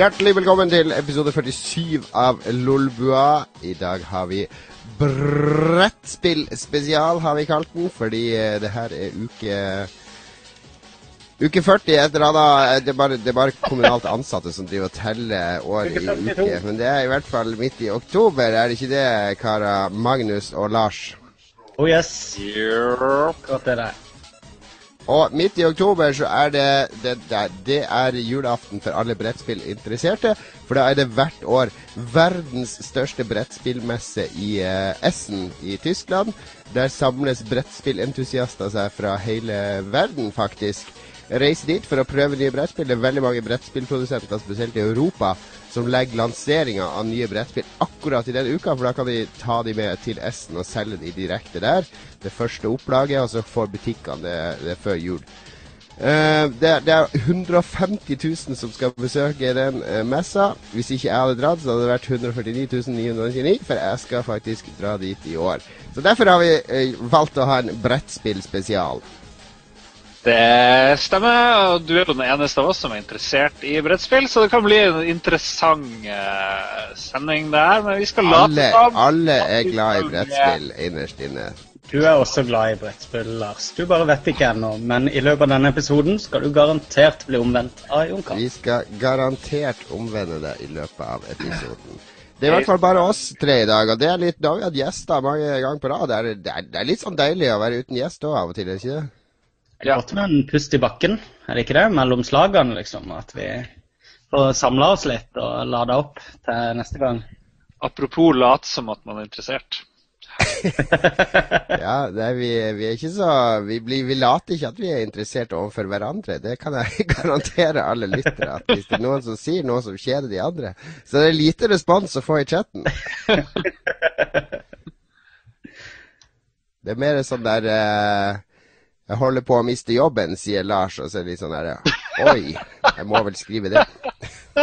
Hjertelig velkommen til episode 47 av Lolbua. I dag har vi brettspill spesial, har vi kalt den, fordi eh, det her er uke Uke 40 et eller annet det er, bare, det er bare kommunalt ansatte som driver og teller år i uke. Men det er i hvert fall midt i oktober, er det ikke det, karer Magnus og Lars? Oh yes. Godt det der. Og midt i oktober så er det det, det, er julaften for alle brettspillinteresserte. For da er det hvert år verdens største brettspillmesse i eh, Essen i Tyskland. Der samles brettspillentusiaster seg fra hele verden, faktisk. Reise dit for å prøve nye brettspill. Det er veldig mange brettspillprodusenter, spesielt i Europa, som legger lanseringa av nye brettspill akkurat i den uka, for da kan de ta de med til Essen og selge de direkte der. Det første opplaget, og så får butikkene det, det før jul. Uh, det, det, er 150 000 som skal besøke den uh, messa. Hvis ikke jeg hadde dratt, så hadde det vært 149 999, for jeg skal faktisk dra dit i år. Så Derfor har vi uh, valgt å ha en brettspillspesial. Det stemmer, og du er jo den eneste av oss som er interessert i brettspill, så det kan bli en interessant uh, sending der. Men vi skal alle, late som Alle er glad i brettspill innerst inne. Du er også glad i brettspill, Lars. Du bare vet ikke ennå. Men i løpet av denne episoden skal du garantert bli omvendt av Jon Karl. Vi skal garantert omvende deg i løpet av episoden. Det er i hvert fall bare oss tre i dag, og det er litt, da har vi hatt gjester mange ganger på rad. Det er, det er, det er litt sånn deilig å være uten gjest òg av og til, er det ikke det? Det er godt med en pust i bakken, er det ikke det? Mellom slagene, liksom. At vi får samla oss litt og lada opp til neste gang. Apropos late som at man er interessert. ja, er, vi, vi, er ikke så vi, blir, vi, later ikke at vi er interessert overfor hverandre. Det kan jeg garantere alle lyttere. At hvis det er noen som sier noe som kjeder de andre, så det er lite respons å få i chatten. det er mer sånn der uh, jeg holder på å miste jobben, sier Lars, og så er det litt sånn her Oi, jeg må vel skrive det.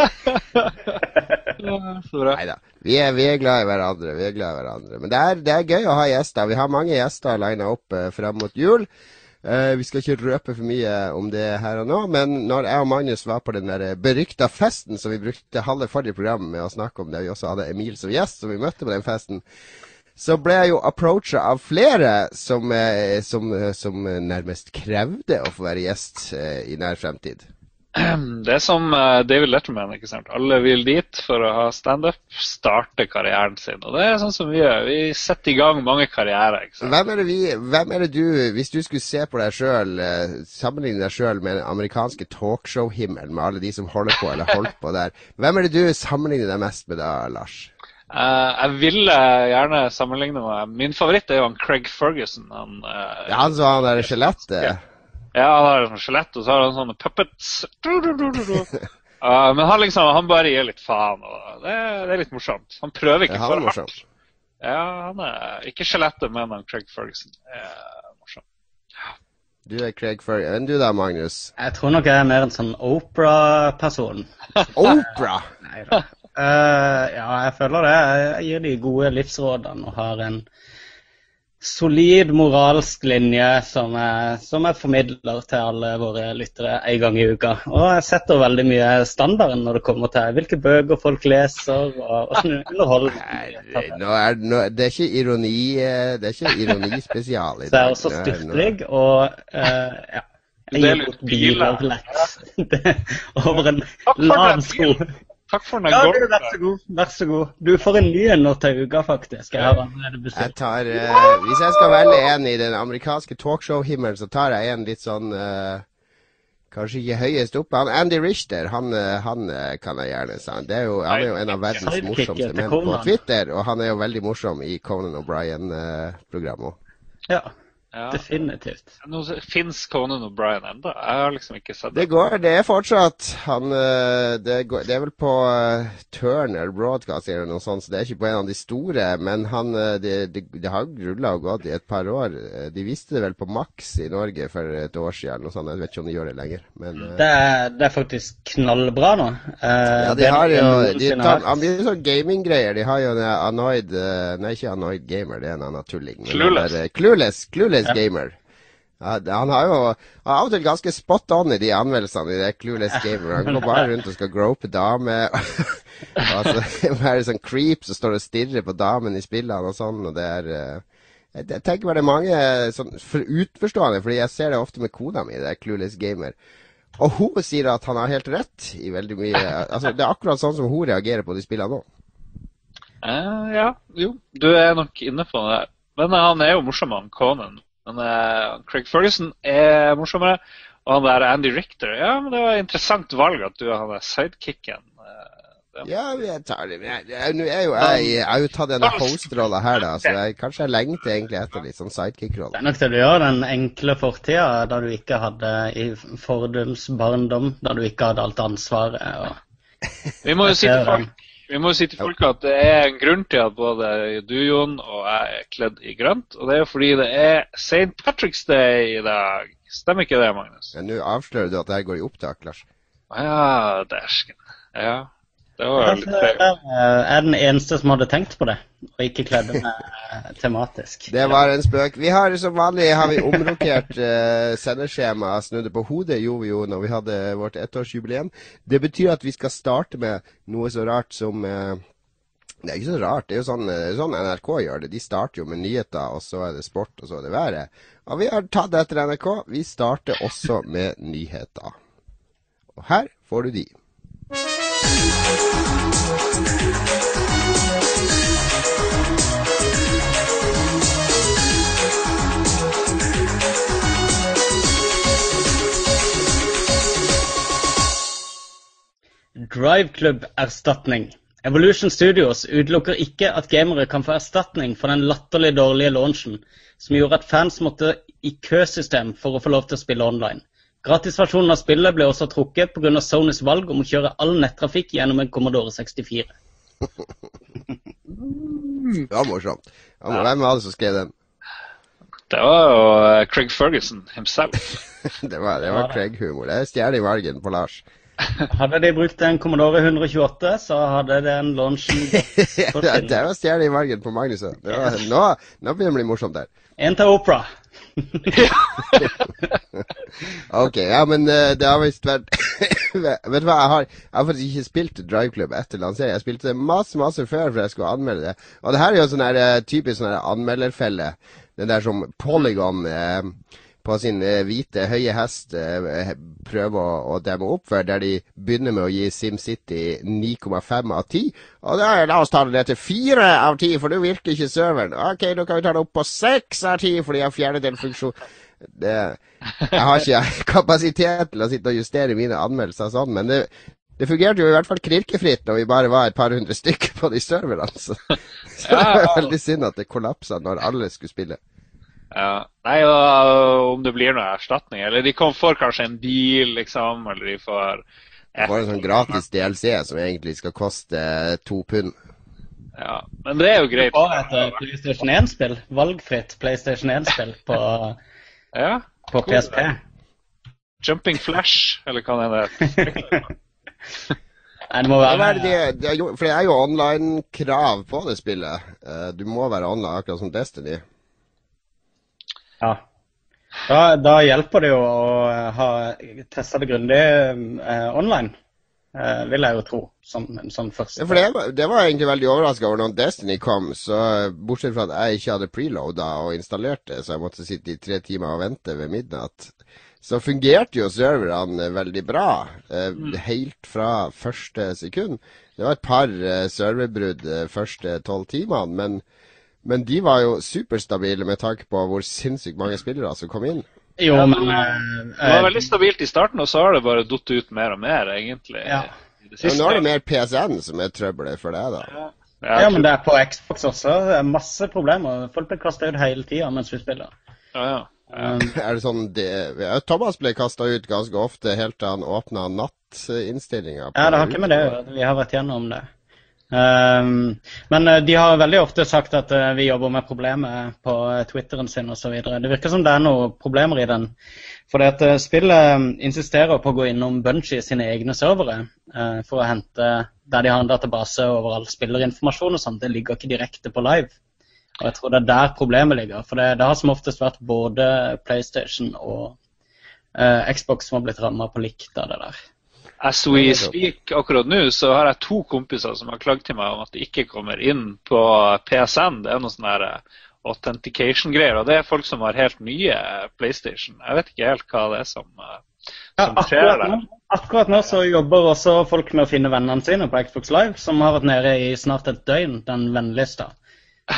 Nei da. Vi, vi, er glad i hverandre. Vi er glad i hverandre. Men det er, det er gøy å ha gjester. Vi har mange gjester lina opp uh, fram mot jul. Uh, vi skal ikke røpe for mye om det her og nå, men når jeg og Magnus var på den der berykta festen som vi brukte halve forrige program med å snakke om, der vi også hadde Emil som gjest, som vi møtte på den festen, så ble jeg jo approacha av flere som, eh, som, eh, som, nærmest krevde å få være gjest eh, i nær fremtid. Det er som David Letterman. ikke sant? Alle vil dit for å ha standup, starte karrieren sin. Og det er sånn som vi gjør. Vi setter i gang mange karrierer. ikke sant? Hvem er det, vi, hvem er det du, hvis du skulle se på deg sjøl, sammenligne deg sjøl med den amerikanske talkshow-himmelen, med alle de som holder på eller holdt på der, hvem er det du sammenligner deg mest med da, Lars? Uh, jeg ville gjerne sammenligne med Min favoritt er jo han Craig Ferguson. Han, uh, ja, han som har det skjelettet? Ja, han har et skjelett, og så har han sånne puppets. uh, men han liksom, han bare gir litt faen. og det, det er litt morsomt. Han prøver ikke for hardt. Ja, han er ikke skjelettet, men han Craig Ferguson er morsom. Du er Craig Ferguson. Enn du da, Magnus? Jeg tror nok jeg er mer en sånn Opera-person. Opera? Nei da. Uh, ja, jeg føler det. Jeg gir de gode livsrådene og har en solid moralsk linje som jeg, som jeg, formidler til alle våre lyttere en gang i uka. Og jeg setter veldig mye standarden når det kommer til hvilke bøker folk leser og åssen underholdning nå er, nå, Det er ikke ironi eh, Det er ikke ironispesial i dag. Så jeg er også styrtlig og uh, ja. Jeg gir bort biler lett over en lav sko. Takk for den. Ja, du, vær så god. Vær så god. Du får en ny en nå til uka, faktisk. Jeg har jeg tar, uh, hvis jeg skal velge en i den amerikanske talkshow-himmelen, så tar jeg en litt sånn uh, Kanskje ikke høyest oppe. Han, Andy Richter han, eh, han kan jeg gjerne si. Han er jo en av verdens morsomste menn på Twitter, og han er jo veldig morsom i Conan O'Brien-programmet òg. Ja. Ja. Definitivt. Nå Fins Conan O'Brien ennå? Jeg har liksom ikke sett det. Det går, det er fortsatt han eh, Det, går, det er vel på uh, Turner Broadcast eller noe sånt, så det er ikke på en av de store. Men han eh, Det, det, det har rulla og gått i et par år. De viste det vel på Max i Norge for et år siden. Noe sånt. Jeg vet ikke om de gjør det lenger. Men, det, er, det, er, faktisk knallbra nå. Ja, de har jo de tar, Han blir sånn gaminggreier. De har jo en Anoid Nei, ikke Annoyed Gamer, det er en annen tulling. Clueless. Clueless. Clueless Clueless ja. Gamer. Han har jo han av og til ganske spot on i de anmeldelsene i det Clueless Gamer. Han går bare rundt og skal grope damer. altså, bare sånn creep som står og stirrer på damen i spillene og sånn. og det er... Uh, jeg tenker bare det er mange sånn, for utforstående, fordi jeg ser det ofte med kona mi, det er Clueless Gamer. Og hun sier at han har helt rett i veldig mye altså, Det er akkurat sånn som hun reagerer på de spillene nå. Uh, ja, jo. Du er nok inne på det. Men han er jo morsom, han Conan. Men uh, Craig Ferguson er morsommere. Og han der Andy Richter Ja, men det var et interessant valg at du er han der sidekicken. Uh, ja, jeg tar det. Nå er jo jeg Jeg har jo tatt en host-rolle her, da, så jeg, kanskje jeg lengter egentlig etter litt sånn sidekick-rolle. Det er nok det du gjør den enkle fortida, da du ikke hadde i fordums barndom, da du ikke hadde alt ansvaret. Og... Vi må jo si til folk vi må si til folk at det er en grunn til at både du, Jon, og jeg er kledd i grønt. Og det er fordi det er St. Patrick's Day i dag. Stemmer ikke det, Magnus? Ja, Nå avslører du at det her går i opptak, Lars. Ja, dæsken. Ja. Det var litt trevlig. Jeg er den eneste som hadde tenkt på det, og ikke kledde meg eh, tematisk. Det var en spøk. Vi har som vanlig har vi omrokert uh, sendeskjema det på hodet, gjorde vi jo når vi hadde vårt ettårsjubileum. Det betyr at vi skal starte med noe så rart som uh, det er ikke så rart. Det er jo sånn, sånn, NRK gjør det. De starter jo med nyheter, og så er det sport, og så er det været. Og vi har tatt etter NRK. Vi starter også med nyheter. Og her får du de. Drive Club-erstatning. Evolution Studios utelukker ikke at gamere kan få erstatning for den latterlig dårlige launchen som gjorde at fans måtte i køsystem for å få lov til å spille online. Gratisversjonen av spillet ble også trukket pga. Sonys valg om å kjøre all nettrafikk gjennom en Commodore 64. det var morsomt. Ja, hvem var det som skrev den? Det var jo uh, Craig Ferguson himself. det var, det var Craig-humor. Det er stjerne i valgen på Lars. Hadde de brukt en Commodore 128, så hadde den launchen Det var stjerne i valgen på Magnus. Var, nå, nå begynner det å bli morsomt der. En til Opera. ok, ja, men uh, det har visst vært Vet du hva, jeg har, jeg har, faktisk ikke spilt Drive etter lansering. Jeg spilte det masse masse før for jeg skulle anmelde det. Og det her er jo sånn her, uh, typisk sånn anmelderfelle. Den der som Polygon uh, på sin eh, hvite, høye hest prøve prøver å, å, demme opp for, der de begynner med å gi SimCity 9,5 av 10. Og da, la oss ta det ned til 4 av 10, for nå virker ikke serveren. Ok, nå kan vi ta det opp på 6 av 10, for de har fjernet en funksjon. Det, jeg har ikke kapasitet til å sitte og justere mine anmeldelser sånn, men det, det fungerte jo i hvert fall knirkefritt når vi bare var et par hundre stykker på de serverne. Så, så det var veldig synd at det kollapsa når alle skulle spille. Ja. Nei, og om det blir noe erstatning. Eller de får kanskje en bil, liksom. Eller de får et, Bare en sånn gratis DLC som egentlig skal koste to pund. Ja, men det er jo greit. Bare et eh, PlayStation 1-spill. Valgfritt PlayStation 1-spill på, ja, på PSP. Jumping Flash, eller hva det heter. Nei, det må være det, det, det, For det er jo online-krav på det spillet. Eh, du må være online, akkurat som Destiny. Ja. Da, da, hjelper det jo å ha testa det grundig eh, online, eh, vil jeg jo tro. Som sånn første. Ja, for det, det var egentlig veldig overraska over når Destiny kom. så Bortsett fra at jeg ikke hadde preloada og installert det, så jeg måtte sitte i tre timer og vente ved midnatt. Så fungerte jo serverne veldig bra, eh, mm. helt fra første sekund. Det var et par eh, serverbrudd eh, første tolv timene, men men de var jo superstabile med tanke på hvor sinnssykt mange spillere som kom inn. Jo, men uh, Det var veldig stabilt i starten, og så har det bare datt ut mer og mer, egentlig. Ja. ja nå er det mer PSN som er trøbbelet for deg, da. Ja. ja, men det er på Xbox også. Det er masse problemer. Folk blir kasta ut hele tida mens vi spiller. Ja, ja. Um, er det sånn det, Thomas ble kasta ut ganske ofte helt til han åpna nattinnstillinga. Ja, det har ikke med det å gjøre. Vi har vært gjennom det. Um, men eh, de har veldig ofte sagt at uh, vi jobber med problemet på Twitteren sin osv. Det virker som det er noen problemer i den. For at spillet insisterer på å gå innom Bunchie sine egne servere for å hente der de har en database over all spillerinformasjon og sånt. Det ligger ikke direkte på live. Og jeg tror det er der problemet ligger. For det, det har som oftest vært både PlayStation og uh, Xbox som har blitt ramma på likt av det der. As we speak akkurat nå, så har jeg to kompiser som har klagd til meg om at de ikke kommer inn på PSN. Det er noe sånn her eh, authentication-greier. Og det er folk som har helt nye PlayStation. Jeg vet ikke helt hva det er som, eh, som ja, skjer der. Akkurat nå så jobber også folk med å finne vennene sine på Xbox Live, som har vært nede i snart et døgn, den vennlista.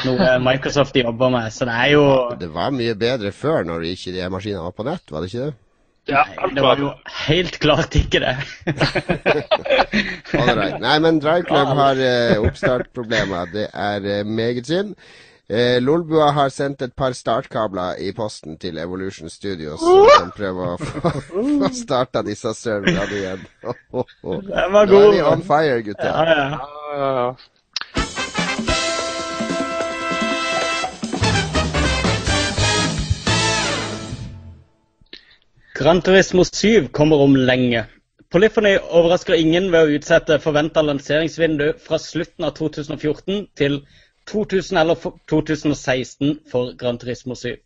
Noe Microsoft jobber med. Så det er jo Det var mye bedre før, når ikke de maskinene var på nett, var det ikke det? Ja, Nei, det var jo helt klart ikke det. right. Nei, men Drive Club har uh, oppstartproblemer. Det er uh, meget synd. Uh, Lolbua har sendt et par startkabler i posten til Evolution Studios, som prøver å få, få starta disse serverne igjen. Oh, oh, oh. Den var god. Nå er vi on fire, gutta. Ja, ja. Gran Turismo 7 kommer om lenge. Polyphony overrasker ingen ved å utsette forventa lanseringsvindu fra slutten av 2014 til 2000 eller 2016 for Gran Turismo 7.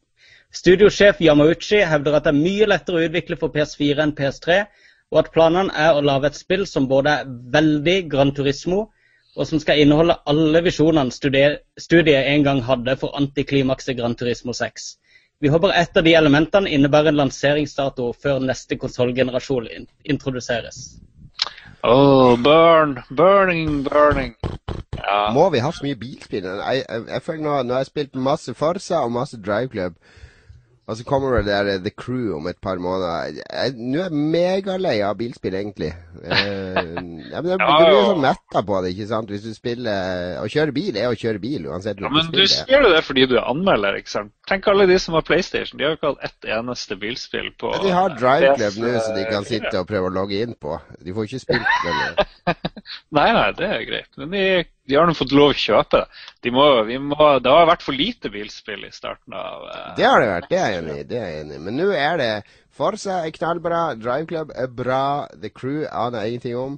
Studiosjef Yamauchi hevder at det er mye lettere å utvikle for PS4 enn PS3, og at planene er å lage et spill som både er veldig Gran Turismo, og som skal inneholde alle visjonene studiet en gang hadde for antiklimakset Gran Turismo 6. Vi håper et av de elementene innebærer en lanseringsdato før neste konsollgenerasjon introduseres. Oh, burn, burning, burning. Ja. Må vi ha så mye bilspill? Jeg, jeg, jeg føler nå, nå har jeg spilt masse Forsa og masse Drive Club. Og så kommer det der The Crew om et par måneder. Nå er jeg megalei av bilspill, egentlig. Eh, ja, men det, ja, du blir sånn metta på det, ikke sant. Hvis du spiller Å kjøre bil er å kjøre bil, uansett ja, Men du sier det fordi du er anmelder, ikke sant. Tenk alle de som har PlayStation. De har jo ikke hatt ett eneste bilspill på ja, De har Drive Club nå, så de kan sitte og prøve å logge inn på. De får ikke spilt det. nei, nei, det er greit. Men de de har nå fått lov å kjøpe det. De må, må, det har vært for lite bilspill i starten av uh, Det har det vært, det er jeg enig i. Det er jeg enig i. Men nå er det Forsa er knallbra, Drive Club er bra, The Crew aner ingenting om.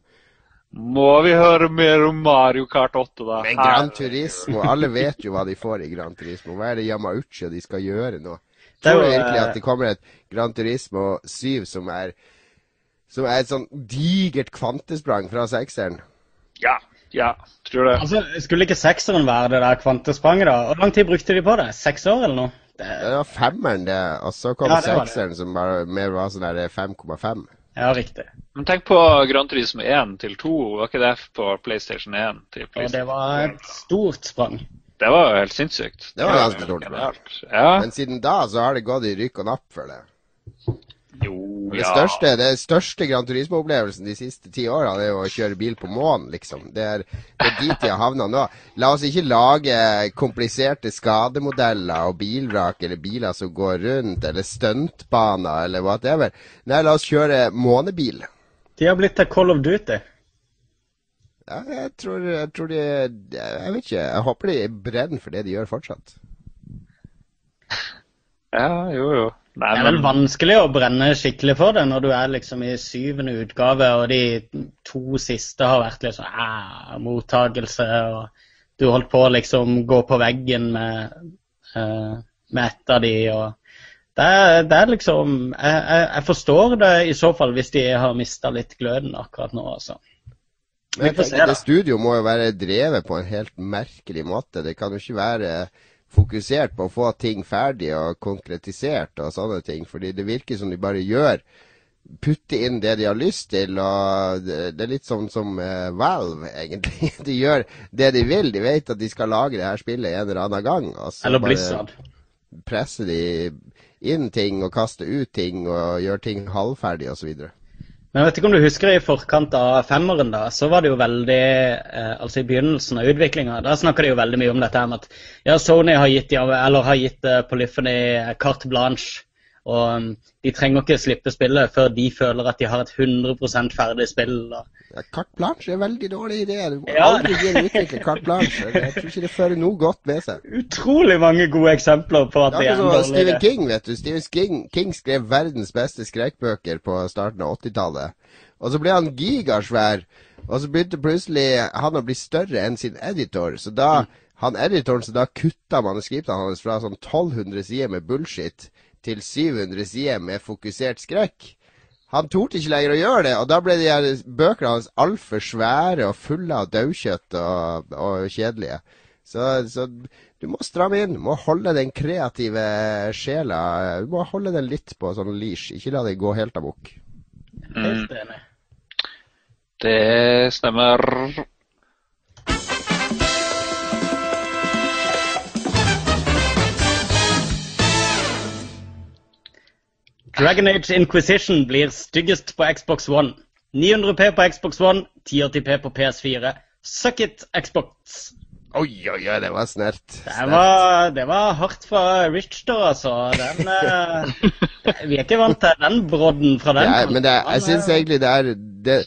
Må vi høre mer om Mario Kart 8, da? Men Gran Turismo, alle vet jo hva de får i Gran Turismo. Hva er det Yamauchi de skal gjøre nå? Tror du virkelig at det kommer et Gran Turismo 7 som er, som er et sånn digert kvantesprang fra sekseren? Ja, ja, tror det. Altså, Skulle ikke sekseren være det der kvantespranget, da? Hvor lang tid brukte de på det? Seks år, eller noe? Det, det var femmeren, det. Og så kom ja, sekseren, som bare mer var sånn 5,5. Ja, riktig. Men tenk på Grand Turismo 1 til 2. Var ikke det på PlayStation 1 til PlayStation? Og det var et stort sprang. Det var jo helt sinnssykt. Det var ganske stort. Ja. Men siden da så har det gått i rykk og napp for det. Jo, det største, det største Gran Turismo-opplevelsen de siste ti årene er jo å kjøre bil på månen, liksom. Det er, det er dit de har havna nå. La oss ikke lage kompliserte skademodeller og bilvrak eller biler som går rundt, eller stuntbaner eller whatever. Nei, la oss kjøre månebil. De har blitt til Call of Duty. Ja, jeg tror, jeg tror de Jeg vet ikke. Jeg håper de brenner for det de gjør fortsatt. Ja, jo, jo. Nei, det er vel vanskelig å brenne skikkelig for det når du er liksom i syvende utgave, og de to siste har vært litt sånn ah, mottagelse, og du holdt på å liksom gå på veggen med, uh, med et av de, og det er, det er liksom jeg, jeg, jeg, forstår det i så fall hvis de har mista litt gløden akkurat nå, altså. Men jeg tenker, det studio må jo være drevet på en helt merkelig måte. Det kan jo ikke være fokusert på å få ting ferdig og konkretisert og sånne ting. Fordi det virker som de bare gjør putte inn det de har lyst til. og Det er litt sånn som uh, Valve, egentlig. De gjør det de vil. De vet at de skal lage det her spillet en eller annen gang. eller Blizzard. presser de inn ting og kaster ut ting og gjør ting halvferdig osv. Men jeg vet ikke om du husker i forkant av femmeren, da, så var det jo veldig eh, Altså i begynnelsen av utviklinga, da snakka de jo veldig mye om dette med at ja, Sony har gitt, eller har gitt uh, Polyphony carte blanche. Og um, de trenger ikke slippe spillet før de føler at de har et 100 ferdig spill. Da. Carte blanche er veldig dårlig idé. Du må ja. aldri gi en utvikler carte blanche. Jeg tror ikke det fører noe godt med seg. Utrolig mange gode eksempler på at det er en dårlig idé. Stephen King, vet du. Stephen King, King skrev verdens beste skrekkbøker på starten av 80-tallet. Og så ble han gigasvær. Og så begynte plutselig han å bli større enn sin editor. Så da han editoren som da kutta manuskriptene hans fra sånn 1200 sider med bullshit til 700 sider med fokusert skrekk. Han torde ikke lenger å gjøre det, og da ble de her bøkene hans altfor svære og fulle av daukjøtt og, og kjedelige. Så, så, du må stramme inn. Du må holde den kreative sjela Du må holde den litt på sånn leash. Ikke la det gå helt amok. Helt enig. Det stemmer. Dragon Age Inquisition blir styggest på Xbox One. 900P på Xbox One, 1080P på PS4. Suck it, Xbox! Oi, oi, oi, det var snert. Det var, det var hardt fra Rich, da, altså. Den, eh, vi er ikke vant til den brodden fra den. Ja, men det, jeg syns egentlig det er det,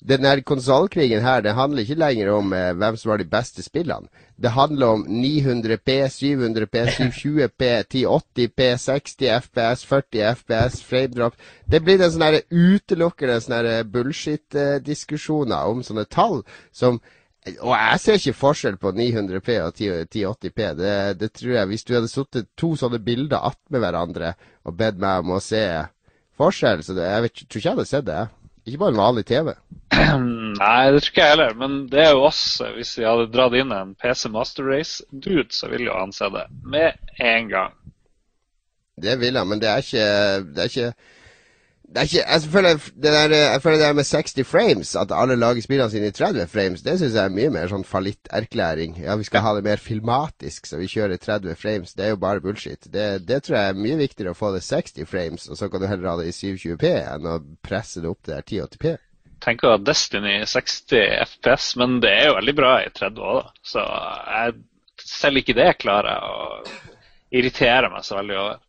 Den der konsollkrigen her, det handler ikke lenger om eh, hvem som har de beste spillene. Det handler om 900P, 700P, 720P, 1080P, 60 FPS, 40 FPS, framedrop. Det blir en sånn utelukkende sånne bullshit-diskusjoner om sånne tall som og jeg ser ikke forskjell på 900P og 1080P. Det, det tror jeg Hvis du hadde satt to sånne bilder attmed hverandre og bedt meg om å se forskjell, så det, jeg vet, tror ikke jeg hadde sett det. Ikke bare en vanlig TV. Nei, det tror ikke jeg heller. Men det er jo oss. Hvis vi hadde dratt inn en PC Master Race-dude, så ville jo han se det med en gang. Det vil jeg, men det er ikke, det er ikke det er ikke, jeg, føler det der, jeg føler det der med 60 frames, at alle lager spillene sine i 30 frames, det syns jeg er mye mer sånn fallitterklæring. Ja, vi skal ha det mer filmatisk, så vi kjører 30 frames. Det er jo bare bullshit. Det, det tror jeg er mye viktigere å få det 60 frames, og så kan du heller ha det i 720P enn å presse det opp til 1080P. Tenker at Destiny 60 FPS, men det er jo veldig bra i 30 òg, da. Så jeg, selv ikke det klarer jeg å irritere meg så veldig over.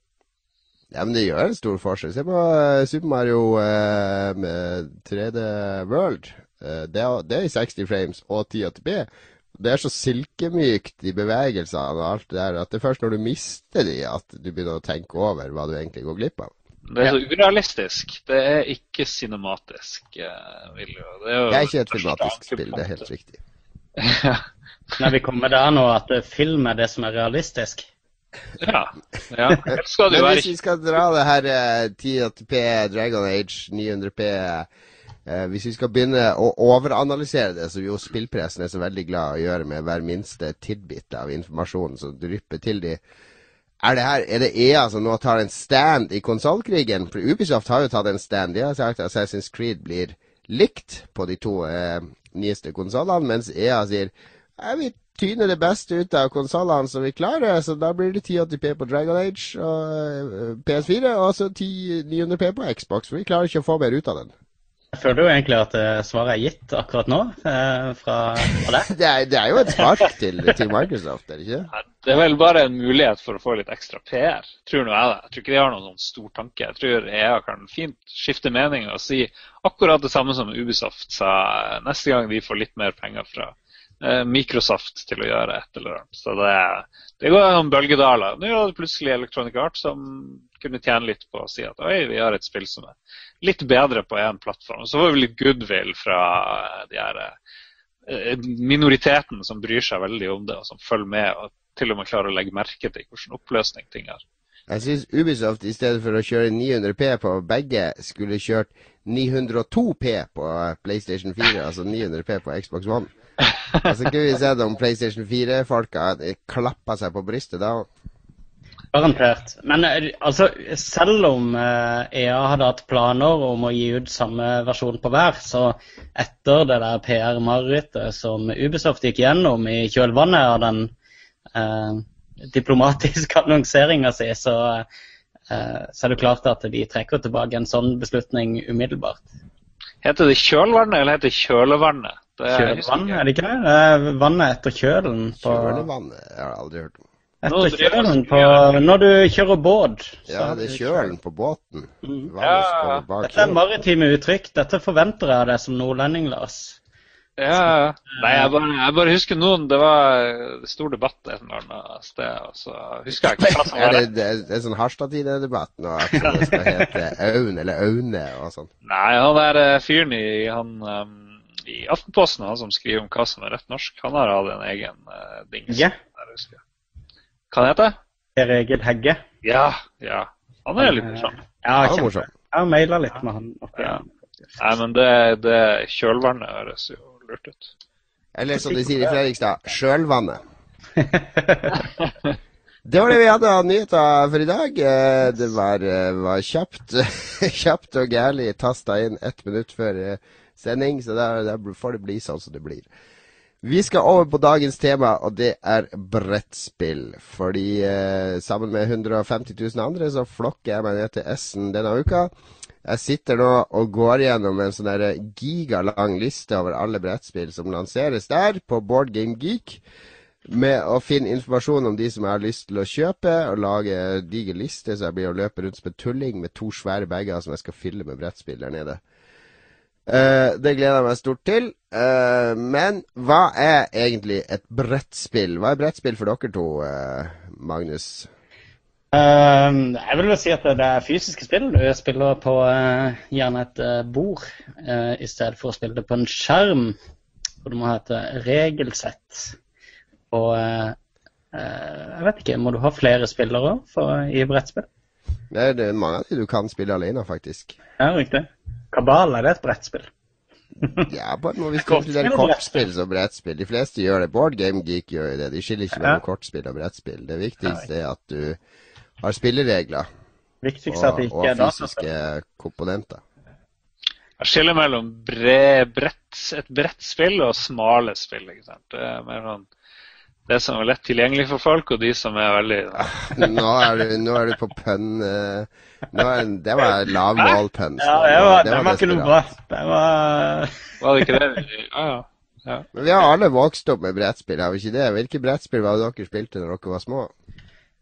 Ja, men det gjør en stor forskjell. Se på uh, Super Mario uh, med 3D World. Uh, det, er, det, er, i 60 frames og 1080p. Det er så silkemykt i bevegelsene og alt det der at det er først når du mister de, at du begynner å tenke over hva du egentlig går glipp av. Det er så urealistisk. Det er ikke cinematisk. Det er, det er ikke et filmatisk spill, det er helt riktig. Nei, vi kommer der nå at film er det som er realistisk? Ja. ja. Skal Men hvis vi skal dra det her 1080P, eh, Dragon Age 900P eh, Hvis vi skal begynne å overanalysere det, som jo spillpressen er så veldig glad å gjøre med hver minste tidbit av informasjonen som drypper til de er det, her, er det EA som nå tar en stand i konsollkrigen? For Ubisoft har jo tatt en stand. De har sagt at Assassin's Creed blir likt på de to eh, nyeste konsollene, mens EA sier vil tyne det beste ut av konsollene som vi klarer. Så da blir det 1080P på Dragon Age og eh, PS4, og så 900P på Xbox. For vi klarer ikke å få mer ut av den. Jeg føler jo egentlig at eh, svaret er gitt akkurat nå eh, fra, fra deg. det, er, det, er, jo et spark til, til Microsoft, er det ikke? Ja, det er vel bare en mulighet for å få litt ekstra PR, tror nå jeg det. Jeg tror ikke de har noen sånn stor tanke. Jeg tror EA kan fint skifte mening og si akkurat det samme som Ubisoft sa neste gang de får litt mer penger fra Microsoft til å gjøre et eller annet. Så det, det går noen bølgedaler. Nå er det plutselig Electronic Art som kunne tjene litt på å si at oi, vi har et spill som er litt bedre på én plattform. Så får vi litt goodwill fra de her eh, minoriteten som bryr seg veldig om det, og som følger med og til og med klarer å legge merke til hvordan oppløsning ting har. Jeg syns Ubisoft i stedet for å kjøre 900P på begge, skulle kjørt 902P på PlayStation 4, altså 900P på Xbox One. Og så kunne vi sett om PlayStation 4-folka klappa seg på brystet da. Garantert. Men eh, altså, selv om uh, EA hadde hatt planer om å gi ut samme versjon på hver, så etter det der PR-marerittet som Ubisoft gikk gjennom i kjølvannet av den uh, diplomatiske annonseringa si, så, uh, så er det klart at de trekker tilbake en sånn beslutning umiddelbart. Heter det kjølvannet eller heter det kjølevannet? Kjølvann, er det ikke det? Vannet etter kjølen. På... Kjølevannet jeg har aldri hørt om. Etter kjølen på Når du kjører båt. Ja, det er kjølen på båten. Mm. Ja. Dette er maritime uttrykk. Dette forventer jeg av deg som nordlending, Lars. Ja, Nei, jeg bare, jeg bare, husker noen Det var stor debatt et eller annet sted, og så husker jeg ikke hva som var det. Det, det er sånn Harstad-debatt nå, at det skal hete Aun eller Aune og sånn. Nei, han der eh, fyren i han um, i Aftenposten, han som skriver om hva som er rett norsk, han har hatt en egen uh, dings. Yeah. der, husker jeg. Hva heter han? Per Egil Hegge. Ja, ja. Han er litt morsom. Ja, kjempe. morsom. Jeg har maila litt med han. oppi Ja. Nei, men det, det kjølvannet høres jo lurt ut. Eller som de sier i Fredrikstad, sjølvannet. Det var det vi hadde av nyheter for i dag. Eh, Det var, eh, var kjapt, kjapt og gærlig tasta inn ett minutt før eh, sending, så der får det bli sånn som det blir. Vi skal over på dagens tema, og det er brettspill. Fordi eh, sammen med 150 000 andre så flokker jeg meg ned til Essen denne uka. Jeg sitter nå og går gjennom en sånn der gigalang liste over alle brettspill som lanseres der, på Board Game Geek. Med å finne informasjon om de som jeg har lyst til å kjøpe, og lage diger liste, så jeg blir å løpe rundt som en tulling med to svære bager som jeg skal fylle med brettspill der nede. Eh, det gleder jeg meg stort til. Uh, men hva er egentlig et brettspill? Hva er brettspill for dere to, uh, Magnus? Ehm, jeg vil vel si at det er fysiske spill. Du spiller på gjerne et bord i stedet for å spille det på en skjerm. Og du må ha et regelsett. Og jeg vet ikke, må du ha flere spillere for, i brettspill? Det er mange av de du kan spille alene, faktisk. Ja, riktig. Kabal, er det et brettspill? Ja, bare en måte hvis det er kortspill som brettspill. De fleste gjør det. Board Game Geek gjør jo det. De skiller ikke Ja. mellom kortspill og brettspill. Det viktigste er at du har spilleregler er og, det ikke og er fysiske komponenter. Jeg skiller mellom bre, brett, et brettspill og smale spill. ikke sant? Det er mer sånn det som er lett tilgjengelig for folk, og de som er veldig Nå er du, nå er du på pønn Det var lav Det var lavmålpønn. Ja, det var, det det var ikke noe bra. Det var Var det ikke det? Ja, ja. ja. Men vi har alle vokst opp med brettspill, har vi ikke det? Hvilke brettspill var det dere spilte når dere var små?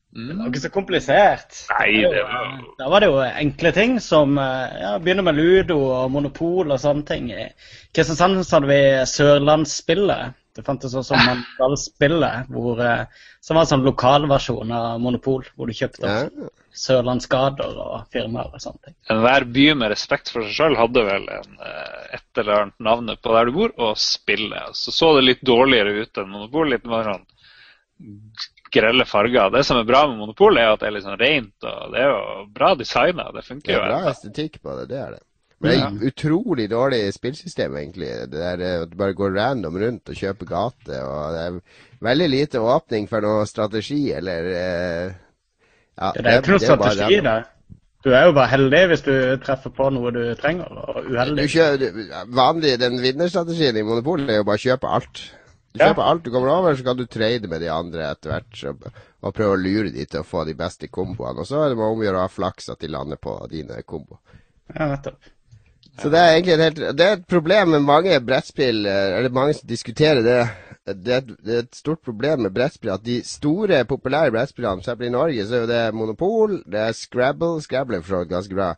Det var ikke så komplisert. Nei, Det var det jo- var Da var det jo enkle ting som eh, ja, begynner med ludo og monopol og sånne ting. I Kristiansand hadde vi Sørlandsspillet. Det fantes også Mandalsspillet, hvor, eh, som var en sånn lokalversjon av monopol, hvor du kjøpte Ja. Sørlandsgater og firmaer og sånne ting. Enhver by med respekt for seg sjøl hadde vel en, eh, et eller annet navnet på der du bor, og spillet. Så så det litt dårligere ut enn Monopol. Litt mer sånn grelle farger. Det som er bra med Monopol, er at det er litt sånn rent, og det er jo bra designa. Det funker jo. Det er jo. bra estetikk på det, det er det. Men det er utrolig dårlig spillsystem, egentlig. Det der eh, at du bare går random rundt og kjøper gate. Og det er veldig lite åpning for noe strategi eller eh, ja, Det er ikke noe bare strategi der. Du er jo bare heldig hvis du treffer på noe du trenger, og Du uheldig. du, vanlig, Den vinnerstrategien i Monopol er jo bare å kjøpe alt. Du Ja. kjøper alt du kommer over, så kan du trade med de andre etter hvert. Og, og prøve å lure de til å få de beste komboene. Og så er det om å gjøre å ha flaks at de lander på dine komboer. Ja, nettopp. Så det er egentlig et helt Det er et problem med mange brettspill, eh, eller mange som diskuterer det. Det er, et, det er et stort problem med brettspill at de store, populære brettspillene, f.eks. i Norge, så er jo det Monopol, det er Scrabble Scrabble er for så vidt ganske bra.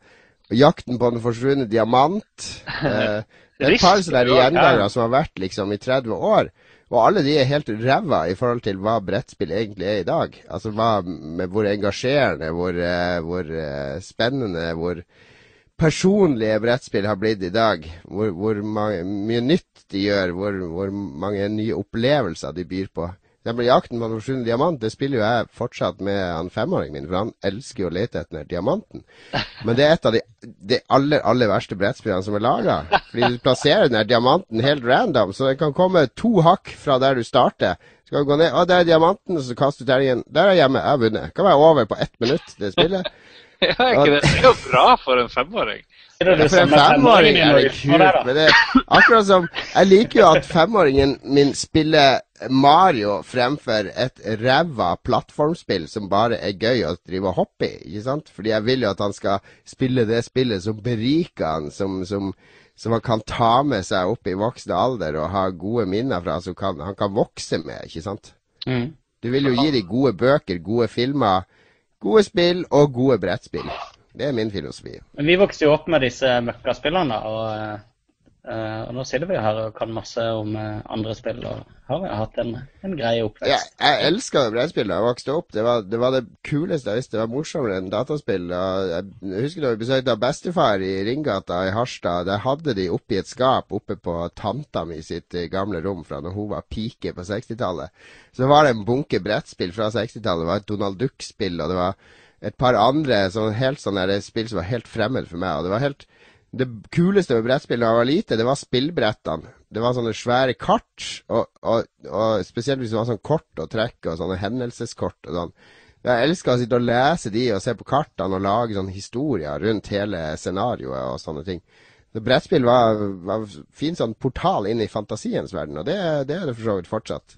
Og Jakten på den forsvunne diamant. Eh, det er et par sånne gjengangere som har vært liksom i 30 år. Og alle de er helt ræva i forhold til hva brettspill egentlig er i dag. Altså hva, med hvor engasjerende, hvor, eh, hvor eh, spennende, hvor personlige brettspill har blitt i dag. Hvor, hvor mange, mye nytt de gjør, hvor, hvor mange nye opplevelser de byr på. Nemlig Jakten på den forsvunne diamant, det spiller jo jeg fortsatt med han femåringen min, for han elsker jo å lete etter diamanten. Men det er et av de, de aller, aller verste brettspillene som er laga. Fordi du plasserer den diamanten helt random, så den kan komme to hakk fra der du starter. Så kan du gå ned, å, der er diamanten, og så kaster du terningen. Der er jeg hjemme, jeg har vunnet. Kan være over på ett minutt, det spillet. Ja, ikke det? det er jo bra for en femåring. Ja, for en femåring er det, kult. Men det, er akkurat som Jeg liker jo at femåringen min spiller Mario fremfor et ræva plattformspill som bare er gøy å drive og hoppe i. ikke sant? Fordi jeg vil jo at han skal spille det spillet som beriker han, som, som, som han kan ta med seg opp i voksen alder og ha gode minner fra, som han kan vokse med. ikke sant? Mm. Du vil jo gi dem gode bøker, gode filmer, gode spill og gode brettspill. Det er min filosofi. Men vi vokste jo opp med disse møkkaspillene, og eh, Uh, og nå sitter vi her og kan masse om uh, andre spill, og har jo hatt en, en grei oppvekst. Ja, jeg elska brettspill da jeg vokste opp. Det var, det var, det kuleste jeg visste. Det var morsommere enn dataspill. Jeg husker da vi besøkte bestefar i Ringgata i Harstad. Der hadde de oppi et skap oppe på tanta mi sitt eh, gamle rom fra når hun var pike på 60-tallet. Så var det en bunke brettspill fra 60-tallet. Det var et Donald Duck-spill, og det var et par andre sånn helt sånne spill som var helt fremmed for meg. og det var helt det kuleste med brettspill da jeg var lite, det var spillbrettene. Det var sånne svære kart, og, og, og spesielt hvis det var sånn kort å trekke, og sånne hendelseskort og sånn. Jeg elsker å sitte og lese de og se på kartene og lage sånne historier rundt hele scenarioet og sånne ting. Så brettspill var, var fin sånn portal inn i fantasiens verden, og det, det er det for så vidt fortsatt.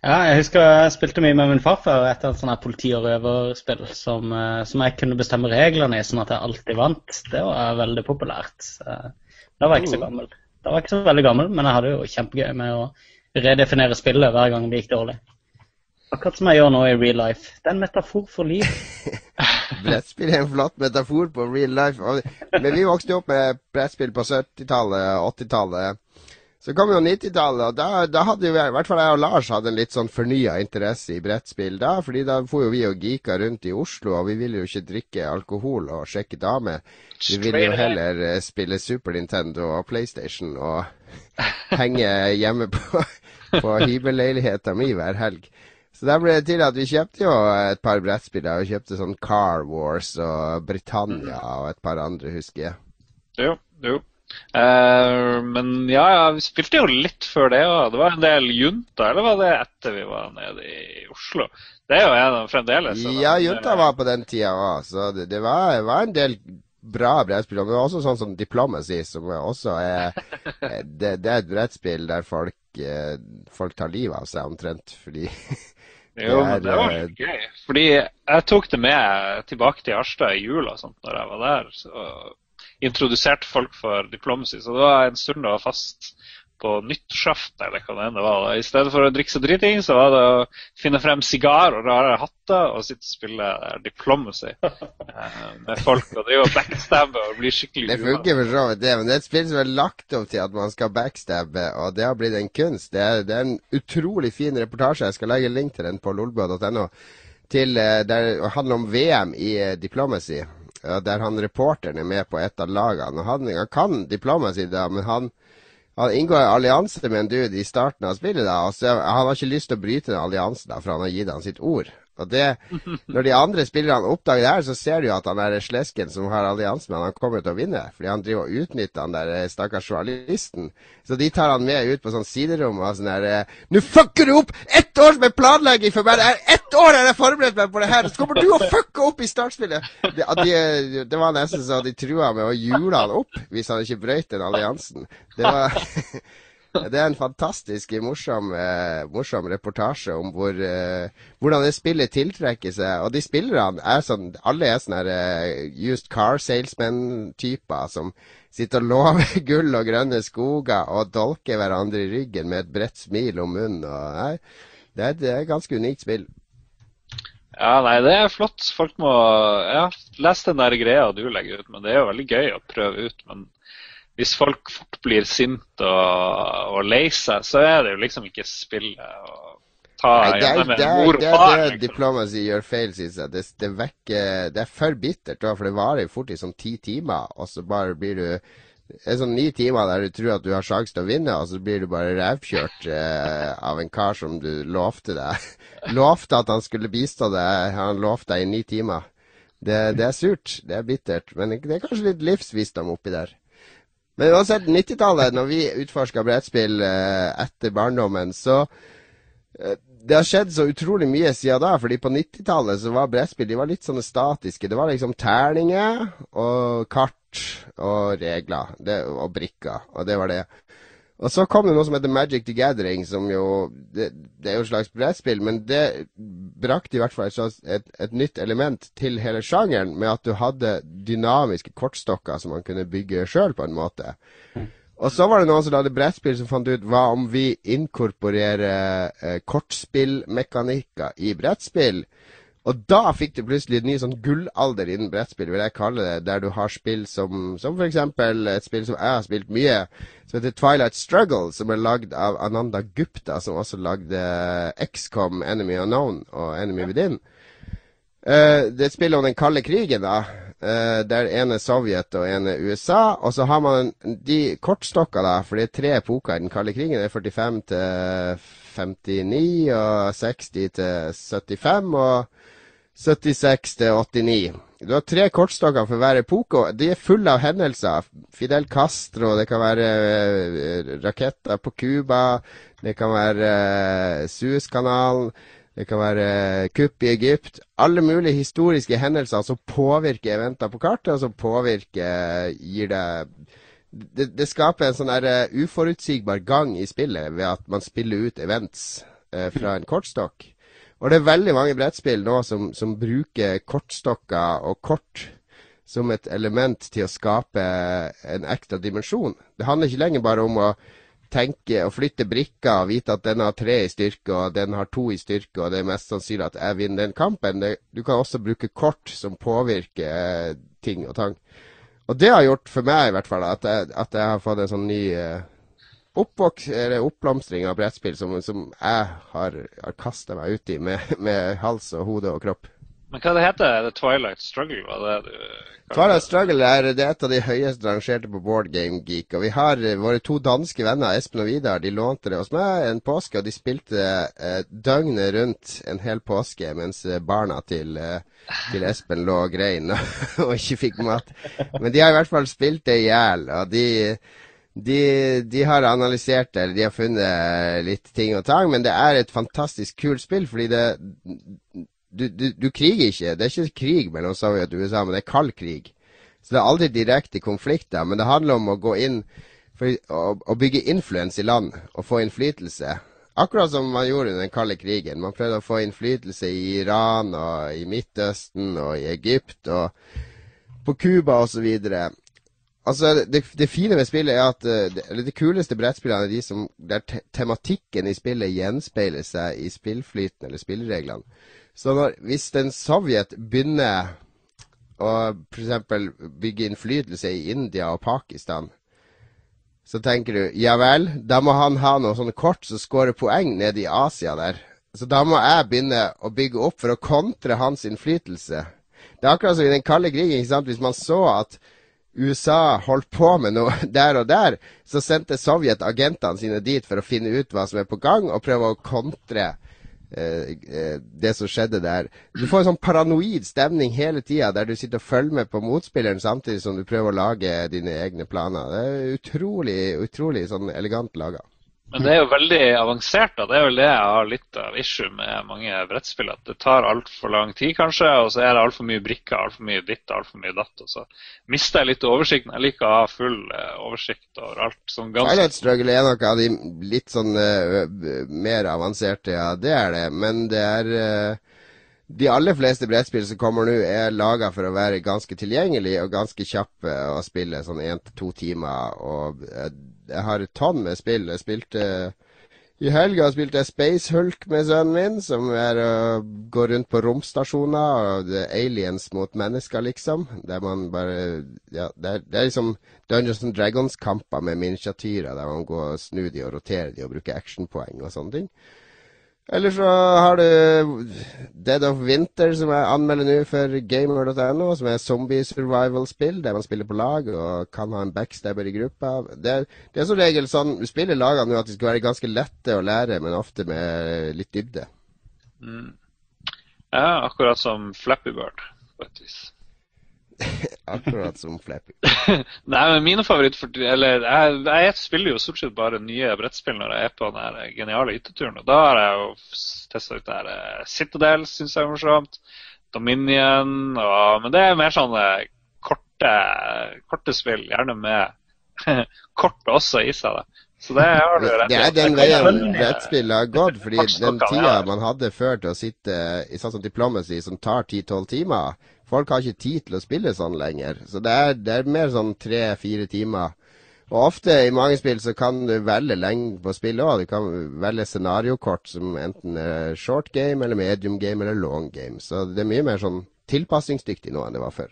Ja, jeg husker jeg spilte mye med min farfar etter et sånt politi- og røverspill som, eh, som, jeg kunne bestemme reglene i, sånn at jeg alltid vant. Det var veldig populært. Da var jeg ikke så mm. gammel. Da var jeg ikke så veldig gammel, men jeg hadde jo kjempegøy med å redefinere spillet hver gang det gikk dårlig. Akkurat som jeg gjør nå i real life. Det er en metafor for liv. brettspill er en flott metafor på real life. Men vi vokste opp med brettspill på 70-tallet, 80-tallet. Så kom jo 90-tallet, og da, da, hadde jo i hvert fall jeg og Lars hadde en litt sånn fornya interesse i brettspill da. fordi da får jo vi og geeka rundt i Oslo, og vi ville jo ikke drikke alkohol og sjekke damer. Vi ville jo heller uh, spille Super Nintendo og PlayStation og henge hjemme på, på hybelleiligheta mi hver helg. Så da ble det til at vi kjøpte jo et par brettspill. Vi kjøpte sånn Car Wars og Britannia og et par andre, husker jeg. Jo, jo. Uh, men ja, ja, vi spilte jo litt før det òg. Det var en del Junta, eller var det etter vi var nede i Oslo? Det er jo en av fremdeles. Ja, Junta var på den tida òg, så det, det var, var, en del bra brettspill. Men også sånn som Diplomacy, som også er Det, det er et brettspill der folk, eh, folk tar livet av seg omtrent, fordi Jo, men det var litt gøy. Fordi jeg tok det med tilbake til Harstad i jula og sånt når jeg var der. Så introduserte folk for diplomacy. Så det var en stund det var fast på nyttårsaften, eller hva det enn var. I stedet for å drikke seg driting, så var det å finne frem sigar og rare hatter og sitte og spille diplomacy eh, med folk. Og drive og backstabbe og bli skikkelig Det funker for så vidt, det. Men det er et spill som er lagt opp til at man skal backstabbe, og det har blitt en kunst. Det er, det er en utrolig fin reportasje. Jeg skal legge link til den på lolbua.no. Til, eh, der det handler om VM i eh, diplomacy der han reporteren er med på et av lagene. Han, han kan diplomet sitt, men han, han inngår allianse med en dude i starten av spillet. da, og så, Han har ikke lyst til å bryte den alliansen, da, for han har gitt han sitt ord. Og det, Når de andre spillerne oppdager det her, så ser du jo at han er slesken som har alliansen med han, kommer til å vinne. Fordi han driver og utnytter han der eh, stakkars journalisten. Så de tar han med ut på sånn siderom og sånn der eh, Nå fucker du opp! Ett år med planlegging for meg! Ett år har jeg forberedt meg på det her! Så kommer du og fucker opp i startspillet! Det, de, det var nesten så de trua med å jule han opp hvis han ikke brøyt den alliansen. Det var Det er en fantastisk morsom, eh, morsom reportasje om hvor, eh, hvordan det spillet tiltrekker seg. Og de spillerne er sånn Alle er sånne eh, used car salesman-typer som sitter og lover gull og grønne skoger og dolker hverandre i ryggen med et bredt smil om munnen. Og, nei, det, er, det er et ganske unikt spill. Ja, nei, det er flott. Folk må ja, lese den der greia du legger ut. Men det er jo veldig gøy å prøve ut. Men hvis folk fort blir sinte og, og lei seg, så er det jo liksom ikke spillet å ta Nei, det er, med mor og far. Det er det diplomacy gjør feil, syns jeg. Det, det, vekker, det, er for bittert, for det varer jo fort i sånn ti timer, og så bare blir du det er sånn ni timer der du tror at du har sjanse til å vinne, og så blir du bare revkjørt eh, av en kar som du lovte deg. lovte at han skulle bistå deg. Han lovte deg i ni timer. Det, det, er surt. Det er bittert. Men det er kanskje litt livsvisdom oppi der. Men uansett, 90-tallet, når vi utforska brettspill eh, etter barndommen, så eh, Det har skjedd så utrolig mye siden da. fordi på 90-tallet så var brettspill de var litt sånne statiske. Det var liksom terninger og kart og regler det, og brikker, og det var det. Og så kom det noe som heter Magic the Gathering, som jo Det, det er jo et slags brettspill, men det brakte i hvert fall et, et, et, nytt element til hele sjangeren, med at du hadde dynamiske kortstokker som man kunne bygge sjøl, på en måte. Og så var det noen som lagde brettspill som fant ut hva om vi inkorporerer eh, kortspillmekanikker i brettspill. Og da fikk du plutselig en ny sånn gullalder innen brettspill, vil jeg kalle det. Der du har spill som, som f.eks. et spill som jeg har spilt mye, som heter Twilight Struggle, som er lagd av Ananda Gupta, som også lagde XCOM, Enemy Unknown og Enemy Within. Uh, det er et spill om den kalde krigen, da. Uh, der en er Sovjet og en er USA. Og så har man de kortstokka, da, for det er tre epoker i den kalde krigen. Det er 45 til 59 og 60 til 75. og 76 til 89. Du har tre kortstokker for hver epoke, og de er fulle av hendelser. Fidel Castro, det kan være uh, raketter på Cuba, det kan være uh, Suezkanalen, det kan være uh, kupp i Egypt. Alle mulige historiske hendelser som påvirker eventer på kartet, og som påvirker gir deg det, det, skaper en sånn der, uforutsigbar gang i spillet ved at man spiller ut events fra en kortstokk. Og det er veldig mange brettspill nå som, som bruker kortstokker og kort som et element til å skape en ekstra dimensjon. Det handler ikke lenger bare om å tenke og flytte brikker og vite at den har tre i styrke og den har to i styrke, og det er mest sannsynlig at jeg vinner den kampen. Det, du kan også bruke kort som påvirker uh, ting og tang. Og det har gjort for meg i hvert fall at jeg, at jeg har fått en sånn ny eh, oppblomstring av brettspill som, som jeg har, har kasta meg ut i med, med, hals og hode og kropp. Men hva det heter det? Twilight Struggle? Var det du Twilight Struggle er, det er et av de høyest rangerte på Board Game Geek. Og vi har våre to danske venner, Espen og Vidar. De lånte det hos meg en påske, og de spilte eh, døgnet rundt en hel påske mens barna til, eh, til Espen lå og grein og ikke fikk mat. Men de har i hvert fall spilt det i hjel. Og de de, de, har analysert det, eller de har funnet litt ting og tang, men det er et fantastisk kult spill, fordi det du, du, du, kriger ikke. Det er ikke krig mellom Sovjet og USA, men det er kald krig. Så det er aldri direkte konflikter, men det handler om å gå inn for å, å bygge influens i land og få innflytelse. Akkurat som man gjorde under den kalde krigen. Man prøvde å få innflytelse i Iran og i Midtøsten og i Egypt og på Cuba osv. Altså, det, det, fine med spillet er at eh, eller det kuleste brettspillene er de som der te tematikken i spillet gjenspeiler seg i spillflyten eller spillereglene. Så når, hvis den Sovjet begynner å f.eks. bygge innflytelse i India og Pakistan, så tenker du ja vel, da må han ha noe sånn kort som scorer poeng nede i Asia der. Så da må jeg begynne å bygge opp for å kontre hans innflytelse. Det er akkurat som i den kalde krigen. Hvis man så at USA holdt på med noe der og der, så sendte Sovjet agentene sine dit for å finne ut hva som er på gang, og prøve å kontre det som skjedde der. Du får en sånn paranoid stemning hele tida, der du sitter og følger med på motspilleren samtidig som du prøver å lage dine egne planer. Det er utrolig, utrolig sånn elegant laga. Men det er jo veldig avansert. da. Det er vel det jeg har litt av issue med mange brettspill. At det tar altfor lang tid, kanskje, og så er det altfor mye brikker, altfor mye ditt og altfor mye datt. Og så mister jeg litt oversikten. Jeg liker å ha full uh, oversikt over alt. som ganske... Twilight Struggle er noe av de litt sånn uh, mer avanserte, ja. Det er det. Men det er uh, de aller fleste brettspill som kommer nå, er laga for å være ganske tilgjengelig og ganske kjappe å spille, sånn én til to timer. og jeg har et tonn med spill. Jeg spilte i helga spilte jeg Space Hulk med sønnen min, som er å gå rundt på romstasjoner og det er aliens mot mennesker, liksom. Der man bare Ja, det er, det er liksom Dungeons and Dragons-kamper med miniatyrer der man går og snur de og roterer de og bruker actionpoeng og sånne ting. Eller så har du Dead of Winter, som jeg anmelder nå for gamer.no, som er zombie survival-spill der man spiller på lag og kan ha en backstabber i gruppa. Det, det er som regel sånn du spiller lagene nå at de skal være ganske lette å lære, men ofte med litt dybde. Mm. Ja, akkurat som Flappy Bird, på et vis. Akkurat som Flappy. Nei, men mine favoritter Eller jeg, jeg, spiller jo stort sett bare nye brettspill når jeg er på den geniale hytteturen. Og da har jeg jo testa ut det her uh, Citadel, syns jeg er morsomt. Dominion. Og, men det er mer sånne korte, korte spill, gjerne med kort også i seg. da. Så det har du rett Det er den veien brettspill har gått. fordi den tida man hadde før til å sitte i sånn som Diplomacy, som tar 10-12 timer Folk har ikke tid til å spille sånn lenger. Så det er, det er mer sånn tre-fire timer Og ofte i mange spill så kan du velge lengde på spillet òg. Du kan velge scenariokort som enten er short game eller medium game eller long game. Så det er mye mer sånn tilpasningsdyktig nå enn det var før.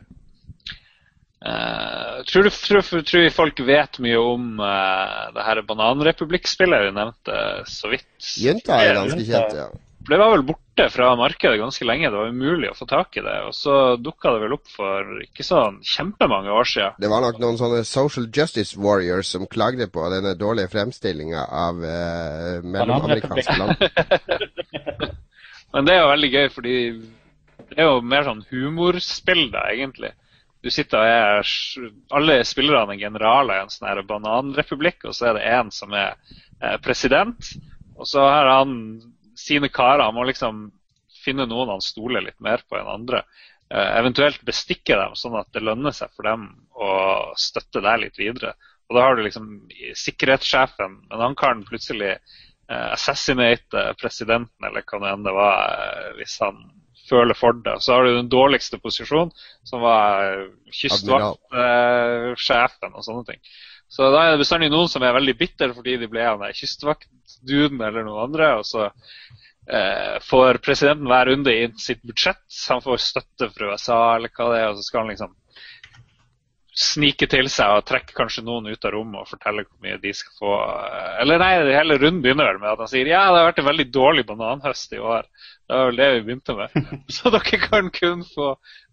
Uh, tror, du, tror, tror, folk vet mye om uh, det her Bananrepublikk-spillet vi nevnte så vidt? Jynta er ganske kjent, ja. Det var vel borte fra markedet ganske lenge. Det var umulig å få tak i det. Og så dukka det vel opp for ikke sånn kjempemange år siden. Det var nok noen sånne social justice warriors som klagde på denne dårlige fremstillinga av eh, mellomamerikanske land. Men det er jo veldig gøy, fordi det er jo mer sånn humorspill, da, egentlig du sitter og er Alle spillerne er generaler i en sånn her bananrepublikk, og så er det én som er eh, president. Og så har han sine karer. Han må liksom finne noen han stoler litt mer på enn andre. Eh, eventuelt bestikke dem, sånn at det lønner seg for dem å støtte deg litt videre. Og da har du liksom sikkerhetssjefen, men han kan plutselig eh, assassinate presidenten, eller hva det enn det var, eh, hvis han føler for det. Så har du den dårligste posisjonen, som var eh, kystvaktsjefen og sånne ting. Så da er det bestandig noen som er veldig bitter fordi de ble av kystvaktduden eller noen andre. og så eh, får presidenten hver runde inn sitt budsjett. Han får støtte fra USA eller hva det er, og så skal han liksom snike til seg og trekke kanskje noen ut av rommet og fortelle hvor mye de skal få. Eller nei, hele runden begynner vel med at han sier ja, det har vært en veldig dårlig bananhøst i år. Det var vel det vi begynte med. Så dere kan kun få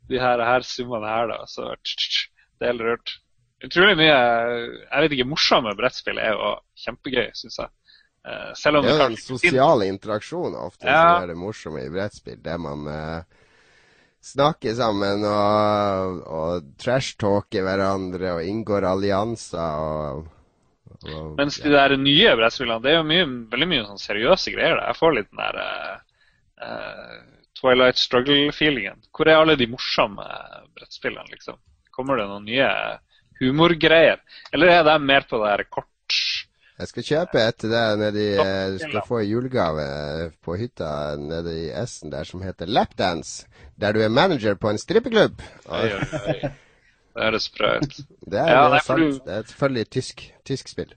de her, her summene her, da. Så det er helt rørt. Utrolig mye jeg vet ikke, morsomme brettspill er jo kjempegøy, syns jeg. Eh, selv om det er den sosiale interaksjonen ofte ja. som er det morsomme i brettspill. Det man uh, snakker sammen og, og trash-talker hverandre og inngår allianser og, og Mens de der nye brettspillene, det er jo mye, veldig mye sånn seriøse greier. Da. Jeg får litt den der uh, Twilight Struggle-feelingen. Hvor er alle de morsomme brettspillene, liksom? Kommer det noen nye humorgreier? Eller er de mer på det her kort jeg skal kjøpe et til deg nedi Du skal få i julegave på hytta nede i Essen der som heter Lapdance. Der du er manager på en strippeklubb. Oi, oi, oi. Det høres bra ut. Det er, ja, det, er du... det er selvfølgelig tysk, tysk spill.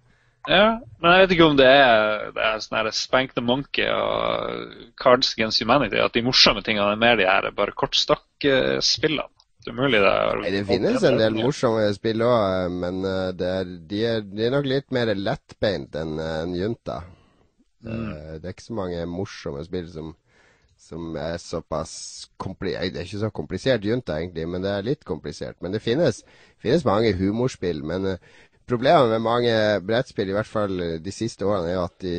Ja, men jeg vet ikke om det er, det er sånn Spank the Monkey og Cards Against Humanity. At de morsomme tingene er mer de her bare kortstokkspillene. Det er mulig det er Nei, Det finnes en del morsomme spill òg, men eh, er, de, er, de, er, nok litt mer lettbeint enn en Junta. Mm. Eh, det er ikke så mange morsomme spill som, som er såpass komplisert Det er ikke så komplisert Junta, egentlig, men det er litt komplisert. Men det finnes, finnes mange humorspill. Men uh, problemet med mange brettspill, i hvert fall de siste årene, er at de,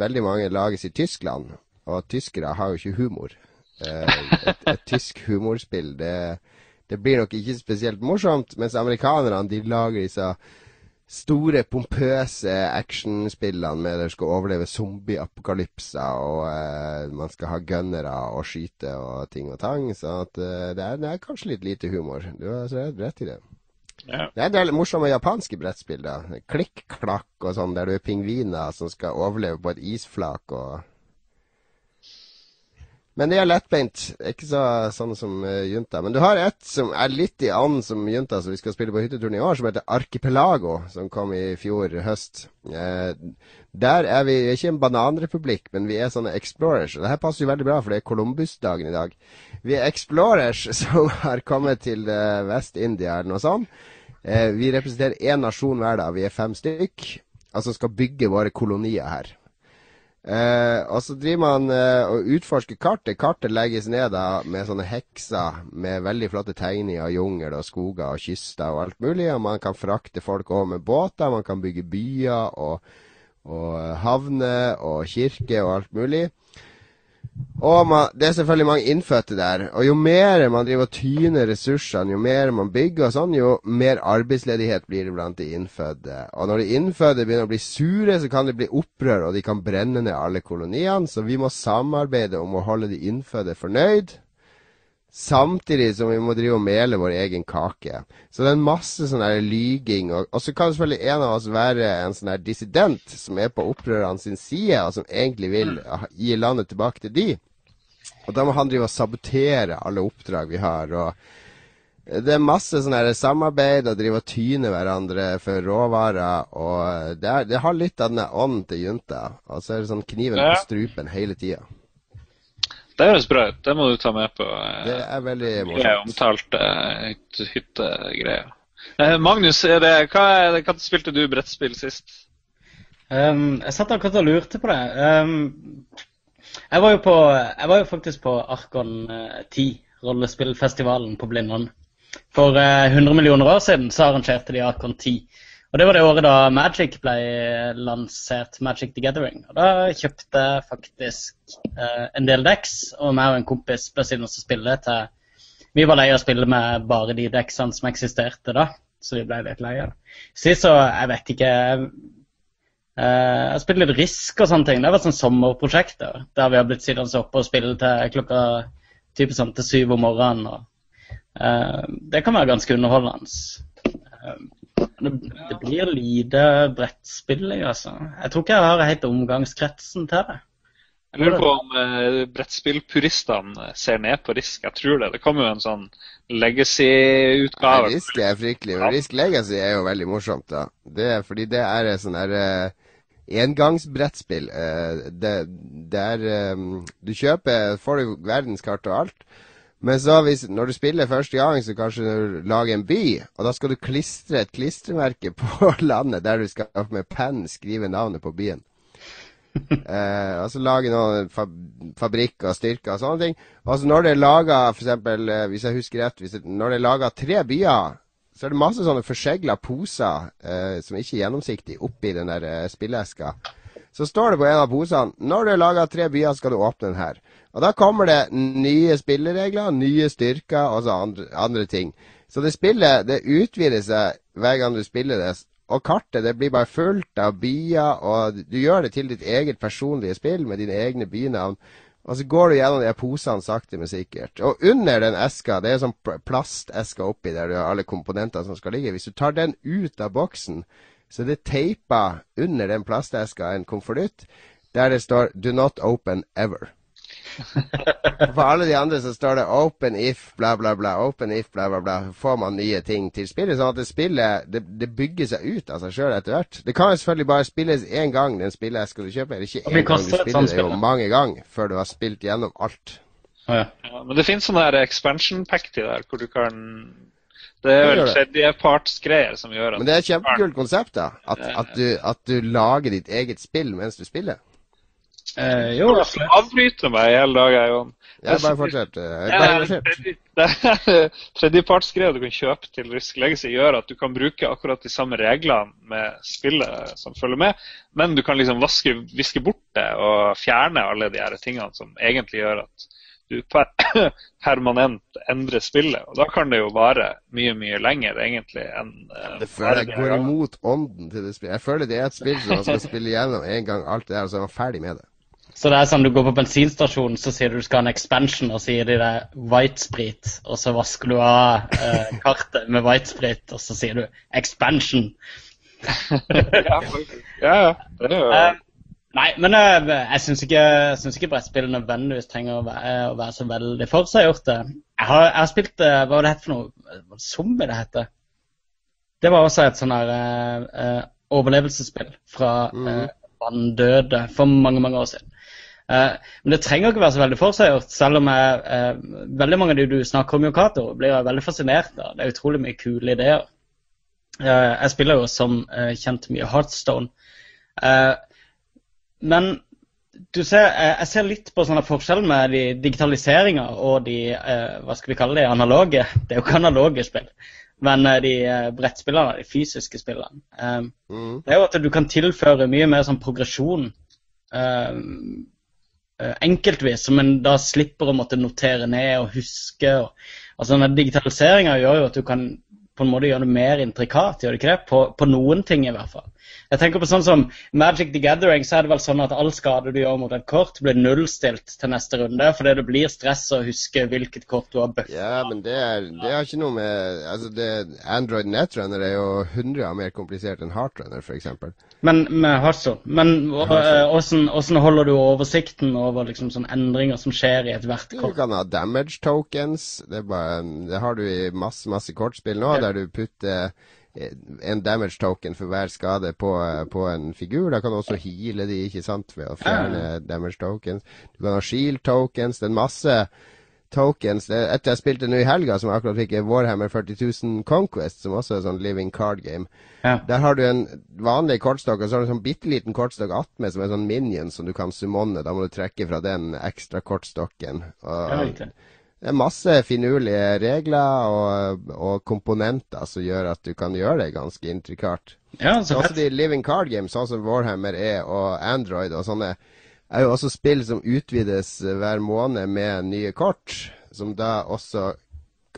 veldig mange lages i Tyskland. Og tyskere har jo ikke humor. Et, et, et tysk humorspill, det det blir nok ikke spesielt morsomt. Mens amerikanerne de lager disse store, pompøse actionspillene med der du skal overleve zombieapokalypser, og eh, man skal ha gunnere og skyte og ting og tang. Så at, eh, det, er, det, er, kanskje litt lite humor. Du har rett i det. Ja. Det er en del morsomme japanske brettspill. da. Klikk-klakk og sånn, der du er pingviner som skal overleve på et isflak. og men de er lettbeint. Ikke så, sånn som uh, Junta. Men du har et som er litt i and som Junta, som vi skal spille på hytteturen i år, som heter Archipelago, som kom i fjor høst. Uh, der er vi ikke en bananrepublikk, men vi er sånne explorers. Og det her passer jo veldig bra, for det er Columbus-dagen i dag. Vi er explorers som har kommet til uh, Vest-India eller noe sånt. Vi representerer én nasjon hver dag. Vi er fem stykk. Altså skal bygge våre kolonier her. Uh, og så driver man eh, og utforsker kartet. Kartet legges ned da med sånne hekser med veldig flotte tegninger av jungel og skoger og kyster og alt mulig. Og man kan frakte folk over med båter, man kan bygge byer og, og havner og kirker og alt mulig. Og man, det er selvfølgelig mange innfødte der. Og jo mer man driver og tyner ressursene, jo mer man bygger og sånn, jo mer arbeidsledighet blir det blant de innfødte. Og når de innfødte begynner å bli sure, så kan det bli opprør, og de kan brenne ned alle koloniene. Så vi må samarbeide om å holde de innfødte fornøyd. Samtidig som vi må drive og mele vår egen kake. Så det er en masse sånn her lyging. Og, og, så kan selvfølgelig en av oss være en sånn her dissident som er på opprørerne sin side, og som egentlig vil mm. gi landet tilbake til de. Og da må han drive og sabotere alle oppdrag vi har. og det er masse sånn her samarbeid og drive og tyne hverandre for råvarer. Og det, er, det har litt av den ånden til junta. Og så er det sånn kniven på strupen hele tida. Det høres bra ut. Det må du ta med på. Eh, det er veldig morsomt. Omtalte uh, hyttegreier. Uh, Magnus, er det, hva, er det, hva spilte du brettspill sist? Um, jeg satt akkurat og lurte på det. Um, jeg, var på, jeg, var jo faktisk på Arkon 10, rollespillfestivalen på Blindern. For uh, 100 millioner år siden så arrangerte de Arkon 10. Og det var det året da Magic ble lansert, Magic the Gathering. Og da kjøpte jeg faktisk eh, en del decks, og meg og en kompis ble sittende og spille til Vi var lei av å spille med bare de deksene som eksisterte da, så vi ble litt lei av det. Sist så, jeg vet ikke eh, Jeg spilte litt Risk og sånne ting. Det var sånn sommerprosjekt der, der vi har blitt sittende oppe og spille til klokka type sånn til syv om morgenen. Og, eh, det kan være ganske underholdende. Det, det blir lite brettspilling, altså. Jeg tror ikke jeg har helt omgangskretsen til det. Jeg lurer på om eh, brettspillpuristene ser ned på Risk. Jeg tror det. Det kommer jo en sånn legacy-utgave. Risk er fryktelig. Men Risk Legacy er jo veldig morsomt, da. Det er fordi det er et sånn der eh, engangsbrettspill. Eh, det, det, er eh, Du kjøper, får du verdenskart og alt. Men så hvis, når du spiller første gang, så kanskje du lager en by, og da skal du klistre et klistremerke på landet der du skal med penn skrive navnet på byen. eh, altså lage noen fab fabrikker styrker og sånne ting. Altså når det er laga, f.eks., eh, hvis jeg husker rett, det, når det er laga tre byer, så er det masse sånne forsegla poser eh, som ikke er gjennomsiktige, oppi den der eh, spilleska. Så står det på en av posene når du har laga tre byer, skal du åpne den her. Og da kommer det nye spilleregler, nye styrker og så andre, andre ting. Så det spillet det utvider seg hver gang du spiller det. Og kartet det blir bare fullt av byer, og du gjør det til ditt eget personlige spill med dine egne bynavn. Og så går du gjennom de posene sakte, men sikkert. Og under den eska, det er sånn plasteske oppi der du har alle komponentene som skal ligge. Hvis du tar den ut av boksen, så det er teipa under den plasteska en konvolutt der det står 'Do not open ever'. For alle de andre så står det 'open if', bla, bla, bla. Open if, bla, bla, bla. Får man nye ting til spillet. Sånn at det spillet det, det bygger seg ut av seg sjøl etter hvert. Det kan jo selvfølgelig bare spilles én gang, den spilleska du kjøper. Ikke én gang, du spiller det jo mange ganger før du har spilt gjennom alt. Ja, ja. men det finnes sånne her expansion pack til der, hvor du kan det er vel tredjepartsgreier som gjør at Men det er et kjempekult konsept, da. At, at, du, at, du, lager ditt eget spill mens du spiller. Eh, jo, du avbryter meg hele dagen, Jon. Jeg bare fortsett. Tredjepartsgreier du kan kjøpe til Risk Legacy, gjør at du kan bruke akkurat de samme reglene med spillet som følger med, men du kan liksom vaske, viske bort det og fjerne alle de her tingene som egentlig gjør at du permanent endrer spillet. Og da kan det jo vare mye, mye lenger egentlig enn uh, Det føler jeg går imot ånden til det spillet. Jeg føler det er et spill som man skal spille igjennom en gang alt det der, og så er man ferdig med det. Så det er sånn du går på bensinstasjonen, så sier du du skal ha en expansion, og sier de det white-sprit, og så vasker du av eh, kartet med white-sprit, og så sier du expansion. ja, ja, det er jo... Uh, nei, men uh, jeg syns ikke, ikke brettspill nødvendigvis trenger å være, å være så veldig for seg gjort det. Jeg har, jeg har spilt uh, Hva var det het for noe? Zombie det heter? Det var også et sånn her overlevelsesspill fra mm. Vanndøde for mange, mange år siden. Eh, men det trenger ikke være så veldig forseggjort, selv om jeg, eh, veldig mange av de du snakker om, Yokato, blir jeg veldig fascinert av. Det er utrolig mye kule ideer. Eh, jeg spiller jo som kjent mye Heartstone. men du ser, jeg ser litt på sånne forskjell med de digitaliseringa og de hva skal vi kalle det, analoge. Det er jo ikke analoge spill, men de brettspillene, de fysiske spillene. Mm. Det er jo at du kan tilføre mye mer sånn progresjon enkeltvis, som en da slipper å måtte notere ned og huske. Og, altså Digitaliseringa gjør jo at du kan på en måte gjøre det mer intrikat, gjør det ikke det? På, på, noen ting i hvert fall. Jeg tenker på sånn som Magic the Gathering, så er det vel sånn at all skade du gjør mot et kort, blir nullstilt til neste runde, fordi det blir stress å huske hvilket kort du har bøffa. Ja, men det, er, det er, ikke noe med Altså, det, Android Netrunner er jo 100 av mer komplisert enn Heartrunner, f.eks. Men med Hustle. Men åssen øh, holder du oversikten over liksom sånne endringer som skjer i ethvert kort? Du kan ha damage tokens. Det, bare, det har du i masse, masse kortspill nå, ja. der du putter en damage token for hver skade på, på, en figur. Da kan du også heale de, ikke sant, ved å fjerne damage tokens. Du kan ha shield tokens. Det er masse tokens. Etter jeg spilte nå i helga, som akkurat fikk Warhammer 40 000 Conquest, som også er sånn living card game. Ja. Der har du en vanlig kortstokk, og så har du en sånn bitte liten kortstokk attmed som er sånn minion som du kan summonne. Da må du trekke fra den ekstra kortstokken. Og, ja, det er masse finurlige regler og, og, komponenter som gjør at du kan gjøre det ganske intrikat. Ja, så også de living card games, sånn som Warhammer er, og Android og sånne, er jo også spill som utvides hver måned med nye kort. Som da også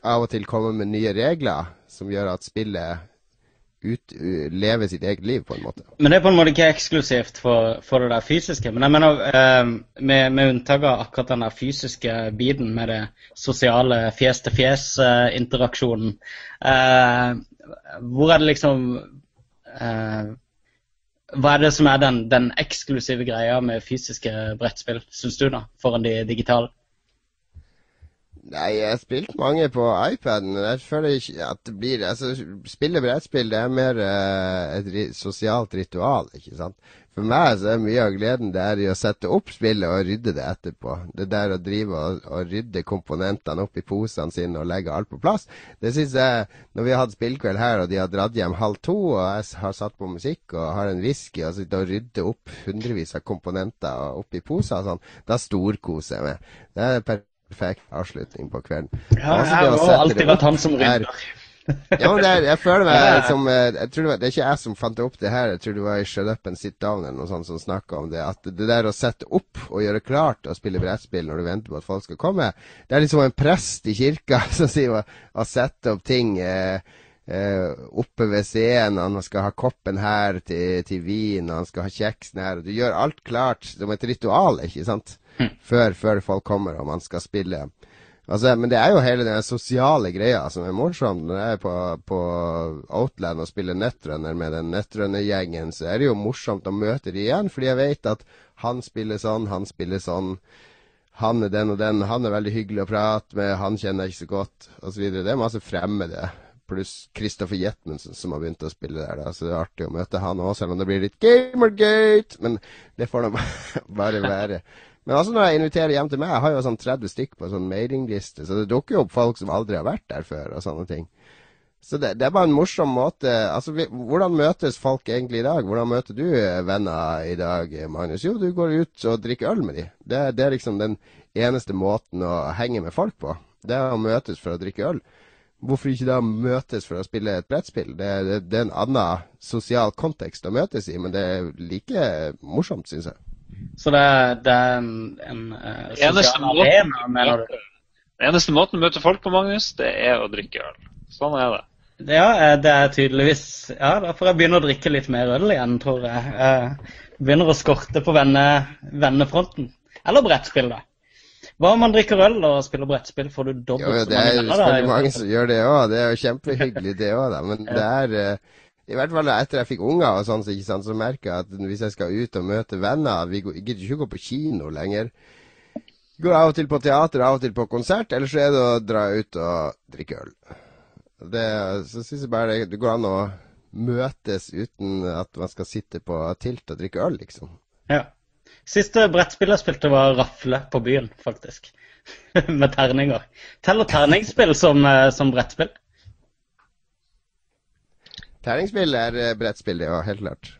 av og til kommer med nye regler, som gjør at spillet ut, leve sitt eget liv, på en måte. Men det er på en måte ikke eksklusivt for, for det der fysiske. Men jeg mener, eh, med, med, unntak av akkurat den der fysiske biten med det sosiale fjes-til-fjes-interaksjonen, eh, hvor er det liksom eh, Hva er det som er den, den eksklusive greia med fysiske brettspill, syns du, da, foran de digitale? Nei, jeg har spilt mange på iPaden. Jeg føler ikke at det blir Altså, spille brettspill det er mer uh, et sosialt ritual, ikke sant. For meg så er mye av gleden det er i å sette opp spillet og rydde det etterpå. Det der å drive og, og rydde komponentene opp i posene sine og legge alt på plass, det syns jeg Når vi har hatt spillkveld her, og de har dratt hjem halv to, og jeg har satt på musikk og har en whisky og sitter og rydder opp hundrevis av komponenter oppi poser og sånn, da storkoser jeg meg. Det er perfekt perfekt avslutning på kvelden. Ja, jeg har alltid vært han som rydder. ja, men er, jeg føler meg som eh, jeg tror det, var, det, er ikke jeg som fant opp det her. Jeg tror det var i Shut Up and Sit Down eller noe sånt som snakka om det. At det der å sette opp og gjøre klart å spille brettspill når du venter på at folk skal komme, det er liksom en prest i kirka som sier å, å sette opp ting eh, eh, oppe ved scenen. Han skal ha koppen her til, til vin, han skal ha kjeksen her. Du gjør alt klart som et ritual, ikke sant? Før, før, folk kommer og man skal spille. Altså, men det er jo hele den sosiale greia som er morsom. Når jeg er på, på Outland og spiller nettrønner med den Netrunner-gjengen, så er det jo morsomt å møte dem igjen, fordi jeg vet at han spiller sånn, han spiller sånn. Han er den og den, han er veldig hyggelig å prate med, han kjenner jeg ikke så godt, osv. Det er masse fremmede. Pluss Christopher Jetmensen, som har begynt å spille der. Da. Så det er artig å møte han òg, selv om det blir litt Gamergate. Men det får da bare være. Men altså når jeg inviterer hjem til meg, jeg har jo sånn 30 stykk på sånn mailingliste, så det dukker jo opp folk som aldri har vært der før, og sånne ting. Så det, det er bare en morsom måte Altså, vi, hvordan møtes folk egentlig i dag? Hvordan møter du eh, venner i dag, Magnus? Jo, du går ut og drikker øl med dem. Det, det er liksom den eneste måten å henge med folk på. Det er å møtes for å drikke øl. Hvorfor ikke da møtes for å spille et brettspill? Det, det, det er en annen sosial kontekst å møtes i, men det er like morsomt, syns jeg. Så det, det er en, en uh, sosial arena, mener du? Den eneste måten å møte folk på, Magnus, det er å drikke øl. Sånn er det. Ja, eh, det er tydeligvis Ja, da får jeg begynne å drikke litt mer øl igjen, tror jeg. jeg begynner å skorte på venne, vennefronten. Eller brettspill, da. Hva om man drikker øl og spiller brettspill? Får du dobbelt så mange venner? Det er jo mange som gjør det òg. Det er jo kjempehyggelig, det òg, da. Men det er uh, i hvert fall etter jeg fikk unger, og sånn, så, sant, så merker jeg at hvis jeg skal ut og møte venner Vi gidder ikke gå på kino lenger. Går av og til på teater, av og til på konsert, eller så er det å dra ut og drikke øl. Det, så syns jeg bare det går an å møtes uten at man skal sitte på tilt og drikke øl, liksom. Ja. Siste brettspill jeg spilte, var Rafle på byen, faktisk. Med terninger. Teller terningsspill som, eh, som brettspill? Terningspill er uh, brettspill, ja. Helt klart.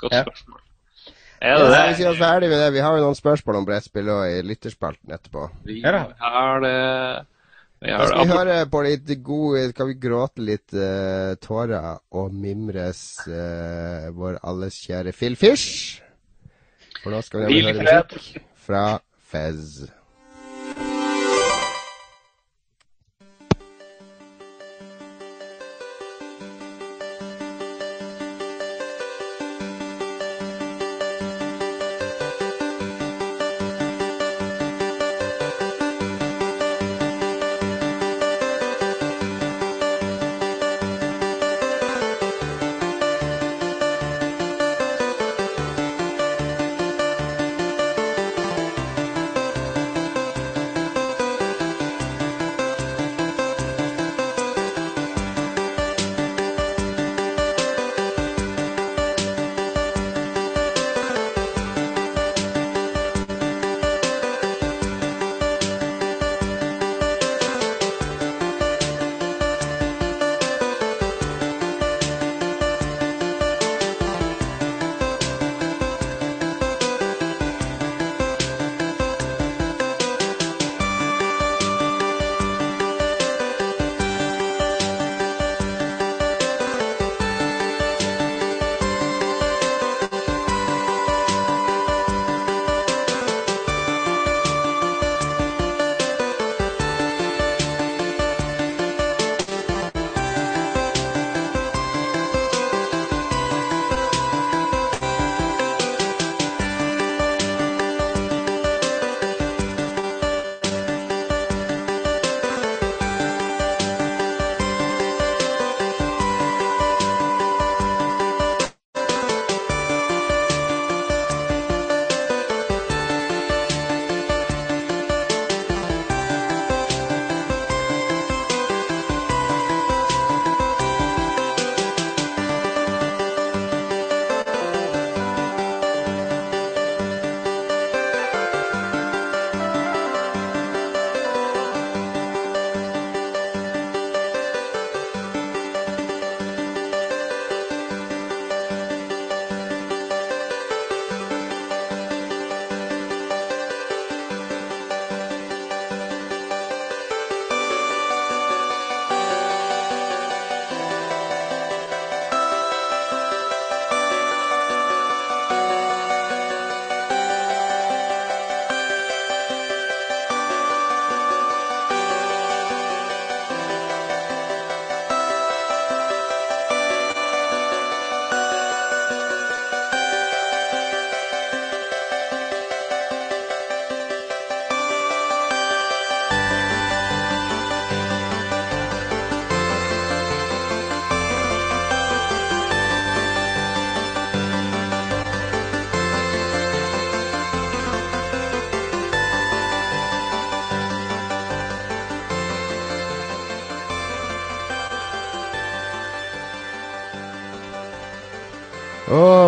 Godt spørsmål. Er det det? Vi ferdig med det. Vi har jo noen spørsmål om brettspill òg i lytterspalten etterpå. Vi har det vi har skal vi høre på litt gode Skal vi gråte litt uh, tårer og mimres uh, vår alles kjære Phil Fish? For nå skal vi høre musikk fra Fez.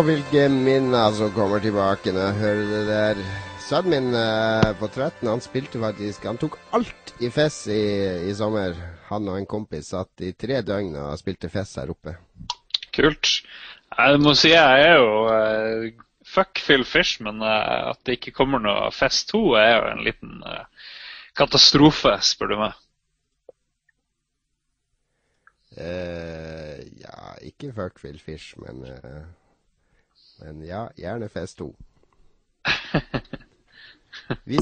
Hvilke minner som kommer tilbake når jeg hører det der. Sønnen min eh, på 13 han spilte faktisk Han tok alt i Fess i, i, sommer. Han og en kompis satt i tre døgn og spilte Fess her oppe. Kult. Jeg må si jeg er jo uh, Fuck Phil Fish, men uh, at det ikke kommer noe Fest 2, er jo en liten uh, katastrofe, spør du meg. ja, ikke fuck Phil Fish, men men ja, gjerne Fest 2. Vi,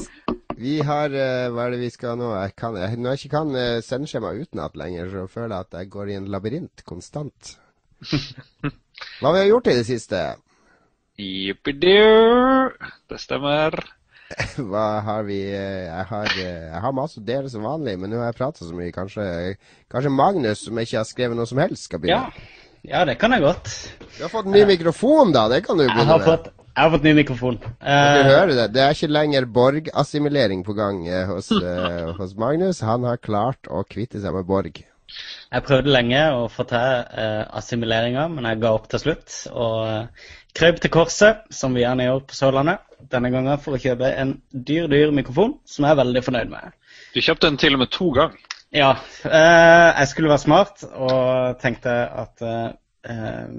vi, har uh, Hva er det vi skal nå? Jeg kan, jeg, når jeg ikke kan uh, sendeskjema utenat lenger, så føler jeg at jeg går i en labyrint konstant. Hva har vi gjort i det siste? Jippidu. Det stemmer. Hva har vi uh, jeg, har, jeg har masse å dele som vanlig, men nå har jeg prata så mye. Kanskje, kanskje Magnus, som ikke har skrevet noe som helst, skal begynne? Ja. Ja, det kan jeg godt. Du har fått ny mikrofon, da. Det kan du begynne med. Fått, jeg har fått ny mikrofon. Uh, hører det. Det er ikke lenger Borg-assimilering på gang eh, hos, uh, hos, Magnus. Han har klart å kvitte seg med Borg. Jeg prøvde lenge å få til uh, assimileringa, men jeg ga opp til slutt. Og uh, krøp til korset, som vi gjerne gjør på Sørlandet. Denne gangen for å kjøpe en dyr, dyr mikrofon, som jeg er veldig fornøyd med. Du kjøpte den til og med to ganger? Ja. Eh, jeg skulle være smart og tenkte at eh,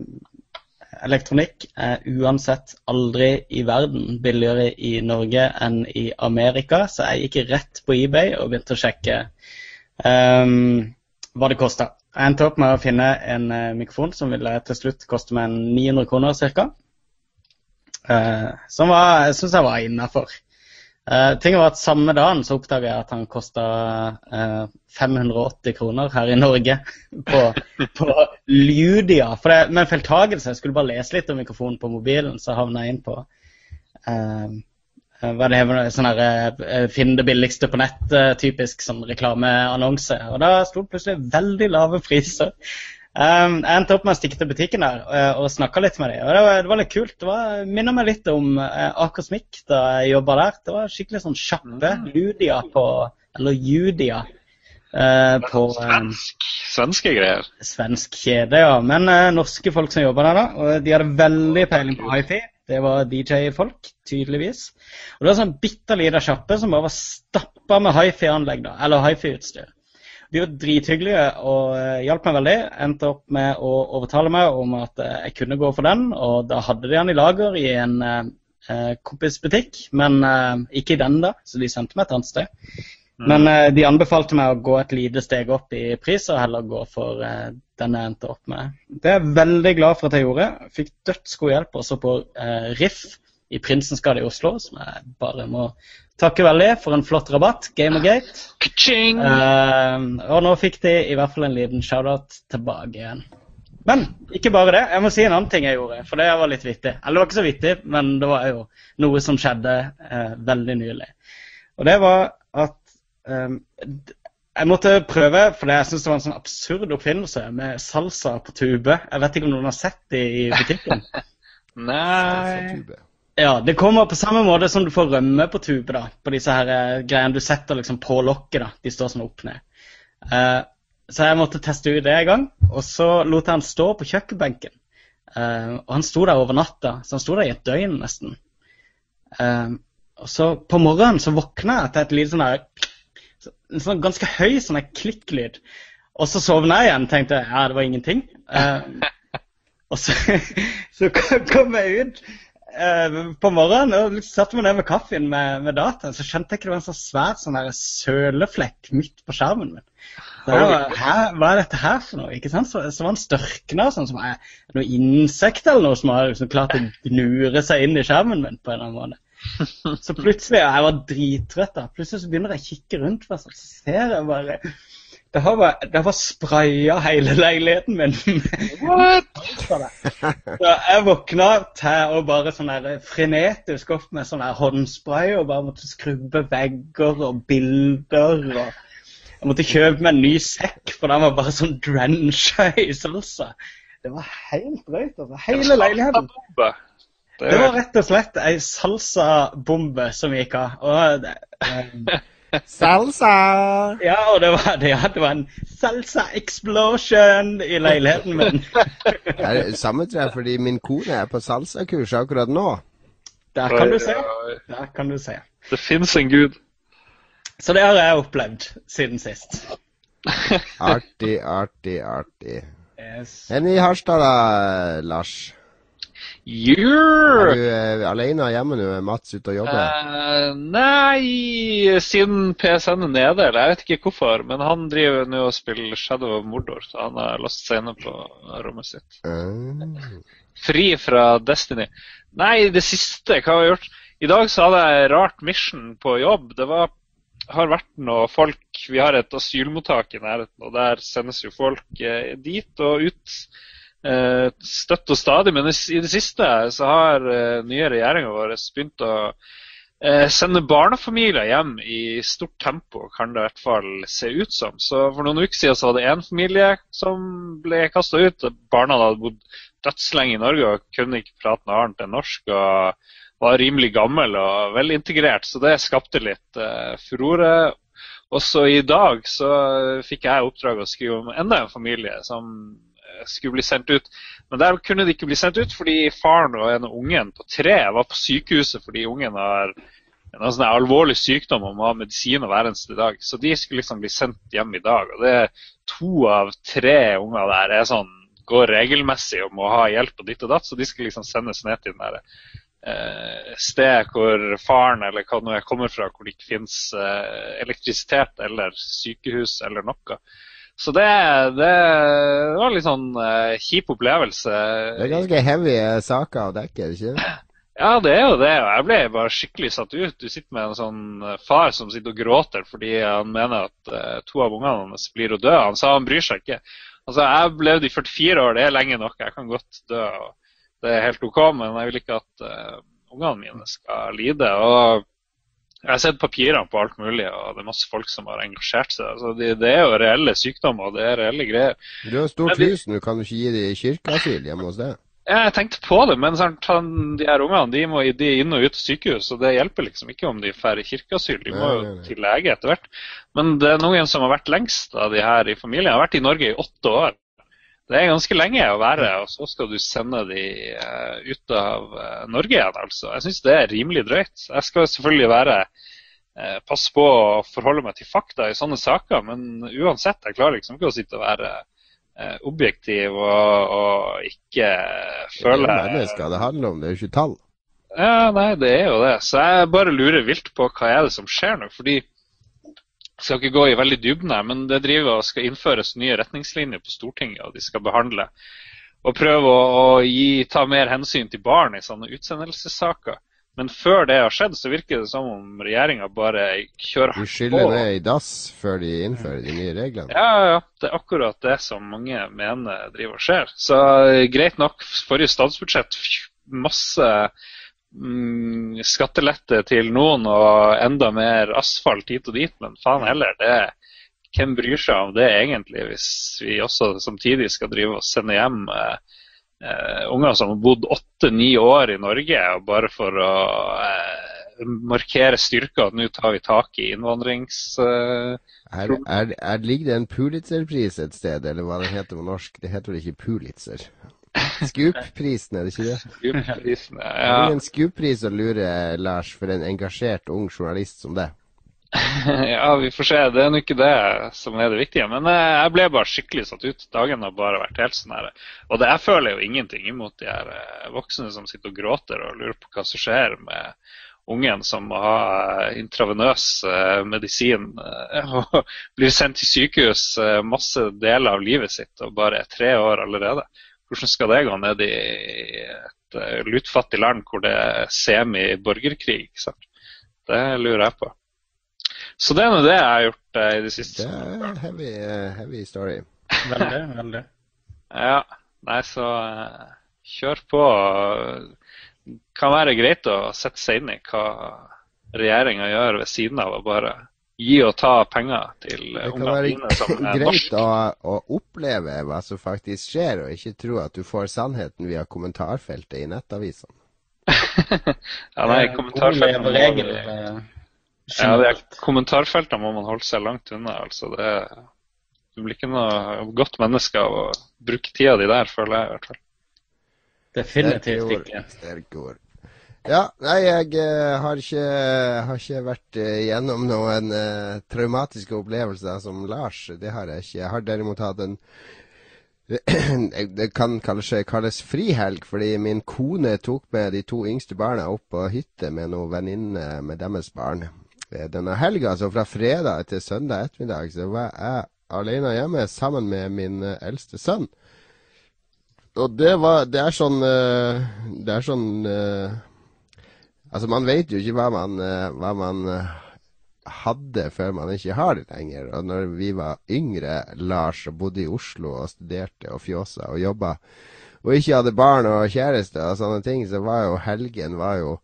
elektronikk er uansett aldri i verden billigere i Norge enn i Amerika, så jeg gikk rett på eBay og begynte å sjekke eh, hva det kosta. Jeg endte opp med å finne en uh, mikrofon som ville til slutt koste meg 900 kroner ca. Uh, som var, jeg syns jeg var innafor. Uh, ting var at Samme dagen så oppdaga jeg at han kosta uh, 580 kroner her i Norge på, på Ludia. For det, med en feiltagelse, jeg skulle bare lese litt om mikrofonen på mobilen, så havna jeg inn på uh, hva det heter, sånn her, Finn det billigste på nett, typisk som reklameannonse. Og da sto det plutselig veldig lave priser. Um, jeg endte opp med å stikke til butikken der og, og snakke litt med dem. Og det var, det var litt kult. Det var, minner meg litt om uh, Akersmik da jeg jobba der. Det var skikkelig sånn kjappe mm. Ludia på Eller Judia. Uh, på Svensk. Svenske greier. Svensk kjede, ja. Men norske folk som jobba der, da. Og de hadde veldig peiling på hifi. Det var DJ-folk, tydeligvis. Og det var sånn bitte lita sjappe som bare var stappa med hifi-anlegg, da. Eller hifi-utstyr. De var drithyggelige og uh, hjalp meg veldig. Endte opp med å overtale meg om at uh, jeg kunne gå for den. Og da hadde de den i lager i en eh, kompisbutikk, men ikke i den, da. Så de sendte meg et annet sted. Mm. Men de anbefalte meg å gå et lite steg opp i pris og heller gå for den jeg endte opp med. Det er jeg veldig glad for at jeg gjorde. Fikk dødsgod hjelp også på Riff i Prinsens gate i Oslo, som jeg bare må takke veldig for en flott rabatt. Gamergate. Uh, og nå fikk de i hvert fall en liten shout-out tilbake igjen. Men ikke bare det. Jeg må si en annen ting jeg gjorde, for det var litt vittig. Eller det var ikke så vittig, men det var jo noe som skjedde uh, veldig nylig. Og det var at um, jeg måtte prøve, for jeg syns det var en sånn absurd oppfinnelse med salsa på tube. Jeg vet ikke om noen har sett det i butikken? Nei. Ja, det kommer på samme måte som du får rømme på tube. da, På disse her uh, greiene du setter liksom på lokket. da, De står sånn opp ned. Uh, så jeg måtte teste ut det en gang. Og så lot jeg han stå på kjøkkenbenken. Uh, og han sto der over natta, så han sto der i et døgn nesten. og så på morgenen så våkna jeg til et lite sånn her En sånn ganske høy sånn klikklyd. Og så sovna jeg igjen tenkte ja, det var ingenting. og så, så kom jeg ut Eh, på morgenen og satte meg ned med kaffen med, med dataen, så skjønte jeg ikke det var en så svær sånn søleflekk midt på skjermen min. Var, hva er dette her for noe? ikke sant? Så, så var den størkna, sånn som er noe insekt eller noe som har liksom klart å gnure seg inn i skjermen min på en eller annen måte. Så plutselig, Jeg var drittrøtt. da, Plutselig så begynner jeg å kikke rundt, så ser jeg bare det har, det har spraya hele leiligheten min. What? Så jeg våkna til å bare sånn frenetisk opp med sånn håndspray og bare måtte skrubbe vegger og bilder. og Jeg måtte kjøpe meg en ny sekk, for den var bare sånn drencha i salsa. Det var helt drøyt. altså. Hele leiligheten. Det var rett og slett ei salsabombe som gikk av. Og det, Salsa! Ja, og det var, det, det var en salsa explosion i leiligheten min. det er samme tror jeg, fordi min kone er på salsakurs akkurat nå. Der kan du se. Der kan du se. Det fins en gud. Så det har jeg opplevd siden sist. artig, artig, artig. Yes. Enn i Harstad, da, Lars? Yeah. Er du uh, alene hjemme nå? Mats ute og jobber? Uh, nei, siden PSN er nede. Eller jeg vet ikke hvorfor. Men han driver nå og spiller Shadow of Mordor, så han har låst seg inne på rommet sitt. Uh. Fri fra Destiny. Nei, det siste, hva har jeg gjort? I dag så hadde jeg rart mission på jobb. Det var, har vært noe folk Vi har et asylmottak i nærheten, og der sendes jo folk eh, dit og ut støtt og stadig. Men i det siste så har eh, nye regjeringa vår begynt å eh, sende barnefamilier hjem i stort tempo, kan det i hvert fall se ut som. Så For noen uker siden så var det én familie som ble kasta ut. Barna hadde bodd dødslenge i Norge og kunne ikke prate noe annet enn norsk. og var rimelig gammel og velintegrert, så det skapte litt uh, furore. Også i dag så fikk jeg oppdrag å skrive om enda en familie som skulle bli sendt ut. Men der kunne de ikke bli sendt ut fordi faren og en ungen på tre var på sykehuset fordi ungen har en sånn alvorlig sykdom og må ha medisin hver eneste dag. Så de skulle liksom bli sendt hjem i dag. Og det er to av tre unger der er sånn, går regelmessig og må ha hjelp og ditt og datt, så de skal liksom sendes ned til den der eh, sted hvor faren eller hva nå jeg kommer fra, hvor det ikke finnes eh, elektrisitet eller sykehus eller noe. Så det, det, det var litt sånn uh, kjip opplevelse. Det er ganske heavy saker å dekke, ikke Ja, det er jo det. og Jeg ble bare skikkelig satt ut. Du sitter med en sånn far som sitter og gråter fordi han mener at uh, to av ungene hans blir å dø. Han sa han bryr seg ikke. Altså, Jeg har levd i 44 år, det er lenge nok. Jeg kan godt dø. og det er helt OK, men jeg vil ikke at uh, ungene mine skal lide. og jeg har sett papirene på alt mulig, og det er masse folk som har engasjert seg. Altså, det, det, er jo reelle sykdommer, og det er reelle greier. Du har stort hus nå, kan du ikke gi dem kirkeasyl hjemme hos deg? Jeg tenkte på det, men han, de her ungene de må de inn og ut av sykehus, og det hjelper liksom ikke om de får kirkeasyl. De må jo til lege etter hvert. Men det er noen som har vært lengst av de her i familien. har vært i Norge i åtte år. Det er ganske lenge å være, og så skal du sende de uh, ut av uh, Norge igjen, altså. Jeg syns det er rimelig drøyt. Jeg skal selvfølgelig være uh, passe på å forholde meg til fakta i sånne saker, men uansett, jeg klarer liksom ikke å sitte og være objektiv og, og, ikke føle Det er mennesker det handler om, det er jo ikke tall. Ja, nei, det er jo det. Så jeg bare lurer vilt på hva er det som skjer nå. fordi skal ikke gå i veldig dybden her, men det driver og skal innføres nye retningslinjer på Stortinget, og de skal behandle og prøve å, gi, ta mer hensyn til barn i sånne utsendelsessaker. Men før det har skjedd, så virker det som om regjeringa bare kjører hardt på. Du skyller ned i dass før de innfører de nye reglene? Ja, ja. Det er akkurat det som mange mener driver og skjer. Så greit nok, forrige statsbudsjett, masse mm, skattelette til noen og enda mer asfalt hit og dit, men faen heller, det hvem bryr seg om det egentlig, hvis vi også samtidig skal drive og sende hjem eh, eh, unger som har bodd åtte-ni år i Norge, og bare for å eh, markere styrka at nå tar vi tak i innvandrings... Uh, er, er, er, ligger det en Pulitzer-pris et sted, eller hva det heter på norsk? Det heter vel ikke Pulitzer? Scoop-prisen, er det ikke det? Scoop-prisen, ja. Det blir en Scoop-pris å lure, Lars, for en engasjert ung journalist som det. ja, vi får se. Det er nå ikke det som er det viktige. Men eh, jeg ble bare skikkelig satt ut. Dagen har bare vært helt sånn her. Og det, jeg føler jo ingenting imot de her eh, voksne som sitter og gråter og lurer på hva som skjer med ungen som må ha eh, intravenøs medisin og blir sendt til sykehus masse deler av livet sitt og bare er tre år allerede. Hvordan skal det gå ned i et uh, lutfattig land hvor det er semi-borgerkrig? Det lurer jeg på. Så det er nå det jeg har gjort uh, i det siste. Det er en heavy, uh, heavy story. Veldig, veldig. Ja. Nei, så kjør på. Det kan være greit å sette seg inn i hva regjeringa gjør ved siden av å bare gi og ta penger til ungene dine som er norsk. Det kan være greit å, å, oppleve hva som faktisk skjer, og ikke tro at du får sannheten via kommentarfeltet i nettavisene. ja, nei, kommentarfeltet regel, Ja, de kommentarfeltene må man holde seg langt unna. altså. Det, du blir ikke noe godt menneske av å bruke tida di der, føler jeg i hvert fall. Definitivt ikke. Sterke ord. Ja, nei, jeg uh, har, ikke, har, ikke, vært uh, gjennom noen uh, traumatiske opplevelser som Lars. Det har jeg ikke. Jeg har derimot hatt en Det kan kalles, kalles frihelg, fordi min kone tok med de to yngste barna opp på hytte med noen venninner med deres barn. Denne helga, altså fra fredag til søndag ettermiddag, så var jeg alene hjemme sammen med min eldste sønn. Og det var Det er sånn Det er sånn Altså, man vet jo ikke hva man, hva man hadde før man ikke har det lenger. Og når vi var yngre, Lars, og bodde i Oslo og studerte og fjåsa og jobba, og ikke hadde barn og kjæreste og sånne ting, så var jo helgen var jo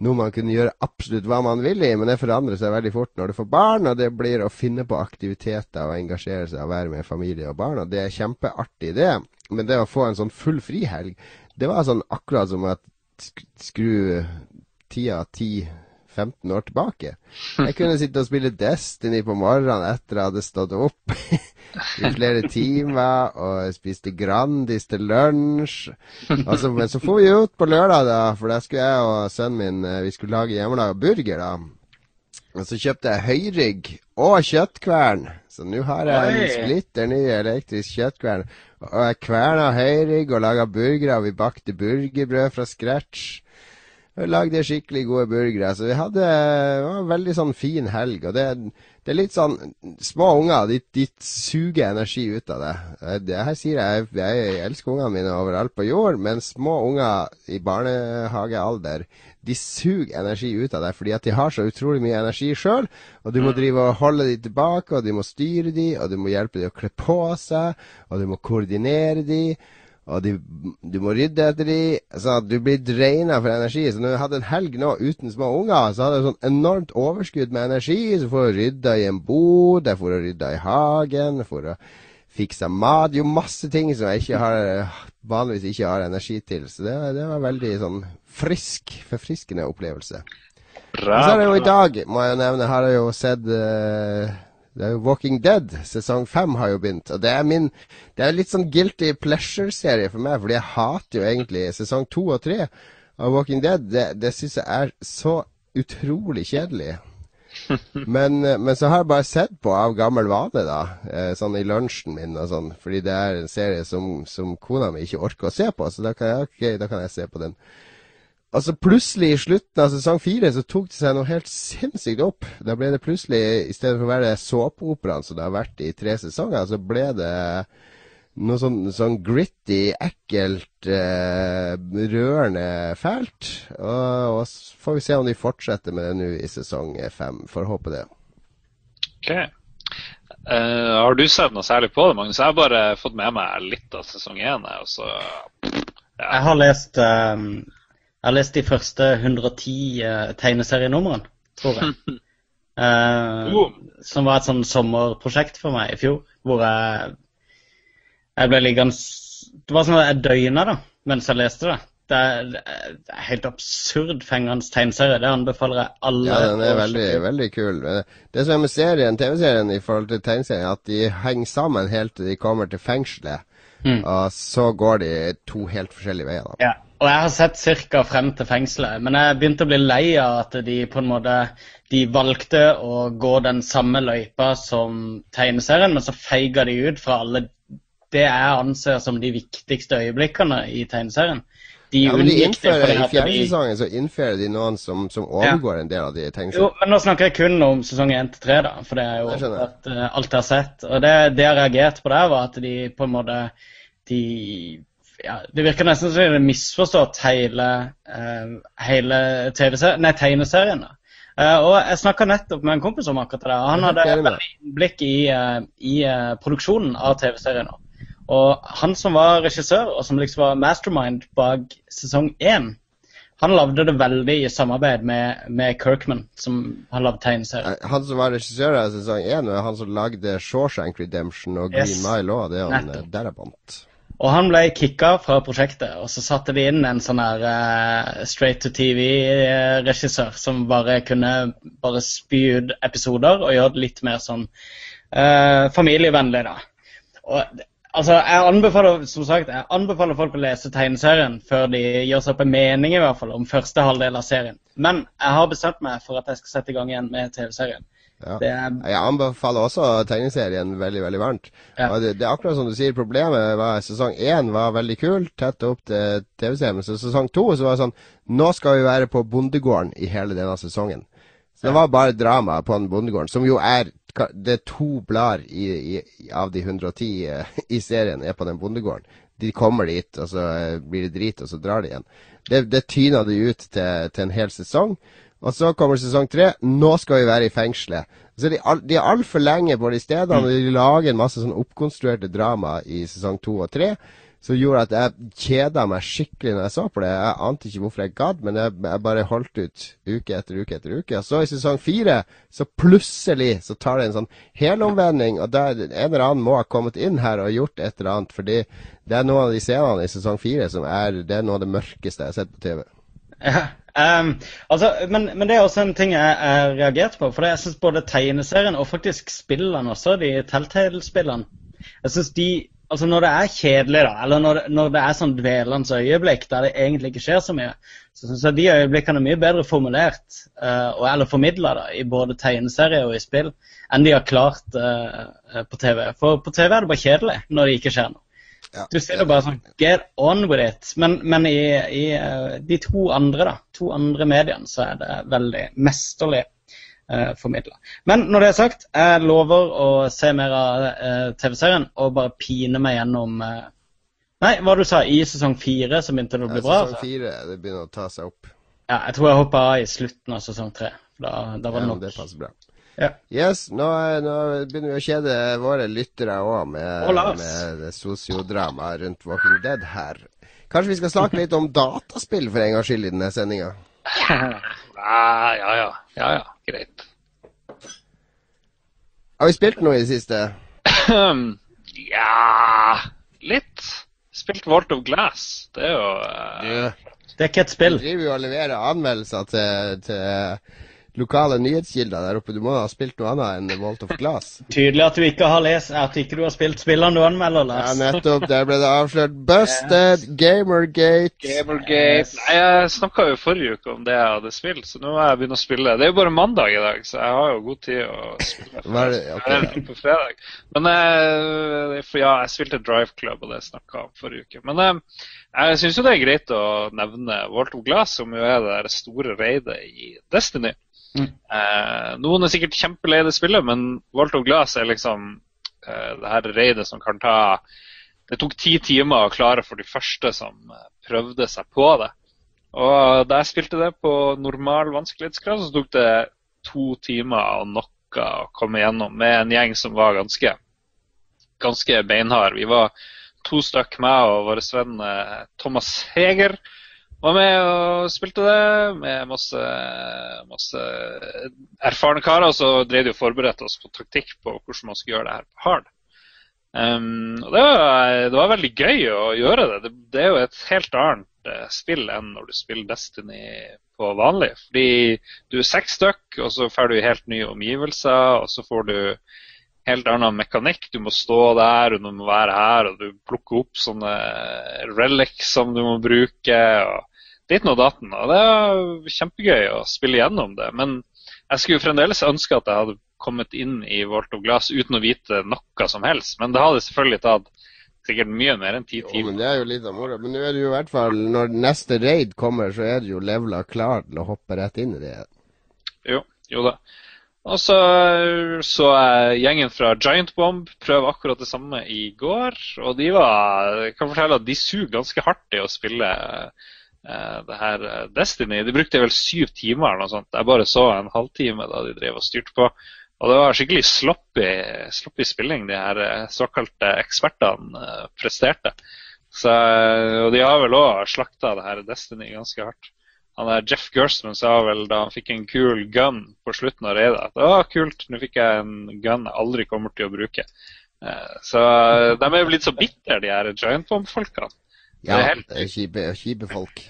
noe man kunne gjøre absolutt hva man ville i, men det forandrer seg veldig fort når du får barn, og det blir å finne på aktiviteter og engasjere seg og være med familie og barn, og det er kjempeartig, det. Men det å få en sånn full frihelg, det var sånn akkurat som at skru tida 10-15 år tilbake. Jeg kunne sitte og spille Destiny på morgenen etter jeg hadde stått opp i flere timer og spiste Grandis til lunsj. Altså, men så får vi ut på lørdag, da, for da skulle jeg og sønnen min eh, vi skulle lage hjemmelaga burger. da. Og så kjøpte jeg høyrygg og kjøttkvern. Så nå har jeg en splitter ny elektrisk kjøttkvern. Og jeg kverna høyrygg og laga burgere, og vi bakte burgerbrød fra scratch. Lagde skikkelig gode burgere. Så vi hadde en veldig sånn fin helg. Og det, det er litt sånn Små unger, de, de, suger energi ut av det. Det her sier jeg, jeg elsker ungene mine overalt på jord, men små unger i barnehagealder, de suger energi ut av det fordi at de har så utrolig mye energi sjøl. Og du må mm. drive og holde dem tilbake, og du må styre dem, og du må hjelpe dem å kle på seg, og du må koordinere dem og de, du må rydde etter de, at du blir dreina for energi. Så når du hadde en helg nå uten små unger, så hadde du sånn enormt overskudd med energi. Så får du rydda i en bod, jeg får rydda i hagen, jeg får fiksa mat. Jo, masse ting som jeg ikke har, vanligvis ikke har energi til. Så det, det var veldig sånn frisk, forfriskende opplevelse. Bra. Og så er det jo i dag, må jeg nevne, har jeg jo sett uh, Walking Dead. Sesong fem har jo begynt. Og det er min Det er litt sånn guilty pleasure-serie for meg, fordi jeg hater jo egentlig sesong to og tre av Walking Dead. Det, det syns jeg er så utrolig kjedelig. Men, men, så har jeg bare sett på av gammel vane, da. Eh, sånn i lunsjen min og sånn. Fordi det er en serie som, som kona mi ikke orker å se på, så da kan jeg, okay, da kan jeg se på den. Altså Plutselig, i slutten av sesong fire, så tok det seg noe helt sinnssykt opp. Da ble det plutselig, i stedet for å være såpeoperaen som det har vært i tre sesonger, så ble det noe sånn, sånn gritty, ekkelt, eh, rørende fælt. Og, og, så får vi se om de fortsetter med det nå i sesong fem. Får håpe det. Ok. Uh, har du sett noe særlig på det, Magnus? Jeg har bare fått med meg litt av sesong én. Ja. Jeg har lest um jeg har lest de første 110 uh, tegneserienumrene, tror jeg. Uh, som var et sånn sommerprosjekt for meg i fjor, hvor jeg, jeg ble liggende Det var sånn at jeg døgna da, mens jeg leste det. Det er, det er helt absurd fengende tegneserie. Det anbefaler jeg alle. Ja, den er veldig, veldig kul. Det som er med serien, TV-serien i forhold til tegneserien, er at de henger sammen helt til de kommer til fengselet. Mm. Og så går de to helt forskjellige veier. Da. Ja. Og jeg har sett ca. frem til fengselet, men jeg begynte å bli lei av at de på en måte de valgte å gå den samme løypa som tegneserien, men så feiga de ut fra alle det jeg anser som de viktigste øyeblikkene i tegneserien. De ja, men de innfører, I fjerde de... sesongen så innfører de noen som, som overgår ja. en del av de tegneseriene. Jo, men nå snakker jeg kun om sesong 1 til 3, da, for det er jo at, uh, alt jeg har sett. Og det, det jeg reagerte på der, var at de på en måte de ja, Det virker nesten som de har misforstått hele, uh, hele tegneseriene. Uh, og Jeg snakka nettopp med en kompis om akkurat det. Han hadde veldig innblikk i, uh, i uh, produksjonen av TV-serien. Og han som var regissør, og som liksom var mastermind bak sesong én, han lagde det veldig i samarbeid med, med Kirkman, som har lagd tegneserien. Han som var regissør av sesong én, og han som lagde Shawshank Redemption og Green yes. Mile òg. Det er han Darabont. Og han ble kicka fra prosjektet, og så satte de inn en sånn her uh, straight to TV-regissør som bare kunne bare spy ut episoder og gjøre det litt mer sånn uh, familievennlig, da. Og Altså, jeg anbefaler som sagt, jeg anbefaler folk å lese tegneserien før de gjør seg opp en mening i hvert fall om første halvdel av serien. Men jeg har bestemt meg for at jeg skal sette i gang igjen med TV-serien. Ja. Er... Jeg anbefaler også tegneserien veldig veldig varmt. Ja. Det, det, er akkurat som du sier, problemet var sesong én var veldig kul, tett opp til TV-serien. Men så sesong to så var det sånn Nå skal vi være på bondegården i hele denne sesongen. Så det var bare drama på den bondegården, som jo er det er to blader av de 110 uh, eh, i serien er på den bondegården. De kommer dit, og så uh, blir det drit, og så drar de igjen. Det, det tyna det ut til, til, en hel sesong. Og så kommer sesong tre. Nå skal vi være i fengselet. Så de, al, de er altfor lenge på de stedene, og de lager en masse sånn oppkonstruerte drama i sesong to og tre som gjorde at jeg kjeda meg skikkelig når jeg så på det. Jeg ante ikke hvorfor jeg gadd, men jeg, jeg, bare holdt ut uke etter uke etter uke. Og så i sesong fire, så plutselig så tar det en sånn helomvending, og der en eller annen må ha kommet inn her og gjort et eller annet. Fordi det er noen av de scenene i sesong fire som er, det er noe av det mørkeste jeg har sett på TV. Ja, um, altså, men, men, det er også en ting jeg, jeg reagerte på. For jeg syns både tegneserien og faktisk spillene også, de Telltale-spillene Jeg synes de altså Når det er kjedelig, da, eller når, når det er sånn dvelende øyeblikk der det egentlig ikke skjer så mye, så syns jeg de øyeblikkene er mye bedre formulert uh, eller formidla i både tegneserier og i spill enn de har klart uh, på TV. For på TV er det bare kjedelig når det ikke skjer noe. Ja, du sier jo bare sånn Get on with it. Men, men i, i uh, de to andre da, to andre mediene så er det veldig mesterlig eh, formidla. Men når det er sagt, jeg lover å se mer av eh, TV-serien og bare pine meg gjennom eh, Nei, hva du sa i sesong fire så begynte det å bli ja, bra? Sesong altså? fire, det begynner å ta seg opp. Ja, jeg tror jeg hoppa av i slutten av sesong tre. Da, da var det nok. Ja, det passer bra. Ja. Yes, nå, nå, begynner vi å kjede våre lyttere òg med, med sosiodramaet rundt Walking Dead her. Kanskje vi skal snakke litt om dataspill for en gangs skyld i denne sendinga? Ja, ja, ja. ja, ja. Greit. Har vi spilt noe i det siste? ja Litt. Spilt Vault of Glass. Det er jo uh... Det er ikke et spill. Vi driver jo og leverer anmeldelser til, til lokale nyhetskilder der oppe. Du må ha spilt noe annet enn Walt of Glass. Tydelig at du ikke har lest At ikke du har spilt spillene du anmelder, Lars. Ja, nettopp. Der ble det avslørt. Busted! Gamergate. Gamergate. Yes. Nei, jeg snakka jo forrige uke om det jeg hadde spilt, så nå må jeg begynne å spille. Det er jo bare mandag i dag, så jeg har jo god tid å spille. Var det, okay. på fredag. Men eh, ja, jeg spilte Drive Club, og det snakka om forrige uke. Men eh, jeg syns jo det er greit å nevne Walt of Glass, som jo er det store raidet i Destiny. Mm. Eh, noen er sikkert kjempelei det spillet, men Walt of Glass er liksom eh, det her raidet som kan ta Det tok ti timer å klare for de første som eh, prøvde seg på det. Og da jeg spilte det på normal vanskelighetsgrad, så tok det to timer og noe å komme gjennom med en gjeng som var ganske, ganske beinhard. Vi var to stykk, meg og vår venn eh, Thomas Heger. Var med og spilte det med masse, masse erfarne karer. Så drev de og forberedte oss på taktikk på hvordan man skulle gjøre det her på hard. Um, og det var, det var, veldig gøy å gjøre det. det. det. er jo et helt annet uh, spill enn når du spiller Destiny på vanlig. Fordi du er seks stykk, og så får du helt nye omgivelser, og så får du helt annen mekanikk. Du må stå der, og du må være her, og du plukker opp sånne relics som du må bruke. og ditten og datten. Og det er kjempegøy å spille gjennom det. Men jeg skulle fremdeles ønske at jeg hadde kommet inn i Volt of Glass uten å vite noe som helst. Men det hadde selvfølgelig tatt sikkert mye mer enn ti timer. Jo, Men det er jo litt av moro. Men nå er det jo i hvert fall Når neste raid kommer, så er det jo levela klar til å hoppe rett inn i det. Jo, jo da. Og så så gjengen fra Giant Bomb prøve akkurat det samme i går. Og de var Jeg kan fortelle at de suger ganske hardt i å spille det her eh, Destiny. De brukte vel syv timer eller noe sånt. Jeg bare så en halvtime da de drev og styrte på. Og det var skikkelig sloppy, sloppy spilling de her eh, såkalte ekspertene presterte. Så, og de har vel òg slakta det her Destiny ganske hardt. Han der Jeff Gerstman sa vel da han fikk en kul gun på slutten av raidet at var kult, nå fikk jeg en gun jeg aldri kommer til å bruke. Så de er jo blitt så bitre, de her Giant Bomb-folkene. Ja, det er kjipe, kjipe folk.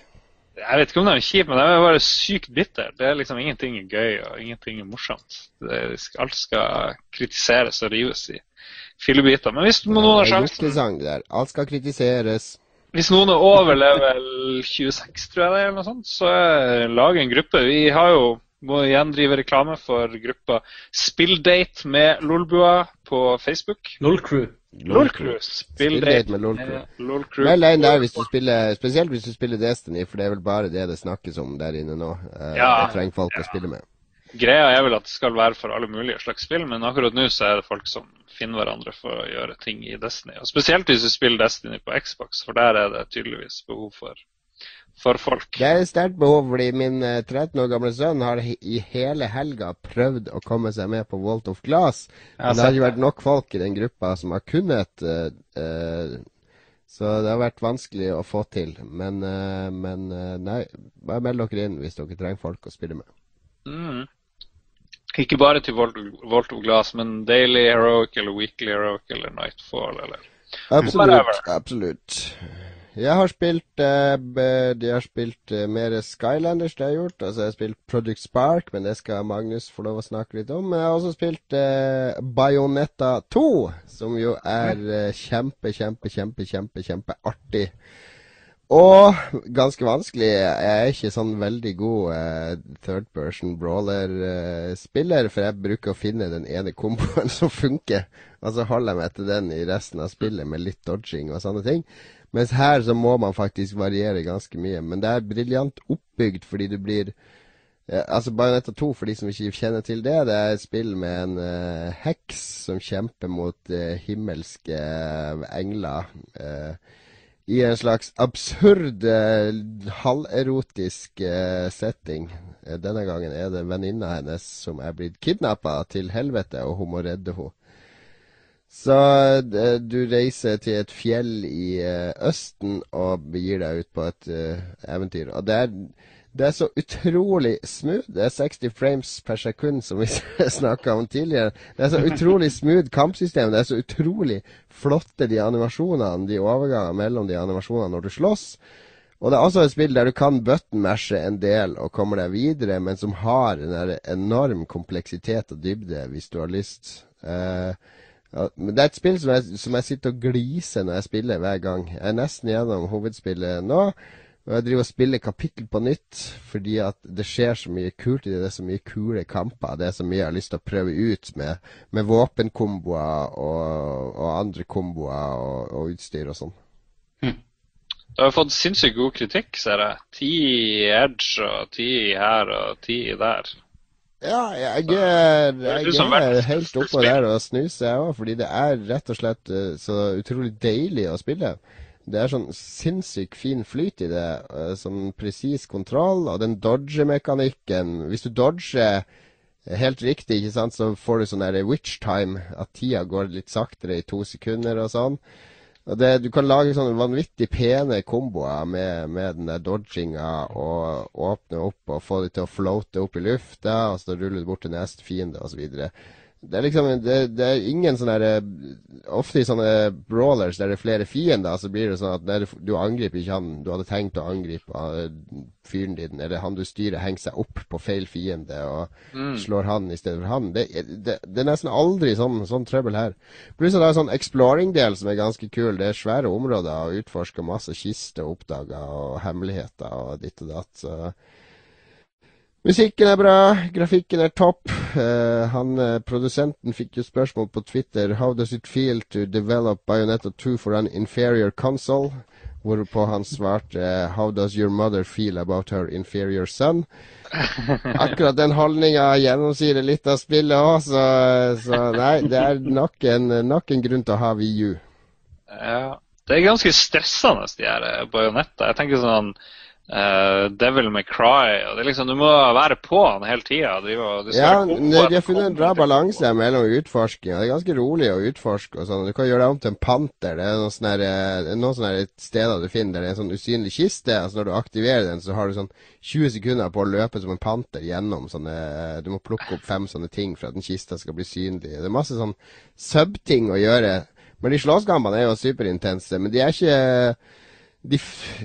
Jeg vet ikke om de er kjipe, men de er bare sykt bitre. Det er liksom ingenting er gøy og ingenting er morsomt. Er, alt skal kritiseres og rives i fillebiter. Men hvis noen har sjansen Alt skal kritiseres. Hvis noen er over level 26, tror jeg det er, eller noe sånt, så lag en gruppe. Vi har jo må igjen drive reklame for gruppa Spilldate med Lolbua på Facebook. Lolcrew. LOL-crew. Spilldate med LOL-crew. Deg der hvis du spiller, spesielt hvis du spiller Destiny, for det er vel bare det det snakkes om der inne nå. Uh, ja, det trenger folk ja. å spille med. Greia er vel at det skal være for alle mulige slags spill, men akkurat nå så er det folk som finner hverandre for å gjøre ting i Destiny. Og Spesielt hvis du spiller Destiny på Xbox, for der er det tydeligvis behov for for folk. Det er sterkt behov, fordi min 13 eh, år gamle sønn har i hele helga prøvd å komme seg med på Walt of Glass. Men det har ikke vært nok folk i den gruppa som har kunnet. Uh, uh, så det har vært vanskelig å få til. Men, uh, men nei, bare meld dere inn hvis dere trenger folk å spille med. Mm. Ikke bare til Volt of Glass, men Daily Heroic eller Weekly Heroic eller Nightfall eller Absolutt. Absolutt. Jeg har spilt uh, De har spilt uh, mer Skylanders, det har jeg gjort. Altså, jeg har spilt Project Spark, men det skal Magnus få lov å snakke litt om. Men Jeg har også spilt uh, Bayonetta 2, som jo er uh, kjempe, kjempe, kjempe, kjempe, kjempeartig. Og ganske vanskelig. Jeg er ikke sånn veldig god uh, third person brawler-spiller, uh, for jeg bruker å finne den ene komboen som funker. Og så holder jeg meg til den i resten av spillet med litt dodging og sånne ting. Mens her så må man faktisk variere ganske mye. Men det er briljant oppbygd fordi du blir eh, Altså Bajonetta 2, for de som ikke kjenner til det, det er et spill med en uh, heks som kjemper mot uh, himmelske uh, engler. I en slags absurd, halverotisk setting. Denne gangen er det venninna hennes som er blitt kidnappa til helvete, og hun må redde henne. Så uh, du reiser til et fjell i uh, Østen og begir deg ut på et uh, eventyr. Og det er, det er, så utrolig smooth. Det er 60 frames per sekund, som vi snakka om tidligere. Det er så utrolig smooth kampsystem. Det er så utrolig flotte de animasjonene, de overgangene mellom de animasjonene når du slåss. Og det er også et spill der du kan button-mashe en del og kommer deg videre, men som har en enorm kompleksitet og dybde, hvis du har lyst. Uh, ja, men Det er et spill som jeg, som jeg, sitter og gliser når jeg spiller hver gang. Jeg er nesten gjennom hovedspillet nå. Og jeg driver og spiller kapittel på nytt fordi at det skjer så mye kult i det. Det er så mye kule kamper. Det er så mye jeg har lyst til å prøve ut med, med våpenkomboer og, og, andre komboer og, og utstyr og sånn. Hm. Du har fått sinnssykt god kritikk, ser jeg. Ti i Edge og ti her og ti der. Ja, jeg, er, jeg er helt oppå der og snuser, jeg òg. Fordi det er rett og slett uh, så utrolig deilig å spille. Det er sånn sinnssykt fin flyt i det. Uh, sånn presis kontroll. Og den dodge-mekanikken Hvis du dodger helt riktig, ikke sant, så får du sånn der witch time. At tida går litt saktere i to sekunder og sånn. Det, du kan lage sånne vanvittig pene komboer med, med den der dodginga og åpne opp og få dem til å floate opp i lufta, og så ruller du bort til neste fiende osv. Det er liksom det, det er ingen sånne der, Ofte i sånne brawlers der det er flere fiender, så blir det sånn at der, du angriper ikke han du hadde tenkt å angripe uh, fyren din, eller han du styrer, henger seg opp på feil fiende og mm. slår han i stedet for han. Det, det, det er nesten aldri sånn, sånn trøbbel her. Pluss at det er en sånn exploring-del som er ganske kul. Det er svære områder og utforsker masse kister og oppdager og hemmeligheter og ditt og datt. så Musikken er bra, grafikken er topp. Uh, han, uh, Produsenten fikk jo spørsmål på Twitter How does it feel to develop Bayonetta 2 for an inferior console? Hvorpå han svarte How does your mother feel about her inferior son? Akkurat den holdninga gjennomsyrer litt av spillet òg, så, så, nei, det er nok en, nok en grunn til å ha VU. Ja, det er ganske stressende, de her bajonetter. Jeg tenker sånn uh, Devil May Cry. og det er liksom, Du må være på han hele tida. Ja, de har funnet en bra balanse mellom utforsking. Det er ganske rolig å utforske. og sånn. Du kan gjøre deg om til en panter. Det er noen sånne, noen sånne steder du finner der det er en sånn usynlig kiste. altså Når du aktiverer den, så har du sånn 20 sekunder på å løpe som en panter gjennom sånne Du må plukke opp fem sånne ting for at den kista skal bli synlig. Det er masse sånn sub-ting å gjøre. Men de slåsskampene er jo superintense. Men de er ikke de,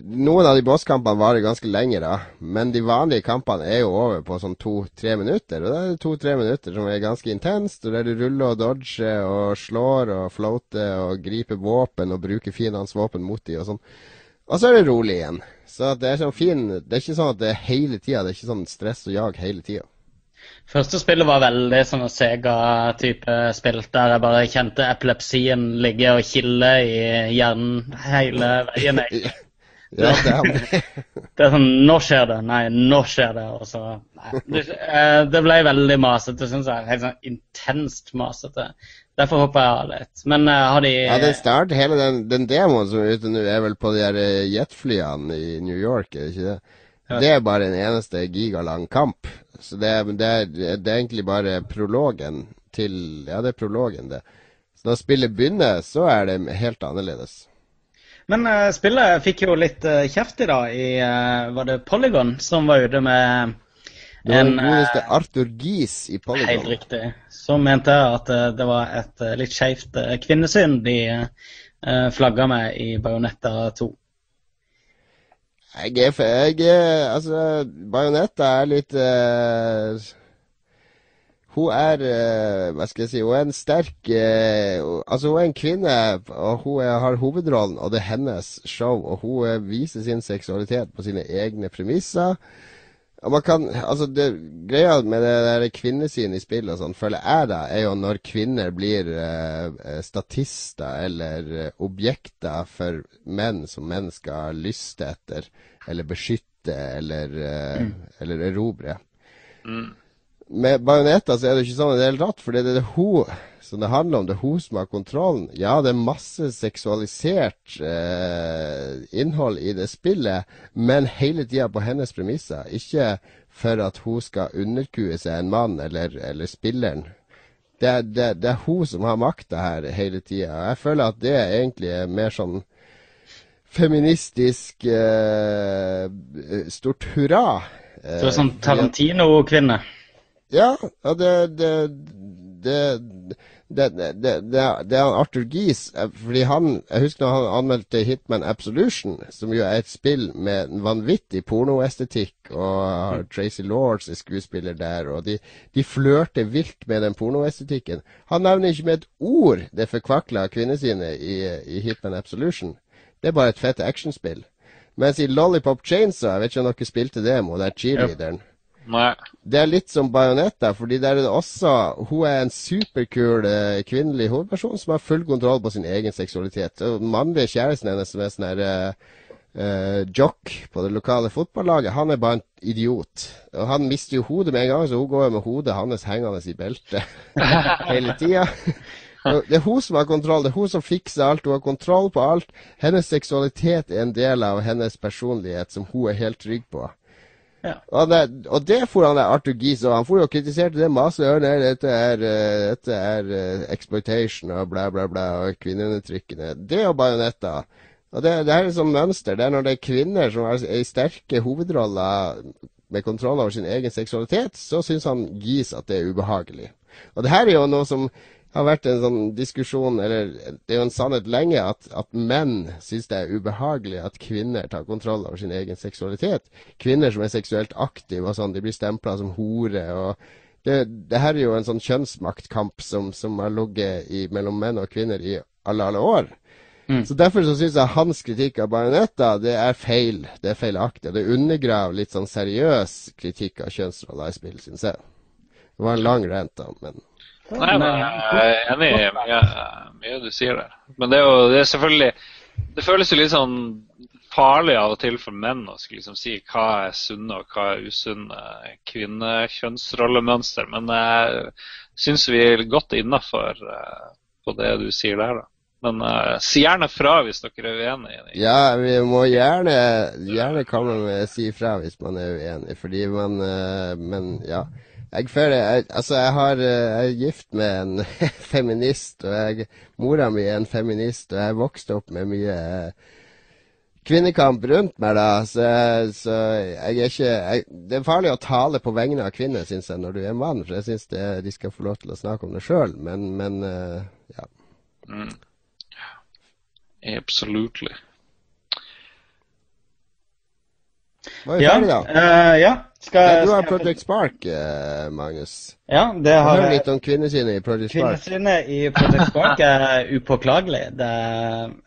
noen av de bosskampene varer ganske lenge, da. Men de vanlige kampene er jo over på sånn to-tre minutter. Og det er to-tre minutter som er ganske intenst. Og der du ruller og dodger og slår og floater og griper våpen og bruker fiendens våpen mot dem og sånn. Og så er det rolig igjen. Så det er sånn fin Det er ikke sånn at det er hele tida. Det er ikke sånn stress og jag hele tida. Første spillet var veldig sånn Sega-type spill, der jeg bare kjente epilepsien ligge og kille i hjernen hele veien. ja, det, er det er sånn Nå skjer det. Nei, nå skjer det. Og så nei. Det, eh, ble veldig masete, syns jeg. Helt sånn intenst masete. Derfor håper jeg av litt. Men uh, har de Ja, den start, hele den, den demoen som er ute nå, er vel på de eh, jetflyene i New York, er det ikke det? Det er bare en eneste gigalang kamp. Så det er, det, er, det er, egentlig bare prologen til Ja, det er prologen, det. Så når spillet begynner, så er det helt annerledes. Men uh, spillet fikk jo litt uh, kjeft i dag i uh, Var det Polygon som var ute med det var den godeste Arthur Gies i Polygon. Helt riktig. Så mente jeg at det var et litt skeivt kvinnesyn de flagga med i Bajonetta 2. Jeg er, jeg Altså, Bajonetta er litt uh, Hun er uh, Hva skal jeg si Hun er en sterk uh, Altså, hun er en kvinne, og hun er, har hovedrollen, og det er hennes show. Og hun viser sin seksualitet på sine egne premisser. Og man kan, altså det Greia med det der kvinnesynet i spill og sånn, føler jeg da, er jo når kvinner blir uh, statister eller uh, objekter for menn som menn skal lyste etter, eller beskytte eller, uh, mm. eller erobre. Mm. Med Bajonetta så er det ikke sånn i det hele tatt, for det er det hun som det handler om. Det er hun som har kontrollen. Ja, det er masse seksualisert eh, innhold i det spillet, men hele tida på hennes premisser. Ikke for at hun skal underkue seg en mann eller, eller spilleren. Det, det, det, er hun som har makta her hele tida. Jeg føler at det egentlig er mer sånn feministisk eh, stort hurra. Eh, så sånn Tarantino-kvinne? Ja, det, det, det er Arthur Gies eh, fordi han, Jeg husker når han anmeldte Hitman Absolution, som jo er et spill med en vanvittig pornoestetikk, og mm. Tracy Lords er skuespiller der, og de, de flørter vilt med den pornoestetikken. Han nevner ikke med et ord det forkvakla kvinnesynet i, i Hitman Absolution. Det er bare et fett actionspill. Mens i Lollipop Chainsaw, jeg vet ikke om dere spilte det, og det er cheerleaderen. Ja. Nei. Det er litt som Bajonetta, fordi der er det også Hun er en superkul eh, kvinnelig hovedperson som har full kontroll på sin egen seksualitet. Og mannlige kjæresten hennes som er sånn her uh, jock på det lokale fotballaget, han er bare en idiot. Og han mister jo hodet med en gang, så hun går med hodet hans hengende i beltet hele tida. Det er hun som har kontroll, det er hun som fikser alt. Hun har kontroll på alt. Hennes seksualitet er en del av hennes personlighet som hun er helt trygg på. Ja. Og, det, og det får han der Arthur Gies og han får jo kritiserte det masse. Nei, dette er, dette er uh, exploitation og bla, bla, bla, og kvinneundertrykkende. Det er jo bajonetta. Og det, det er et sånt mønster. Det er når det er kvinner som er i sterke hovedroller med kontroll over sin egen seksualitet, så syns han Gies at det er ubehagelig. Og det her er jo noe som har vært en sånn diskusjon, eller det er jo en sannhet lenge, at, at menn syns det er ubehagelig at kvinner tar kontroll over sin egen seksualitet. Kvinner som er seksuelt aktive og sånn, de blir stempla som hore. og det, det, her er jo en sånn kjønnsmaktkamp som, som har ligget mellom menn og kvinner i alle, alle år. Mm. Så Derfor så syns jeg hans kritikk av Bajonetta det er feil. Det er feilaktig. Det undergraver litt sånn seriøs kritikk av kjønnsroller i spill, syns jeg. Det var en lang rent, da, men Nei, men jeg er enig i mye, mye du sier der. Men det er jo det er selvfølgelig Det føles jo litt sånn farlig av og til for menn å skulle liksom si hva er sunne og hva er usunne kvinnekjønnsrollemønster. Men jeg syns vi er godt innafor eh, på det du sier der. da. Men uh, si gjerne fra hvis dere er uenige. Ja, vi må gjerne, gjerne komme med si fra hvis man er uenig, fordi man uh, Men ja. Jeg føler jeg, Altså, jeg, har, jeg er gift med en feminist, og jeg, mora mi er en feminist, og jeg vokste opp med mye uh, kvinnekamp rundt meg, da. Så, så jeg er ikke jeg, Det er farlig å tale på vegne av kvinner, syns jeg, når du er mann. For jeg syns de skal få lov til å snakke om det sjøl. Men, men uh, ja. Mm. Absolutely. Var vi ja, ferdige, da? Uh, ja. Skal, du har Project Spark, uh, Magnus. Ja, det har Hør litt om kvinnesynet i Project Spark. Kvinnesynet i Project Spark er upåklagelig. Det,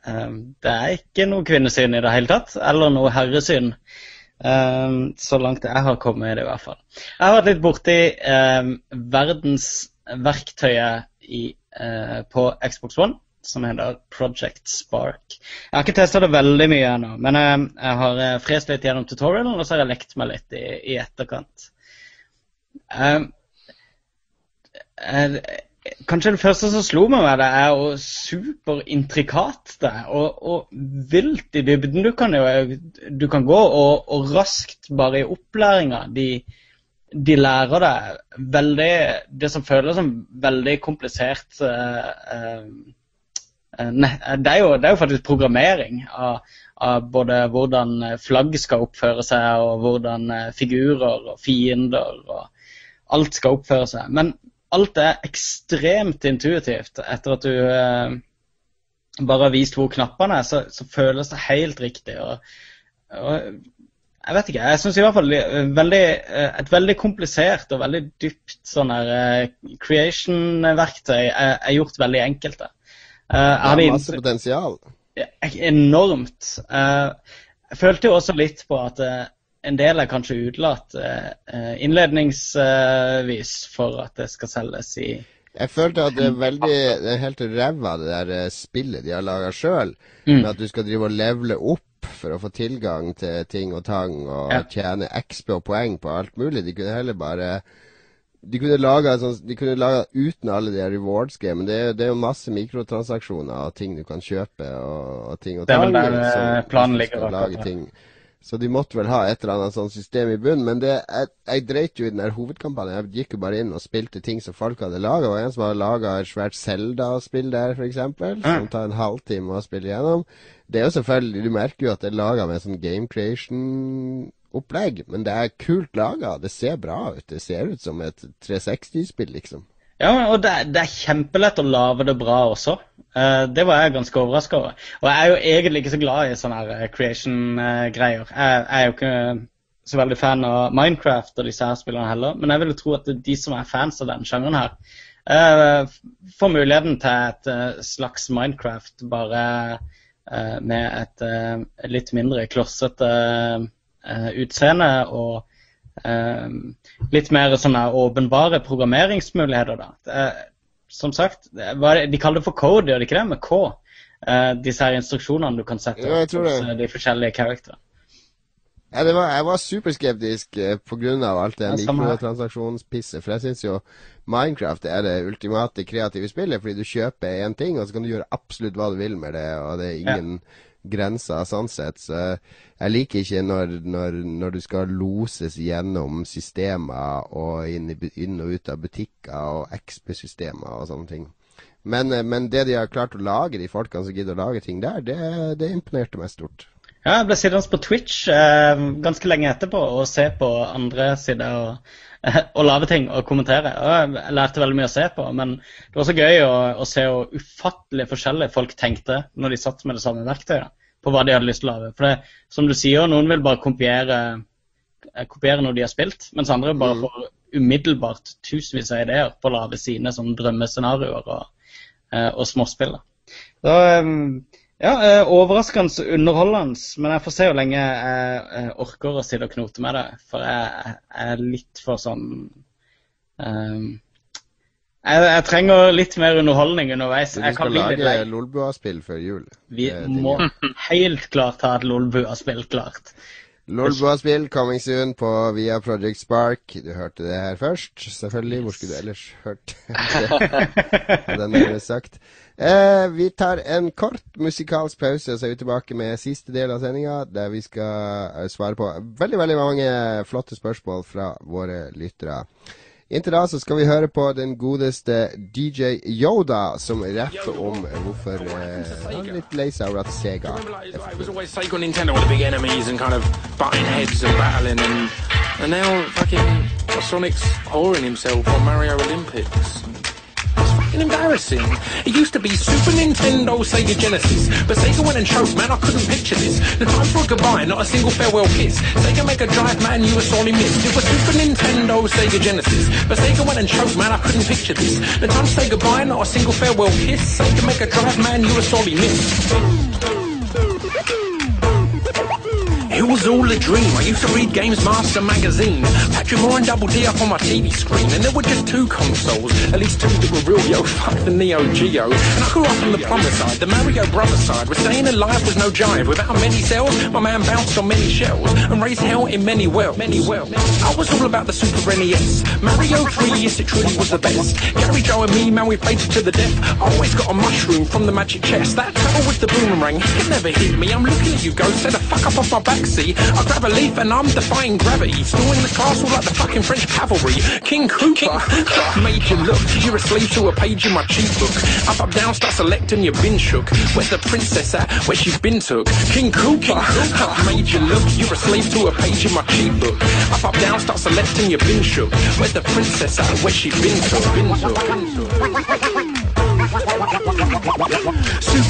um, det, er ikke noe kvinnesyn i det hele tatt, eller noe herresyn. Um, så langt jeg har kommet i det, i hvert fall. Jeg har vært litt borti verdensverktøyet på Xbox One som heter Project Spark. Jeg har ikke testa det veldig mye ennå, men jeg, jeg har eh, frest litt gjennom tutorialen, og så har jeg lekt meg litt i, i etterkant. Um, er, kanskje det første som slo meg med det, er jo superintrikat det og, og, vilt i dybden. Du kan jo du kan gå og, og raskt bare i opplæringa. De, de lærer deg veldig Det som føles som veldig komplisert uh, uh, Eh, det er, jo, det er jo faktisk programmering av, av, både hvordan flagg skal oppføre seg, og hvordan eh, figurer og fiender og alt skal oppføre seg. Men alt er ekstremt intuitivt. Etter at du eh, bare har vist hvor knappene er, så, så føles det helt riktig. Og, og jeg vet ikke. Jeg syns i hvert fall veldig, et veldig komplisert og veldig dypt sånn creation-verktøy er, er, gjort veldig enkelt. Det. Uh, det er masse potensial. Enormt. Uh, jeg følte jo også litt på at uh, en del er kanskje utelatt innledningsvis for at det skal selges i jeg følte at det er veldig det er helt ræva, det der spillet de har laga sjøl. Mm. Med at du skal drive og levele opp for å få tilgang til ting og tang og ja. tjene XP og poeng på alt mulig. De kunne heller bare de kunne laga sånn, uten alle de rewards-game. Det, det, er jo masse mikrotransaksjoner og ting du kan kjøpe og, og ting og Det er vel der som, planen ligger. Lage ting. Så de måtte vel ha et eller annet sånt system i bunnen. Men det, jeg, jeg dreit jo i den der hovedkampanjen. Jeg gikk jo bare inn og spilte ting som folk hadde laga. Og en som hadde laga et svært Zelda-spill der, f.eks. Mm. Som tar en halvtime å spille gjennom. Det er jo selvfølgelig Du merker jo at det er laga med sånn game creation opplegg, men det er kult laga. Det ser bra ut. Det ser ut som et 360-spill, liksom. Ja, og det, det, er kjempelett å lage det bra også. Uh, det var jeg ganske overraska over. Og jeg er jo egentlig ikke så glad i sånne her eh, creation-greier. Uh, jeg, jeg, er jo ikke så veldig fan av Minecraft og disse her spillene heller, men jeg vil jo tro at de som er fans av den sjangeren her, uh, får muligheten til et slags Minecraft bare med et litt mindre klossete uh, utseende og uh, litt mer sånne åpenbare programmeringsmuligheter. da. Det, som sagt, de kaller det for code, gjør de ikke det? Med K. Disse her instruksjonene du kan sette ja, hos de forskjellige karakterene. Ja, var, jeg var superskeptisk eh, pga. alt det mikrotransaksjonspisset. For jeg syns jo Minecraft er det ultimate kreative spillet. Fordi du kjøper én ting, og så kan du gjøre absolutt hva du vil med det. Og det er ingen ja grensa sånn sett. Så jeg liker ikke når, når, når du skal loses gjennom systemer og inn, i, inn og ut av butikker og XP-systemer og sånne ting. Men, men, det de har klart å lage, de folkene som gidder å lage ting der, det, det imponerte meg stort. Ja, jeg ble sittende på Twitch eh, ganske lenge etterpå og se på andre sider og, og lage ting og kommentere. Og jeg lærte veldig mye å se på, men det var så gøy å, å se hvor ufattelig forskjellig folk tenkte når de satt med det samme verktøyet på hva de hadde lyst til å lage. For det, som du sier, noen vil bare kopiere, eh, kopiere noe de har spilt, mens andre bare mm. får umiddelbart tusenvis av ideer på å lage sine sånn drømmescenarioer og, eh, og småspill. Så, ehm, ja, eh, Overraskende underholdende, men jeg får se hvor lenge jeg orker å sitte og knote med det. For jeg, er litt for sånn um, jeg, jeg, trenger litt mer underholdning underveis. Så Du skal lage Lolbua-spill før jul? Vi må helt klart ha et Lolbua-spill klart. Lolbua-spill coming soon på via Project Spark. Du hørte det her først, selvfølgelig. Hvor skulle du ellers hørt det? Den er sagt. Eh, vi tar en kort musikalsk pause, og så er vi tilbake med siste del av sendinga, der vi skal eh, svare på veldig, veldig mange flotte spørsmål fra våre lyttere. Inntil da så skal vi høre på den godeste DJ Yoda, som rapper om hvorfor eh, han er litt lei seg over at Sega er Sonic's whoring himself on Mario Olympics embarrassing. It used to be Super Nintendo, Sega Genesis, but Sega went and choked, man, I couldn't picture this. The time for a goodbye, not a single farewell kiss. Sega Mega Drive, man, you were sorely missed. It was Super Nintendo, Sega Genesis, but Sega went and choked, man, I couldn't picture this. The time to say goodbye, not a single farewell kiss. Sega Mega Drive, man, you were sorely missed. It was all a dream. I used to read Games Master magazine. Patrick Moore and Double D up on my TV screen. And there were just two consoles. At least two that were real, yo, fuck the Neo Geo. And I grew up on the plumber side, the Mario brother side. Where staying alive was no jive. Without many cells, my man bounced on many shells. And raised hell in many wells. Many. I was all about the Super NES. Mario 3, yes, it truly was the best. Gary, Joe and me, man, we played it to the death. I always got a mushroom from the magic chest. That turtle with the boomerang, could never hit me. I'm looking at you, go, set the fuck up off my back see. I grab a leaf and I'm defying gravity. Storming the castle like the fucking French cavalry. King Cooper, made you look. You're a slave to a page in my cheat book. Up, up, down, start selecting, you've been shook. Where's the princess at? Where she been took? King Cooper, made you look. You're a slave to a page in my cheat book. Up, up, down, start selecting, you've been shook. Where's the princess at? Where she been took? Been took. Been took. Super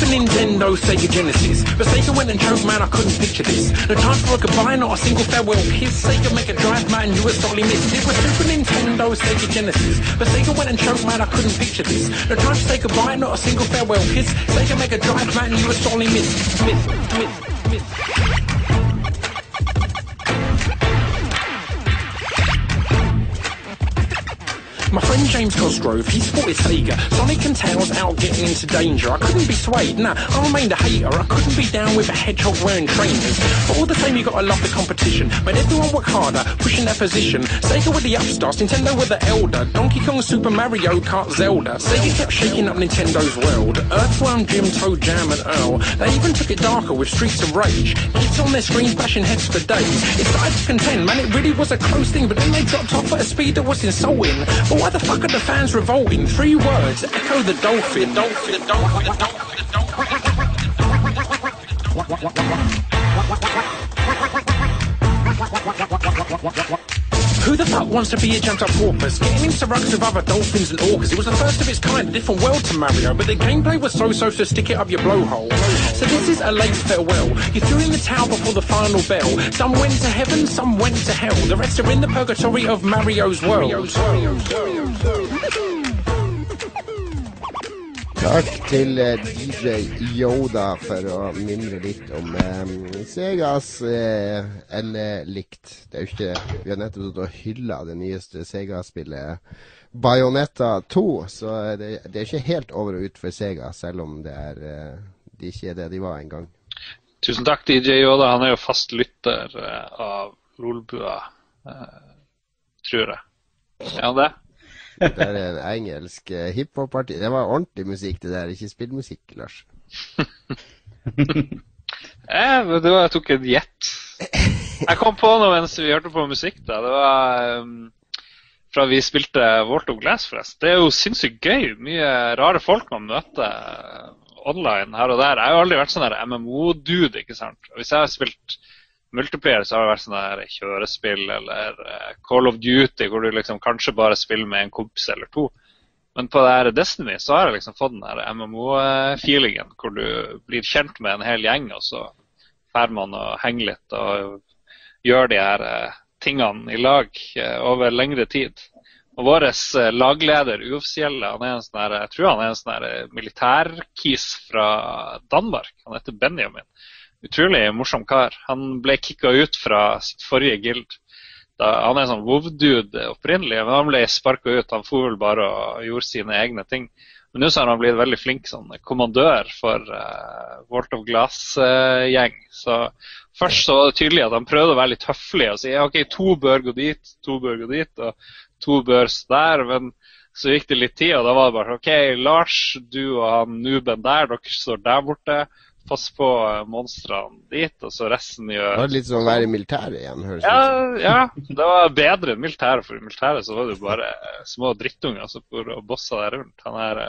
Nintendo, Sega Genesis. But Sega went and choked, man, I couldn't picture this. No time for a goodbye, not a single farewell kiss. Sega make a drive, man, you were sorely missed. It was Super Nintendo, Sega Genesis. But Sega went and choked, man, I couldn't picture this. No time to say goodbye, not a single farewell kiss. Sega make a drive, man, you were sorely missed. Missed, missed, missed. My friend James Cosgrove, he sported Sega. Sonic and Tails out getting into danger. I couldn't be swayed, nah, I remained a hater. I couldn't be down with a hedgehog wearing trainers. But all the same, you gotta love the competition. Made everyone work harder, pushing their position. Sega with the upstarts, Nintendo with the elder. Donkey Kong, Super Mario Kart, Zelda. Sega kept shaking up Nintendo's world. Earthworm, Jim, Toe Jam, and Earl. They even took it darker with Streets of Rage. Kids on their screens bashing heads for days. It started to contend, man, it really was a close thing. But then they dropped off at a speed that was insulting. But why the fuck are the fans revolting? Three words echo the dolphin. Dolphin, dolphin, dolphin, dolphin. Who the fuck wants to be a jumped up porpoise? Getting into rucks with other dolphins and orcas. It was the first of its kind, a different world to Mario, but the gameplay was so so, so stick it up your blowhole. So this is a late farewell. You threw in the towel before the final bell. Some went to heaven, some went to hell. The rest are in the purgatory of Mario's world. Takk til eh, DJ Yoda for å mimre litt om eh, Segas eh, eller likt. Det er jo ikke Vi har nettopp hylla det nyeste Sega-spillet Bayonetta 2, så det, det, er ikke helt over og ut for Sega, selv om det er eh, de ikke er det de var en gang. Tusen takk, DJ Yoda. Han er jo fast lytter uh, av Lolbua, tror jeg. Er han det? Det er en engelsk uh, hiphop-party. Det var ordentlig musikk, det der, ikke spillmusikk, Lars. eh, det var, jeg tok en gjett. Jeg kom på noe mens vi hørte på musikk. da. Det var um, fra vi spilte Walt of Glass, forresten. Det er jo sinnssykt gøy. Mye rare folk man møter online her og der. Jeg har jo aldri vært sånn MMO-dude. ikke sant? Hvis jeg har spilt multiplayer så har det vært sånn der kjørespill eller uh, Call of Duty, hvor du liksom kanskje bare spiller med en kompis eller to. Men på det her Destiny så har jeg liksom fått den der MMO-feelingen, hvor du blir kjent med en hel gjeng, og så drar man og henger litt og gjør de her uh, tingene i lag uh, over lengre tid. Og vår lagleder, uoffisielle, han er en sånn jeg tror han er en sånn militærkis fra Danmark. Han heter Benjamin utrolig morsom kar. Han ble kicka ut fra sitt forrige guild. Han er en sånn WoW-dude opprinnelig, men han ble sparka ut. Han for vel bare og gjorde sine egne ting. Men nå har han blitt veldig flink sånn kommandør for uh, Walt of Glass-gjeng. Uh, så først så var det tydelig at han prøvde å være litt høflig og si ok, to bør gå dit, to bør gå dit, og to bør stå der. Men så gikk det litt tid, og da var det bare OK, Lars, du og han Nuben der, dere står der borte. Pass på uh, monstrene dit, og så resten gjør Det var litt sånn å være i militæret igjen, høres det ja, ut Ja, det var bedre enn militæret, for i militæret så var det jo bare små drittunger som for bossa der rundt. Han er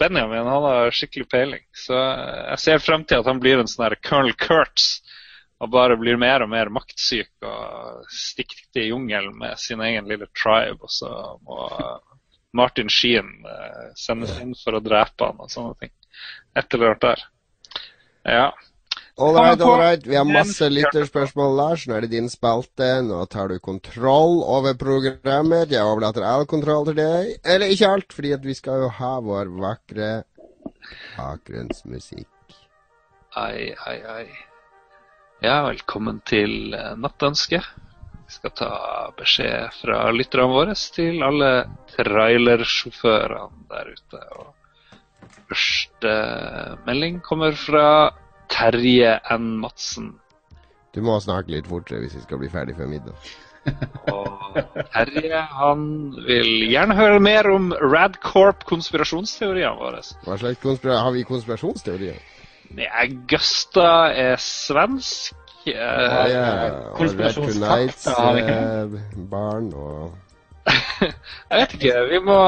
Benjamin han har skikkelig peiling. Så jeg ser frem til at han blir en sånn her Colonel Kurtz. Og bare blir mer og mer maktsyk og stikker til jungelen med sin egen lille tribe. Og så må Martin Sheen sendes inn for å drepe han og sånne ting. Et eller annet der. Ja. All right, all right. Vi har masse lytterspørsmål, Lars. Nå er det din spalte. Nå tar du kontroll over programmet. Jeg overlater all kontroll til deg. Eller ikke alt, fordi vi skal jo ha vår vakre bakgrunnsmusikk. Ai, ai, ai. Ja, velkommen til Nattønske. Vi skal ta beskjed fra lytterne våre til alle trailersjåførene der ute. Og første melding kommer fra Terje N. Madsen. Du må snakke litt fortere hvis vi skal bli ferdig før middag. Og Terje han vil gjerne høre mer om Radcorp-konspirasjonsteoriene våre. Hva slags konspira Har vi konspirasjonsteorier? Nei, Gusta er svensk. Ja, ja. Og Red Tonight-barn og jeg vet ikke. Vi må,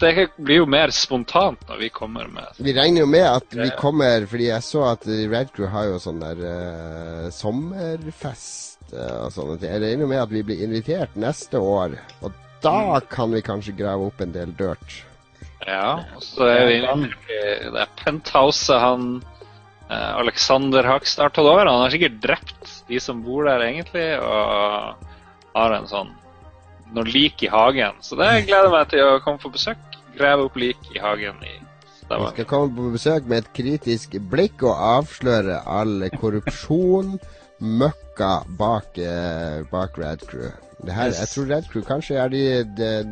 det blir jo mer spontant når vi kommer med Vi regner jo med at vi kommer Fordi jeg så at Red Crew har jo sånn der uh, sommerfest uh, og sånne ting. Jeg regner jo med at vi blir invitert neste år. Og da mm. kan vi kanskje grave opp en del dirt. Ja, og så er vi inne i det penthouset han uh, Alexander Hakstad har tatt over. Han har sikkert drept de som bor der, egentlig, og har en sånn noen lik i hagen. Så det gleder jeg meg til å komme på besøk. Grave opp lik i hagen i Stavanger. Vi skal komme på besøk med et kritisk blikk og avsløre all korrupsjon, møkka bak, eh, bak Red Crew. Det her, jeg tror Red Crew kanskje er de, de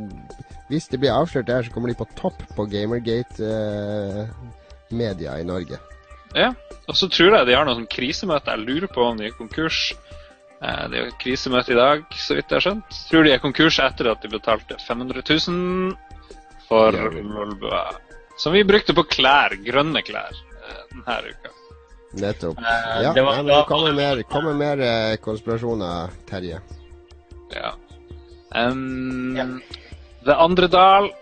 Hvis det blir avslørt der, så kommer de på topp på Gamergate-media eh, i Norge. Ja, og så tror jeg de har noe sånn krisemøte. Jeg lurer på om de er konkurs. Eh, det er jo krisemøte i dag, så vidt jeg har skjønt. Tror de er konkurs etter at de betalte 500 000 for Lolbua. Som vi brukte på klær, grønne klær, eh, denne uka. Nettopp. Eh, ja, det, var, det kommer mer, kommer mer konspirasjoner, Terje. Ja. Um, ja. The andre Dal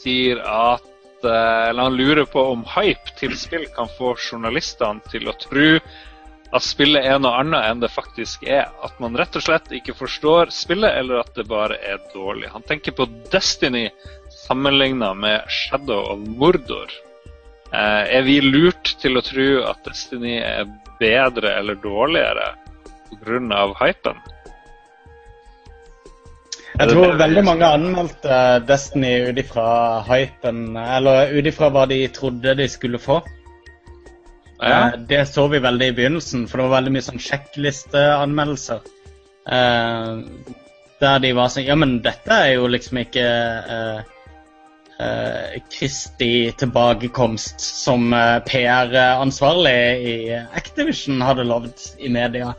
sier at eller han lurer på om hype til spill kan få journalistene til å tro at spillet er noe annet enn det faktisk er. At man rett og slett ikke forstår spillet, eller at det bare er dårlig. Han tenker på Destiny sammenligna med Shadow of Mordor. Eh, er vi lurt til å tro at Destiny er bedre eller dårligere pga. hypen? Jeg tror veldig mange anmeldte Destiny ut ifra hypen, eller ut ifra hva de trodde de skulle få. Ja. Eh, det så vi veldig i begynnelsen, for det var veldig mye sånn sjekklisteanmeldelser. Eh, der de var sånn Ja, men dette er jo liksom ikke eh, Kristi tilbakekomst som PR-ansvarlig i Activision hadde lovd i media.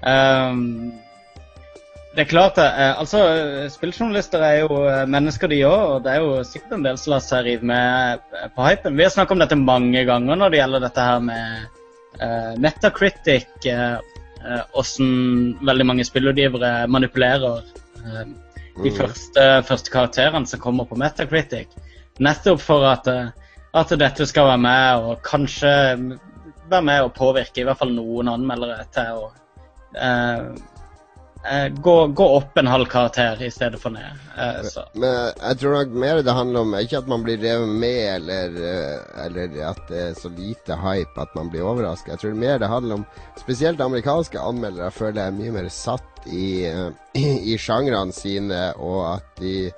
Um, det er klart det. Eh, altså, Spilljournalister er jo eh, mennesker, de òg. Og det er jo sikkert en del lar seg rive med eh, på hypen. Vi har snakket om dette mange ganger når det gjelder dette her med uh, Metacritic. Åssen uh, veldig mange spillutgivere manipulerer uh, de mm. første, første, karakterene som kommer på Metacritic. Nettopp for at, at dette skal være med og kanskje være med og påvirke i hvert fall noen anmeldere til å gå, gå, opp en halv karakter i stedet for ned. Så. Men jeg tror nok mer det handler om ikke at man blir revet med, eller, eh, eller, at det er så lite hype at man blir overraska. Jeg tror mer det handler om Spesielt amerikanske anmeldere føler jeg er mye mer satt i, i, sjangrene sine, og at de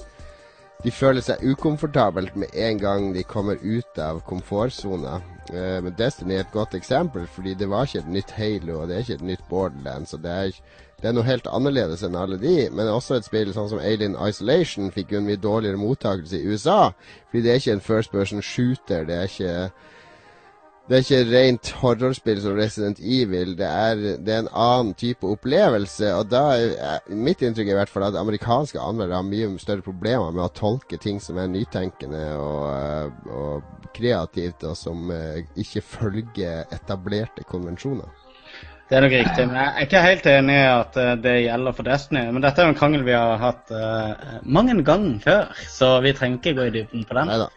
de føler seg ukomfortabelt med en gang de kommer ut av komfortsona. Men Destiny er et godt eksempel, fordi det var ikke et nytt Halo, og det er ikke et nytt Borderlands. og det er, det er noe helt annerledes enn alle de. Men også et spill sånn som Alien Isolation fikk jo en mye dårligere mottakelse i USA. Fordi det er ikke en first person shooter. Det er ikke det er ikke rent horrorspill som Resident Evil. Det er, det er en annen type opplevelse. Og da er mitt inntrykk er i hvert fall at amerikanske anmeldere har mye større problemer med å tolke ting som er nytenkende og, eh, og kreativt, og som uh, ikke følger etablerte konvensjoner. Det er nok riktig. men Jeg er ikke helt enig i at eh, det gjelder for Destiny. Men dette er jo en krangel vi har hatt uh, mange ganger før, så vi trenger ikke gå i dybden på den. Neida.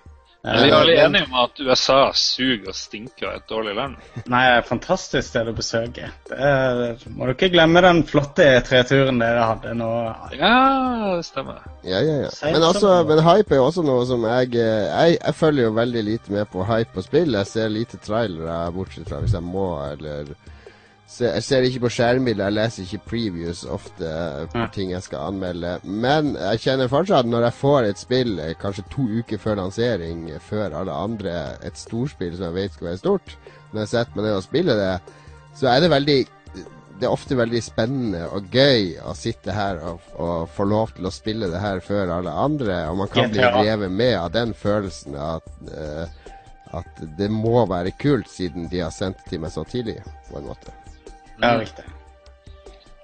Er vi alle enige om at USA suger og stinker et dårlig land? Nei, det er et fantastisk sted å besøke. Det er, må du ikke glemme den flotte E3-turen dere hadde nå. Ja, det stemmer. Ja, ja, ja. Men, altså, men hype er jo også noe som jeg, jeg Jeg følger jo veldig lite med på hype på spill. Jeg ser lite trailere, bortsett fra hvis jeg må, eller jeg ser ikke på skjermbilder, jeg leser ikke previews ofte på ting jeg skal anmelde. Men jeg kjenner fortsatt når jeg får et spill eh, kanskje to uker før lansering, før alle andre, et storspill som jeg vet skal være stort, når jeg setter meg ned og spiller det, så er det veldig det er ofte veldig spennende og gøy å sitte her og, og få lov til å spille det her før alle andre. Og man kan bli drevet med av den følelsen at, uh, at det må være kult, siden de har sendt det til meg så tidlig, på en måte. Ja, mm. riktig.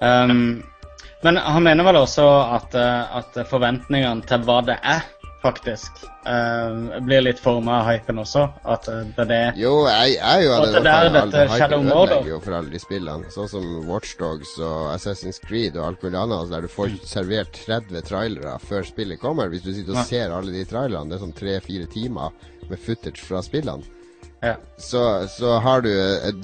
Um, men han mener vel også at, eh, at forventningene til hva det er, faktisk, uh, blir litt forma av hypen også? At eh, det er det Jo, jeg, er jo av den oppfatningen dette ødelegger jo for alle de spillene. Sånn som Watchdogs og Assassin's Creed og alt mulig annet, der du får servert 30 trailere før spillet kommer. Hvis du sitter og ser alle de trailerne, det er sånn tre-fire timer med footage fra spillene. Ja. Så, så, har du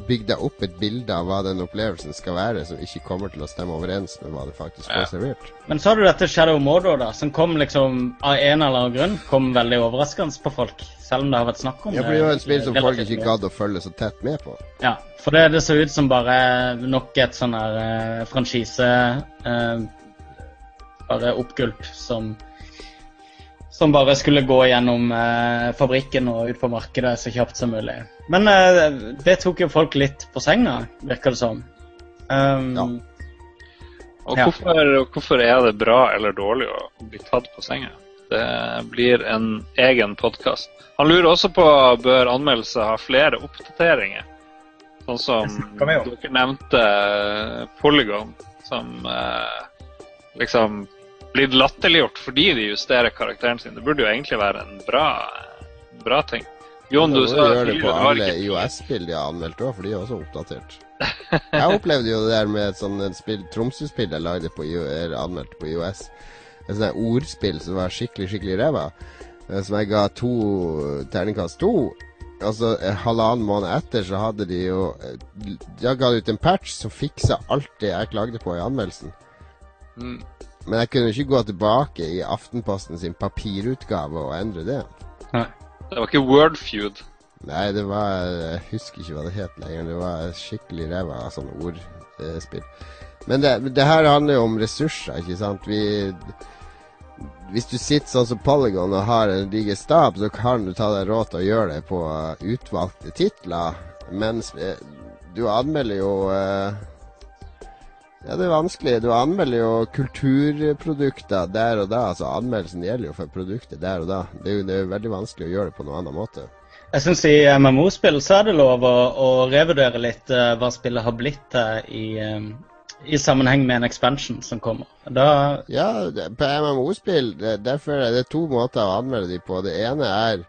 bygd deg opp et bilde av hva den opplevelsen skal være, som ikke kommer til å stemme overens med hva det faktisk får ja. servert. Men så har du dette Shadow Mordor, da, som kom liksom av en eller annen grunn kom veldig overraskende på folk. Selv om det har vært snakk om ja, for det. er jo et spill som folk ikke gadd å følge så tett med på. Ja, for det, det så ut som bare nok et sånn her uh, franchise uh, Bare oppgulp som som bare skulle gå gjennom eh, fabrikken og ut på markedet så kjapt som mulig. Men eh, det tok jo folk litt på senga, virker det som. Um, ja. Og hvorfor, ja. hvorfor, er det bra eller dårlig å bli tatt på senga? Det blir en egen podkast. Han lurer også på bør anmeldelse ha flere oppdateringer. Sånn som dere nevnte Polygon, som eh, liksom blitt latterliggjort fordi de justerer karakteren sin. Det burde jo egentlig være en bra, bra ting. Jon, du sa gjør det på alle IOS-spill de har anmeldt òg, for de er også oppdatert. Jeg opplevde jo det der med et sånt spill, Tromsø-spill jeg lagde på anmeldt på IOS. Et sånt ordspill som var skikkelig, skikkelig ræva. Eh, som jeg ga to terningkast to. Altså halvannen måned etter så hadde de jo Jeg De ga ut en patch som fiksa alt det jeg klagde på i anmeldelsen. Mm. Men jeg kunne ikke gå tilbake i Aftenposten sin papirutgave og endre det. Nei. Det var ikke Wordfeud? Nei, det var Jeg husker ikke hva det het lenger. Det var skikkelig ræva av sånne ordspill. Men det, det, her handler jo om ressurser, ikke sant. Vi Hvis du sitter sånn som Polygon og har en diger stab, så kan du ta deg råd til å gjøre det på utvalgte titler. Mens eh, du anmelder jo uh, ja, det er vanskelig. Du anmelder jo kulturprodukter der og da. Altså Anmeldelsen gjelder jo for produktet der og da. Det er jo, det er jo veldig vanskelig å gjøre det på noen annen måte. Jeg syns i MMO-spill så er det lov å, å revurdere litt uh, hva spillet har blitt uh, i, um, i, sammenheng med en expansion som kommer. Da ja, på MMO-spill derfor er det to måter å anmelde de på. Det ene er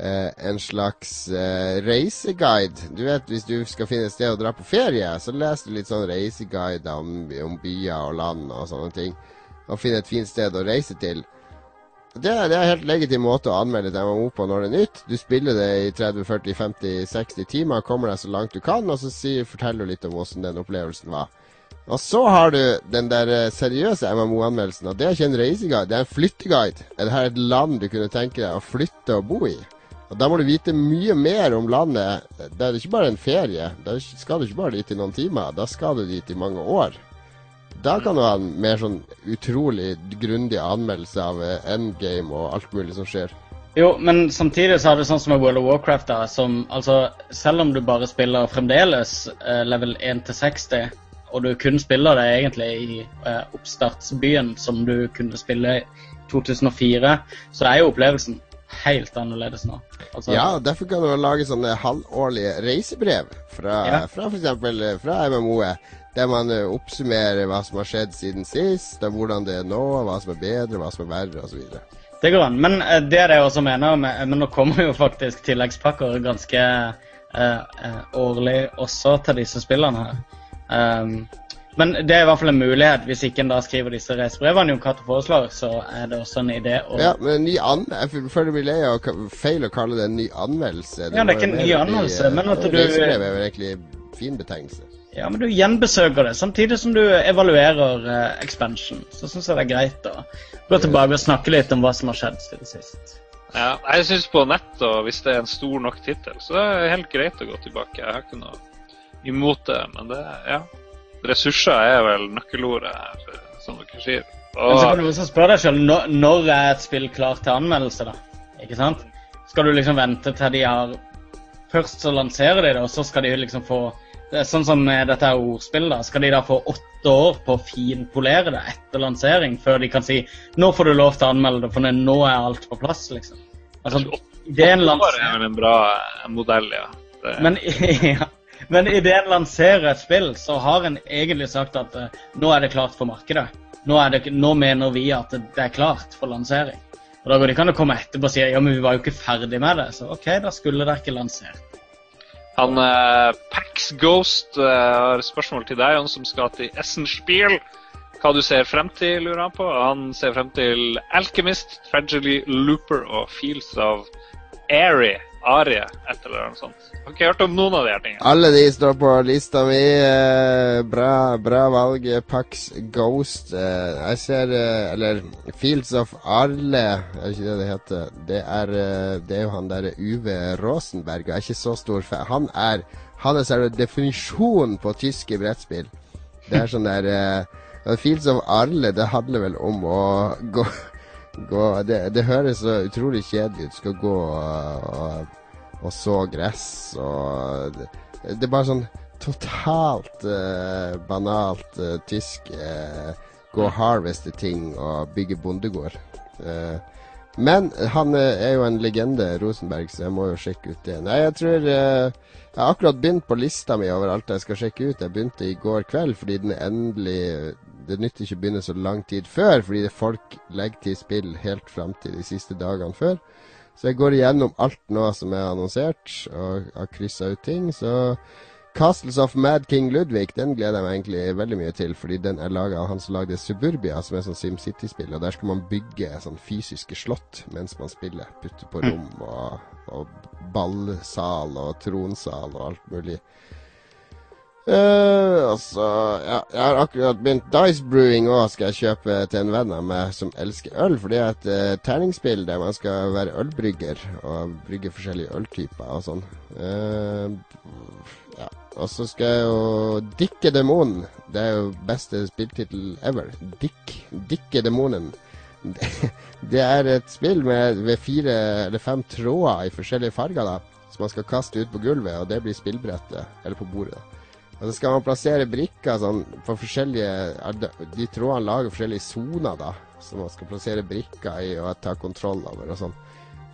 eh, en slags eh, reiseguide. Du vet, Hvis du skal finne et sted å dra på ferie, så leser du litt sånn reiseguider om, om, byer og land og sånne ting. Og finne et fint sted å reise til. Det, det er en helt legitim måte å anmelde et MMO på når det er nytt. Du spiller det i 30-40-50-60 timer, kommer deg så langt du kan, og så sier, forteller du litt om hvordan den opplevelsen var. Og så har du den der eh, seriøse MMO-anmeldelsen, og det er ikke en reiseguide, det er en flytteguide. Er dette et land du kunne tenke deg å flytte og bo i? Og Da må du vite mye mer om landet. Det er ikke bare en ferie. Da skal du ikke bare dit i noen timer. Da skal du dit i mange år. Da kan du ha en mer sånn utrolig grundig anmeldelse av eh, endgame og alt mulig som skjer. Jo, men samtidig så er det sånn som med World of Warcraft, da, som altså Selv om du bare spiller fremdeles eh, level 1 til 60, og du kun spiller det egentlig i eh, oppstartsbyen som du kunne spille i 2004, så er jo opplevelsen helt annerledes nå. Altså, ja, derfor kan du lage sånne halvårlige reisebrev fra, ja. fra f.eks. fra MMO-et. Der man uh, oppsummerer hva som har skjedd siden sist, hvordan det er nå, hva som er bedre, hva som er verre osv. Det går an. Men det er det jeg også mener, men nå kommer jo faktisk tilleggspakker ganske eh, årlig også til disse spillene her. Um, men det er i hvert fall en mulighet. Hvis ikke en da skriver disse reisebrevene Jon Cato foreslår, så er det også en idé å Ja, men ny an Jeg føler det blir lei av feil å kalle det en ny anmeldelse. Det ja, det er ikke en ny anmeldelse, men at du Reisebrev er vel egentlig fin betegnelse. Ja, men du gjenbesøker det, samtidig som du evaluerer uh, expansion. Så syns jeg det er greit å gå tilbake og snakke litt om hva som har skjedd siden sist. Ja, jeg syns på nett, og hvis det er en stor nok tittel, så er det helt greit å gå tilbake. Jeg har ikke noe imot det, men det Ja ressurser er vel nøkkelordet her, som dere sier. Og... Men så kan du også spørre deg selv, når, når er et spill klart til anmeldelse, da? Ikke sant? Skal du liksom vente til de har Først så lanserer de det, og så skal de liksom få det er Sånn som med dette ordspillet, da. Skal de da få åtte år på å finpolere det etter lansering, før de kan si nå får du lov til å anmelde det, for nå er alt på plass, liksom? Altså, det er en lanser... er en bra modell, ja. Det... Men, ja. Men idet en lanserer et spill, så har en egentlig sagt at uh, nå er det klart for markedet. Nå, det, nå, mener vi at det er klart for lansering. Og Da går det ikke an å komme etterpå og si ja, men vi var jo ikke ferdig med det. Så OK, da skulle det ikke lansert. Han uh, Pax Ghost uh, har spørsmål til deg, han som skal til Essenspiel. Hva du ser frem til, lurer han på. Han ser frem til Alchemist, Tragedy, Looper og Fields of Airy. Arie, et eller annet sånt. Har ikke hørt om noen av de her tingene. Alle de står på lista mi. Eh, bra, bra valg. Pax Ghost. Eh, jeg ser eh, Eller Fields of Arle, er ikke det det heter? Det er, det er jo han derre Uwe Rosenberg. Jeg er ikke så stor fan. Han er Han er selve definisjonen på tyske brettspill. Det er sånn der Fields of Arle, det handler vel om å gå gå det, det, høres så utrolig kjedelig ut. Skal gå og, og, og så gress og det, det, er bare sånn totalt uh, banalt uh, tysk uh, Gå og harveste ting og bygge bondegård. men han er jo en legende, Rosenberg, så jeg må jo sjekke ut det. Nei, jeg tror Jeg har akkurat begynt på lista mi over alt jeg skal sjekke ut. Jeg begynte i går kveld fordi den endelig det nytter ikke å begynne så lang tid før, fordi det folk legger til spill helt fram til de siste dagene før. Så jeg går igjennom alt nå som er annonsert, og har kryssa ut ting. Så Castles of Mad King Ludvig den gleder jeg meg egentlig veldig mye til, fordi den er laga av han som lagde Suburbia, som er sånn SimCity-spill. Og der skal man bygge sånn fysiske slott mens man spiller. Putte på rom og, og ballsal og tronsal og alt mulig. Uh, altså ja, Jeg har akkurat begynt Dice Brewing òg, skal jeg kjøpe til en venn av meg som elsker øl. For det er et uh, terningsspill der man skal være ølbrygger og brygge forskjellige øltyper og sånn. Uh, ja. Og så skal jeg jo Dikke demonen. Det er jo beste spilltittel ever. Dick. Dikke demonen. Det er et spill med, med fire eller fem tråder i forskjellige farger da som man skal kaste ut på gulvet, og det blir spillbrettet. Eller på bordet. Og så skal man plassere brikker sånn på forskjellige De trådene lager forskjellige soner, da. Som man skal plassere brikker i og ta kontroll over og sånn.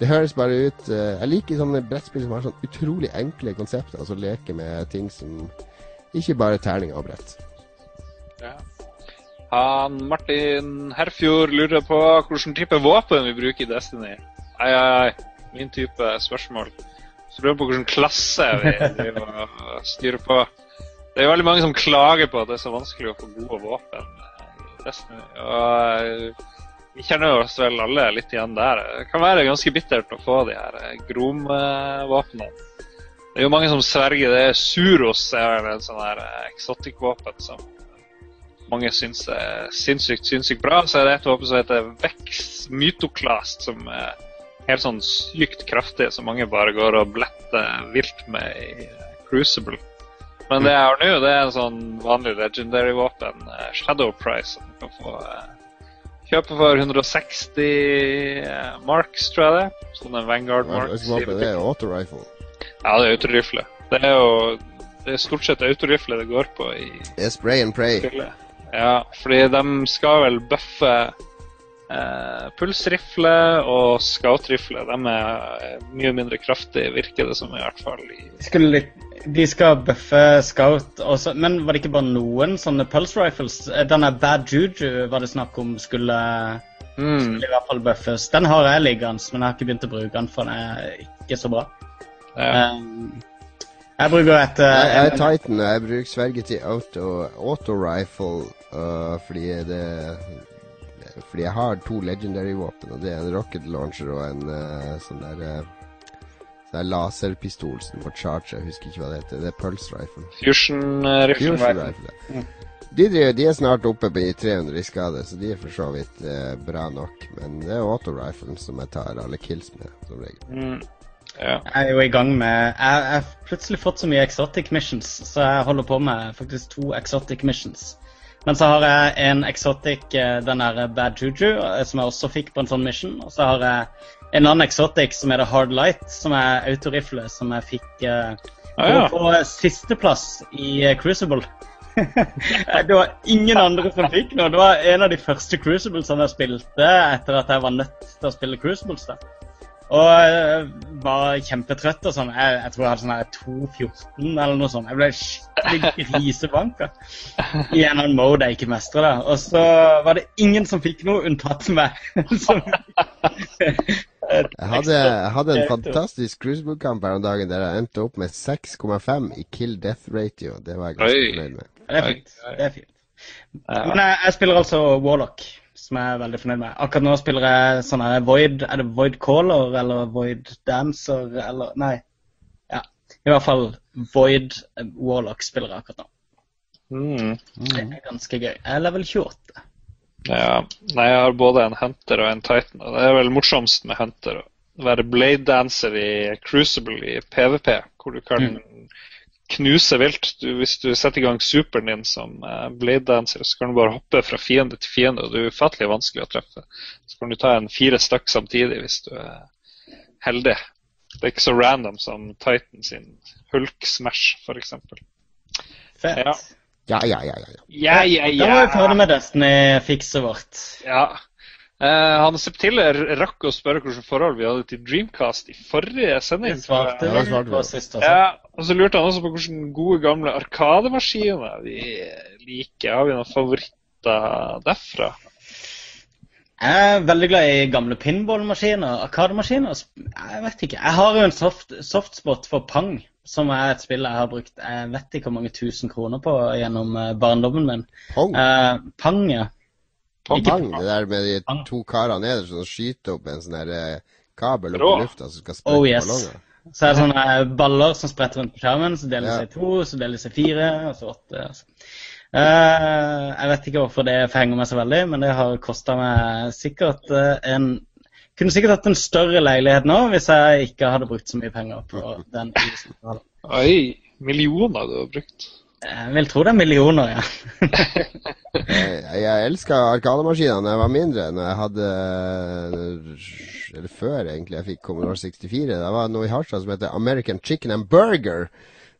Det høres bare ut uh, Jeg liker sånne brettspill som har sånn utrolig enkle konsepter. Altså leke med ting som ikke bare terninger og brett. Ja. Han Martin Herfjord lurer på hvilken type våpen vi bruker i Destiny. Ai, ai, ai. Min type spørsmål. Så lurer på hvilken klasse vi styrer på. Det er veldig mange som klager på at det er så vanskelig å få gode våpen. Og vi kjenner oss vel alle litt igjen der. Det kan være ganske bittert å få de her eh, Grom-våpnene. Det er jo mange som sverger det. Suros er en sånn her eksotikkvåpen som mange syns er sinnssykt, sinnssykt bra. Så er det et våpen som heter Vex Mytoklast, som er helt sånn sykt kraftig, som mange bare går og bletter vilt med i Crucible. Men det jeg har nå, det er en sånn vanlig legendary våpen, uh, Shadow Price, som du kan få Kjøpe for 160 eh, marks, tror jeg det. Sånn en Vanguard marks. Det er autorifle. Ja, det er autorifle. Det er jo det er stort sett autorifle det går på i Det er spray and pray. spillet. Ja, fordi de skal vel bøffe eh, pulsrifle og scoutrifle. De er mye mindre kraftige, virker det som i hvert fall. Skulle de skal bøffe scout også, Men var det ikke bare noen sånne pulse rifles? Eh, Denne Bad Juju var det snakk om skulle, mm. skulle i hvert fall bøffes. Den har jeg liggende, men jeg har ikke begynt å bruke den, for den er ikke så bra. ja. Um, jeg bruker et uh, Jeg er Titan, jeg bruker sverget til auto, rifle uh, fordi det Fordi jeg har to legendary-våpen, og det er en rocket launcher og en uh, sånn der uh, sånn laserpistol som får charge. Jeg husker ikke hva det heter. Det er pulse rifle. Fusion uh, rifle. Fusion rifle. ja. De, de, de er snart oppe på 300 i skade, så de er for så vidt uh, bra nok. Men det er auto rifle som jeg tar alle kills med, som regel. Mm. Ja. Jeg er jo i gang med jeg har plutselig fått så mye exotic missions, så jeg holder på med faktisk to exotic missions. Men så har jeg en exotic, eh, den der Bad Juju, eh, som jeg også fikk på en sånn mission. Og så har jeg en annen exotic som heter Hard Light, som er autorifle, som jeg fikk uh, Ah, ja. på sisteplass i eh, Crucible. det var ingen andre som fikk noe. Det var en av de første Cruciblesene jeg spilte etter at jeg var nødt til å spille Crucibles. da. Og jeg var kjempetrøtt og sånn. Jeg, jeg tror jeg hadde sånn her 2.14 eller noe sånt. Jeg ble skikkelig grisebanka i en annen mode jeg ikke mestrer. da. Og så var det ingen som fikk noe, unntatt meg. Som- Jeg hadde, jeg hadde en fantastisk cruisebook-kamp her om dagen der jeg endte opp med 6,5 i kill death ratio. Det var jeg ganske fornøyd med. Det er fint. Det er fint. Men jeg, jeg spiller altså Warlock, som jeg er veldig fornøyd med. Akkurat nå spiller jeg sånn her Void Er det Void Caller eller Void Dancer eller Nei. Ja. I hvert fall Void Warlock spiller jeg akkurat nå. Mm. Det er ganske gøy. Jeg er level 28. ja. Nei, jeg har både en Hunter og en Titan. Og det er vel morsomst med Hunter å være blade dancer i Crucible i PVP, hvor du kan knuse vilt. Du, hvis du setter i gang superen din som uh, blade dancer, så kan du bare hoppe fra fiende til fiende, og det er ufattelig vanskelig å treffe. Så kan du ta en fire stykk samtidig hvis du er heldig. Det er ikke så random som Titan sin Hulk Smash, f.eks. Fett. Ja. Ja, ja, ja. ja, ja. Ja, ja, Da var vi ferdig med Destiny-fikset vårt. Ja. Uh, han Septiller rakk å spørre hvilke forhold vi hadde til Dreamcast i forrige sending. Det svarte Ja, vi på. sist også. Ja, og så lurte han også på hvilke gode gamle arkademaskiner vi liker. Har vi noen favoritter derfra? Jeg er veldig glad i gamle pinballmaskiner. Arkademaskiner Jeg vet ikke. Jeg har jo en soft, softspot for Pang, som er et spill jeg har brukt jeg vet ikke hvor mange tusen kroner på gjennom eh, barndommen min. Pong. Eh, Pang, ja. Pong, ikke pang, det der med de Pang. to karene nederst som skyter opp en sånn eh, kabel opp i lufta som skal sprette Oh, yes. ballonger. Så er det sånne baller som spretter rundt på skjermen. Så deler Ja. seg i to, så deler seg i fire, og så åtte. Altså. Uh, jeg vet ikke hvorfor det forhenger meg så veldig, men det har kosta meg sikkert eh, en Kunne sikkert hatt en større leilighet nå hvis jeg ikke hadde brukt så mye penger på den. Oi, millioner du har brukt. Jeg vil tro det er millioner, ja. Jeg, jeg elska arkademaskiner da jeg var mindre. Når jeg hadde Eller før, egentlig, jeg fikk Commodore 64. Det var noe i Harstad som heter American Chicken and Burger.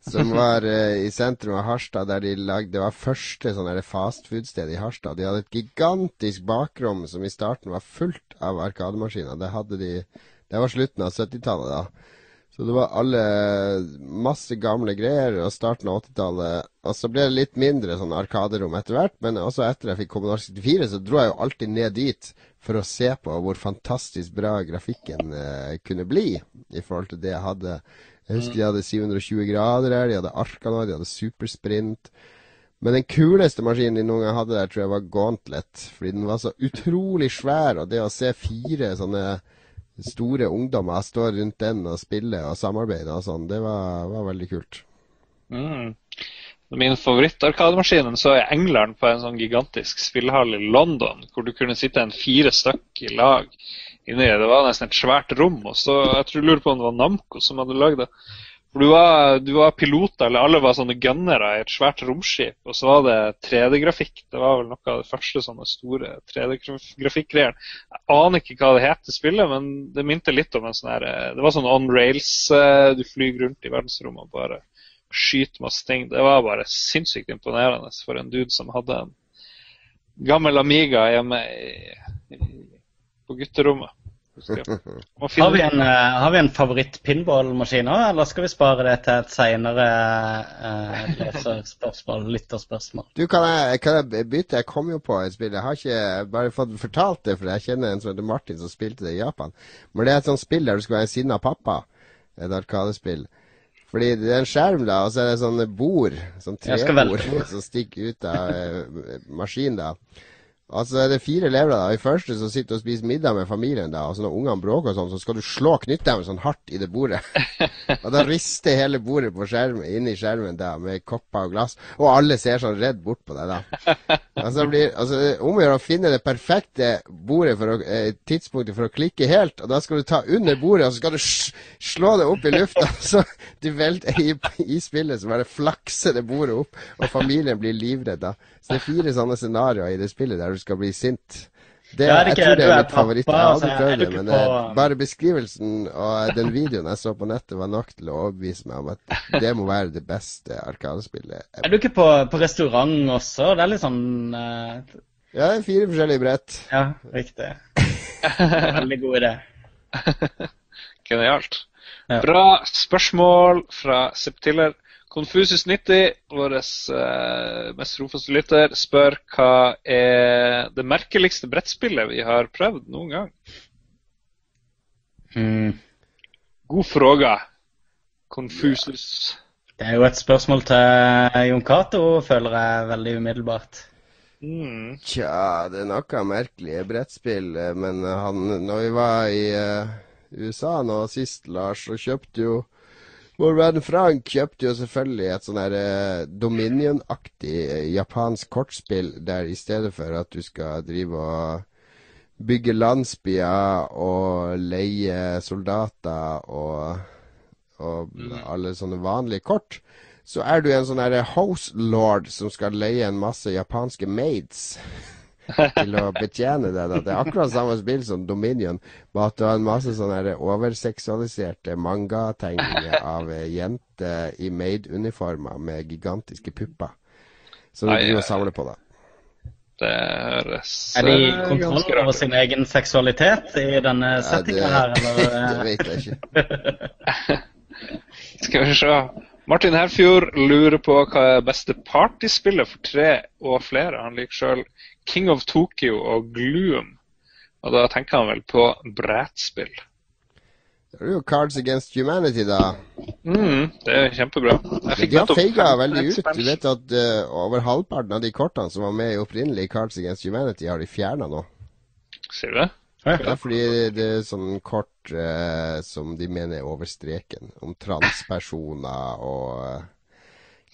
Som var eh, i sentrum av Harstad, der de lagde Det var første sånn fastfood-sted i Harstad. De hadde et gigantisk bakrom som i starten var fullt av arkademaskiner. Det hadde de Det var slutten av 70-tallet, da. Så det var alle masse gamle greier og starten av 80-tallet. Og så ble det litt mindre sånn arkaderom etter hvert, men også etter jeg fikk Commodore 64, så dro jeg jo alltid ned dit for å se på hvor fantastisk bra grafikken eh, kunne bli i forhold til det jeg hadde. Jeg husker de hadde 720 grader her, de hadde Arkanoid, de hadde Supersprint. Men den kuleste maskinen de noen gang hadde der, tror jeg var Gauntlet. Fordi den var så utrolig svær, og det å se fire sånne store ungdommer står rundt den og spiller og samarbeider og sånn, det var, var veldig kult. Mm. Min favorittarkademaskin så er England på en sånn gigantisk spillehall i London, hvor du kunne sitte en fire stykk i lag inni. Det var nesten et svært rom. og så Jeg tror jeg lurer på om det var Namco som hadde lagd det. For du var, du var piloter, eller alle var sånne gunnere i et svært romskip. Og så var det 3D-grafikk. Det var vel noe av det første sånne store 3D-grafikkgreiene. Jeg aner ikke hva det heter spillet, men det minte litt om en sånn her Det var sånn on rails. Eh, du flyr rundt i verdensrommet og bare skyter masse ting. Det var bare sinnssykt imponerende for en dude som hadde en gammel Amiga hjemme i, i, på gutterommet. Har vi en, uh, har vi en favoritt-pinballmaskin òg, eller skal vi spare det til et seinere uh, leserspørsmål, lytterspørsmål? Du, kan jeg, kan jeg, bytte? Jeg kom jo på et spill. Jeg har ikke bare fått fortalt det, for jeg kjenner en som heter Martin som spilte det i Japan. Men det er et sånt spill der du skal være en sinna pappa. Et arkadespill. Fordi det er en skjerm, da, og så er det sånne bord, sånn trebord, som stikker ut av uh, maskinen. da. Altså, det er fire elever da. I første så sitter du og spiser middag med familien, da. altså når ungene bråker og sånn, så skal du slå knyttneven sånn hardt i det bordet. og da rister hele bordet på skjermen, inni skjermen da, med kopper og glass. Og alle ser sånn redd bort på deg, da. altså, blir, altså om å gjøre å finne det perfekte bordet for å, eh, tidspunktet for å klikke helt. Og da skal du ta under bordet, og så skal du slå det opp i lufta. så du velter i, i spillet, så bare flakser det bordet opp. Og familien blir livredd da. Så det er fire sånne scenarioer i det spillet der du skal bli sint. Det, ja, det jeg tror det er mitt favoritt. Jeg har aldri prøvd det, men på... bare beskrivelsen og den videoen jeg så på nettet, var nok til å overbevise meg om at det må være det beste arkadespillet. Er du ikke på, på, restaurant også? Det er litt sånn uh... Ja, er fire forskjellige brett. Ja, riktig. Veldig god idé. Genialt. Ja. Bra spørsmål fra Septiller. Konfusus90, vår uh, mest trofaste lytter, spør hva er det merkeligste brettspillet vi har prøvd noen gang? Mm. God fråga, Konfusus. Det er jo et spørsmål til Jon Cato, føler jeg veldig umiddelbart. Mm. Tja, det er noe merkelig brettspill, eh, men han, når vi var i uh, USA nå sist, Lars, så kjøpte jo venn Frank kjøpte jo selvfølgelig et sånn her eh, Dominion-aktig eh, japansk kortspill der i stedet for at du skal drive og bygge landsbyer og leie soldater og, og mm. alle sånne vanlige kort, så er du en sånn her house lord som skal leie en masse japanske maids. til å betjene det. Det er akkurat samme spill som Dominion, bare at du har en masse sånne overseksualiserte mangategninger av jenter i maid-uniformer med gigantiske pupper. Som du driver og samler på, da. Det høres Er de kontroll over sin egen seksualitet i denne settinga her, eller? det vet jeg ikke. Skal vi se. Martin Herfjord lurer på hva er beste partyspillet for tre og flere. Han liker sjøl King of Tokyo og Gloom. Og da tenker han vel på brettspill. Det er jo Cards Against Humanity, da. Mm, det er kjempebra. de har feiga veldig ut. Du vet at uh, over halvparten av de kortene som var med i opprinnelig Cards Against Humanity, har de fjerna nå. Sier du det? Ja, fordi det er sånn kort uh, som de mener er over streken. Om transpersoner og uh,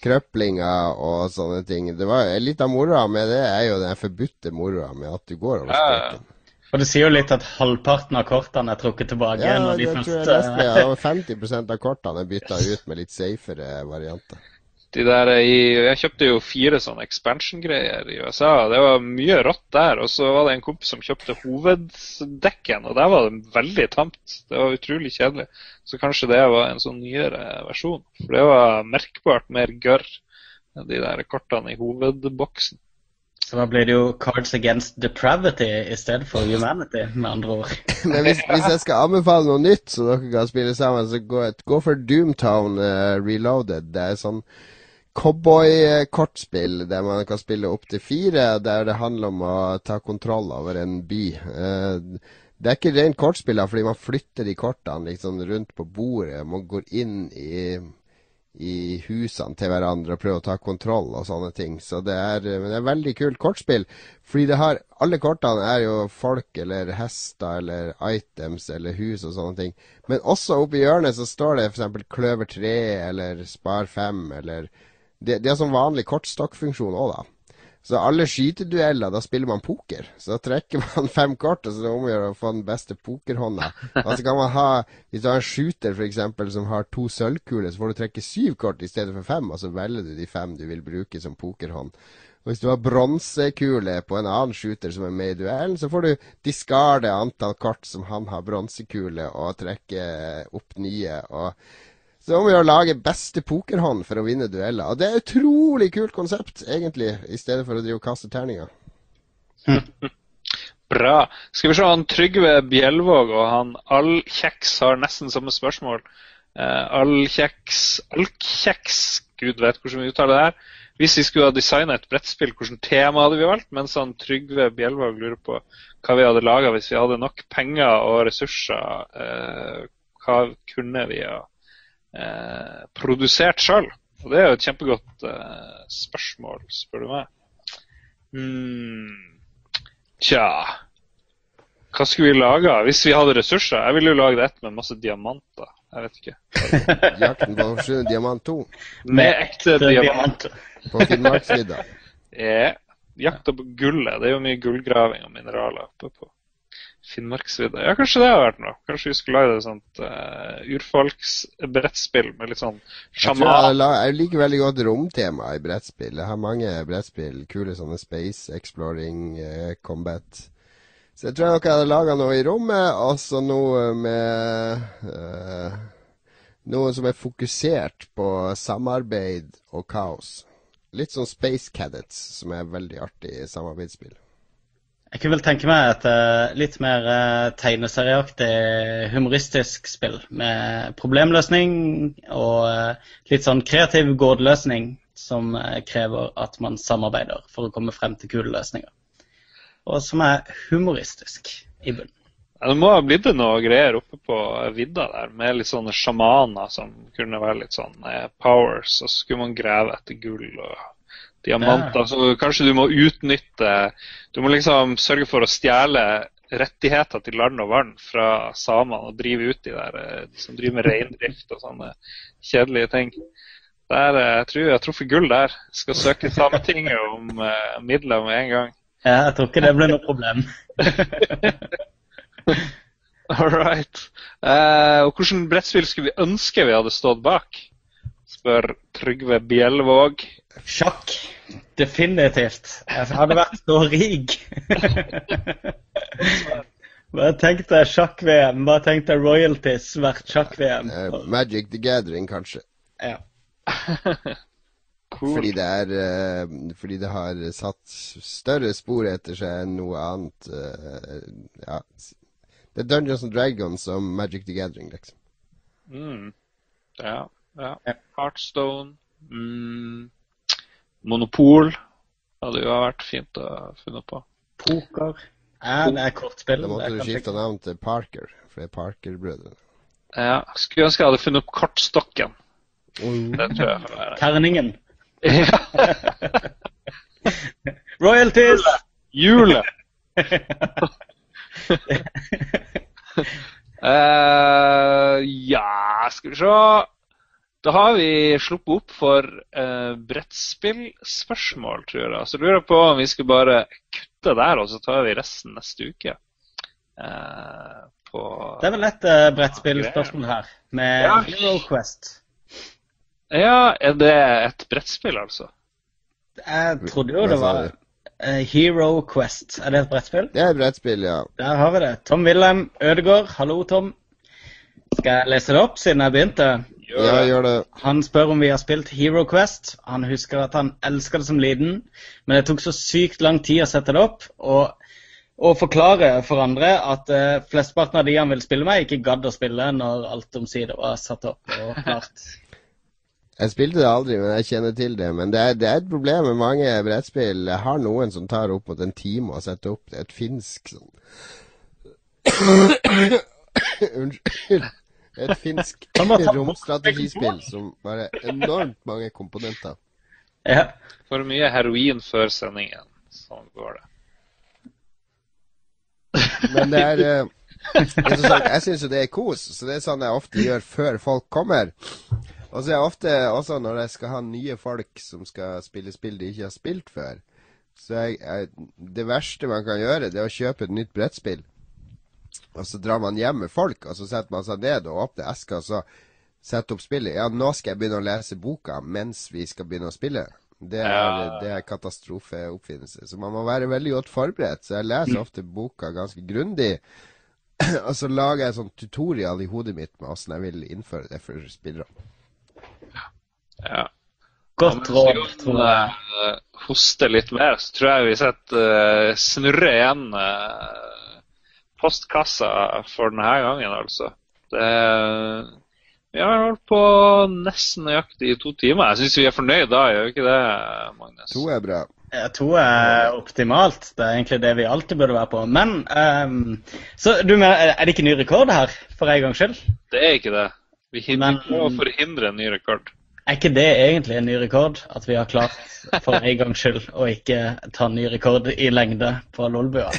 krøplinger og sånne ting. Det var Litt av moroa med det er jo den forbudte moroa med at du går over streken. Og det sier jo litt at halvparten av kortene er trukket tilbake. Ja, det første... tror jeg nesten, ja, 50% av kortene er bytta ut med litt safere varianter de der i, Jeg kjøpte jo fire sånne expansion-greier i USA. Det var mye rått der. Og så var det en kompis som kjøpte hoveddekken, og der var det veldig tamt. Det var utrolig kjedelig. Så kanskje det var en sånn nyere versjon. For det var merkbart mer gørr enn de der kortene i hovedboksen. Så da blir det jo Cards Against Depravity i stedet for Humanity, med andre ord. Men hvis, hvis, jeg skal anbefale noe nytt som dere kan spille sammen, så gå, gå for Doomtown uh, Reloaded. Det er sånn cowboy-kortspill der man kan spille opp til fire, der det handler om å ta kontroll over en by. Eh, det er ikke rent kortspill, fordi man flytter de kortene liksom rundt på bordet. Man går inn i, i husene til hverandre og prøver å ta kontroll og sånne ting. Så det er, det er veldig kult kortspill. Fordi det har Alle kortene er jo folk eller hester eller items eller hus og sånne ting. Men også oppi hjørnet så står det f.eks. kløver 3 eller spar 5 eller det, det er sånn vanlig kortstokkfunksjon òg, da. Så alle skytedueller, da spiller man poker. Så da trekker man fem kort, og så er det om å gjøre å få den beste pokerhånda. Og så kan man ha, Hvis du har en shooter eksempel, som har to sølvkuler, så får du trekke syv kort i stedet for fem, og så velger du de fem du vil bruke som pokerhånd. Og hvis du har bronsekule på en annen shooter som er med i duellen, så får du diskarde antall kort som han har bronsekule, og trekke opp nye. og så må vi å lage beste pokerhånd for å vinne dueller. Og det er et utrolig kult konsept, egentlig, i stedet for å drive og kaste terninger. Bra. Skal vi se, han Trygve Bjelvåg og han Allkjeks har nesten samme spørsmål. Uh, Allkjeks Alkjeks, gud vet hvordan vi uttaler det her. Hvis vi skulle ha designa et brettspill, hvilket tema hadde vi valgt? Mens han Trygve Bjelvåg lurer på hva vi hadde laga hvis vi hadde nok penger og ressurser. Uh, hva kunne vi ha eh, produsert sjøl? Og det er jo et kjempegodt eh, spørsmål, spør du meg. Mm. Tja Hva skulle vi laga hvis vi hadde ressurser? Jeg ville jo lagd ett med masse diamanter. Jeg vet ikke. Jakten på sju diamant 2? Med ekte diamanter. På Finnmarksvidda? Ja. Jakta på gullet. Det er jo mye gullgraving og mineraler oppe på Finnmarksvidda. Ja, kanskje det har vært noe. Kanskje vi skulle lage et sånt uh, urfolksbrettspill med litt sånn sjaman. Jeg, jeg, liker veldig godt romtema i brettspill. Jeg har mange brettspill. Kule sånne space exploring, uh, combat. Så jeg tror nok jeg hadde laga noe i rommet, og så noe med uh, Noe som er fokusert på samarbeid og kaos. Litt sånn Space Cadets, som er veldig artig samarbeidsspill. Jeg kunne vel tenke meg et uh, litt mer uh, tegneserieaktig humoristisk spill. Med problemløsning og uh, litt sånn kreativ gåteløsning som krever at man samarbeider for å komme frem til kule løsninger. Og som er humoristisk i bunnen. Ja, det må ha blitt noe greier oppe på vidda der, med litt sånne sjamaner som kunne være litt sånn powers, og så skulle man grave etter gull og diamanter. Ja. Så kanskje du må utnytte Du må liksom sørge for å stjele rettigheter til land og vann fra samene og drive ut de der eh, som driver med reindrift og sånne kjedelige ting. Der, eh, jeg tror jeg har truffet gull der. Skal søke Sametinget om uh, midler med en gang. Ja, jeg tror ikke det blir noe problem. All right. Uh, og hvilket brettspill skulle vi ønske vi hadde stått bak? Spør Trygve Bjellvåg. Sjakk. Definitivt. Jeg hadde vært så rik. Bare tenk deg sjakk-VM. Bare tenk deg royalties hvert sjakk-VM. Uh, Magic the Gathering, kanskje. Ja. cool. Fordi det er uh, Fordi det har satt større spor etter seg enn noe annet. Uh, ja. Det er Dungeons and Dragons og Magic the Gathering, liksom. Mm. Ja. Ja. Heartstone. Mm. Monopol hadde jo vært fint å finne på. Poker. Ja, det er kortspill. Da måtte du skifte navn til Parker, for det er Parker-brødrene. Ja. Skulle ønske jeg hadde funnet opp kortstokken. Mm. Den tror jeg. Terningen. Ja. Royalties! Hjulet! uh, ja, skal vi se da har vi sluppet opp for uh, brettspillspørsmål, tror jeg. Så lurer jeg på om vi skal bare kutte der, og så tar vi resten neste uke. Uh, på, det er vel et uh, brettspillspørsmål her, med ja. Hero Quest. Ja, er det et brettspill, altså? Jeg trodde jo det var Hero Quest. Er det et brettspill? Det er et brettspill, ja. Der har vi det. Tom Wilhelm Ødegaard, hallo, Tom. Skal jeg lese det opp, siden jeg begynte? Gjør ja, gjør det. Han spør om vi har spilt Hero Quest. Han husker at han elska det som liten, men det tok så sykt lang tid å sette det opp. Og, og forklare for andre at uh, flesteparten av de han ville spille med, ikke gadd å spille når alt omsider var satt opp og klart. Jeg spilte det aldri, men jeg kjenner til det. Men det er, det er et problem med mange brettspill. Jeg har noen som tar opp mot en time å sette opp. Det er et finsk sånn Unnskyld. Et finsk romstrategispill som har enormt mange komponenter. Ja. For mye heroin før sendingen. Sånn går det. Men det er eh, interessant. Jeg syns jo det er kos, så det er sånn jeg ofte gjør før folk kommer. Og så er jeg ofte også når jeg skal ha nye folk som skal spille spill de ikke har spilt før, Så jeg, jeg, det verste man kan gjøre, det er å kjøpe et nytt brettspill. Og så drar man hjem med folk, og så setter man seg ned og åpner eska, og så setter opp spillet. Ja, nå skal jeg begynne å lese boka mens vi skal begynne å spille. Det er, ja. det er katastrofeoppfinnelse. Så man må være veldig godt forberedt. Så jeg leser ofte boka ganske grundig. og så lager jeg sånn tutorial i hodet mitt med åssen jeg vil innføre det for spillerne. Ja. Godt råd, tror jeg. Hoste litt mer, så tror jeg vi setter uh, snurre igjen uh, postkassa for denne gangen, altså. Det, vi har holdt på nesten nøyaktig i to timer. Jeg syns vi er fornøyd da, gjør vi ikke det, Magnus? To er bra. Ja, to er optimalt. Det er egentlig det vi alltid burde være på. Men um, Så du mener, er det ikke ny rekord her, for en gangs skyld? Det er ikke det. Vi Men, å forhindre en ny rekord. Er ikke det egentlig en ny rekord? At vi har klart for en gangs skyld å ikke ta ny rekord i lengde på Lolbua?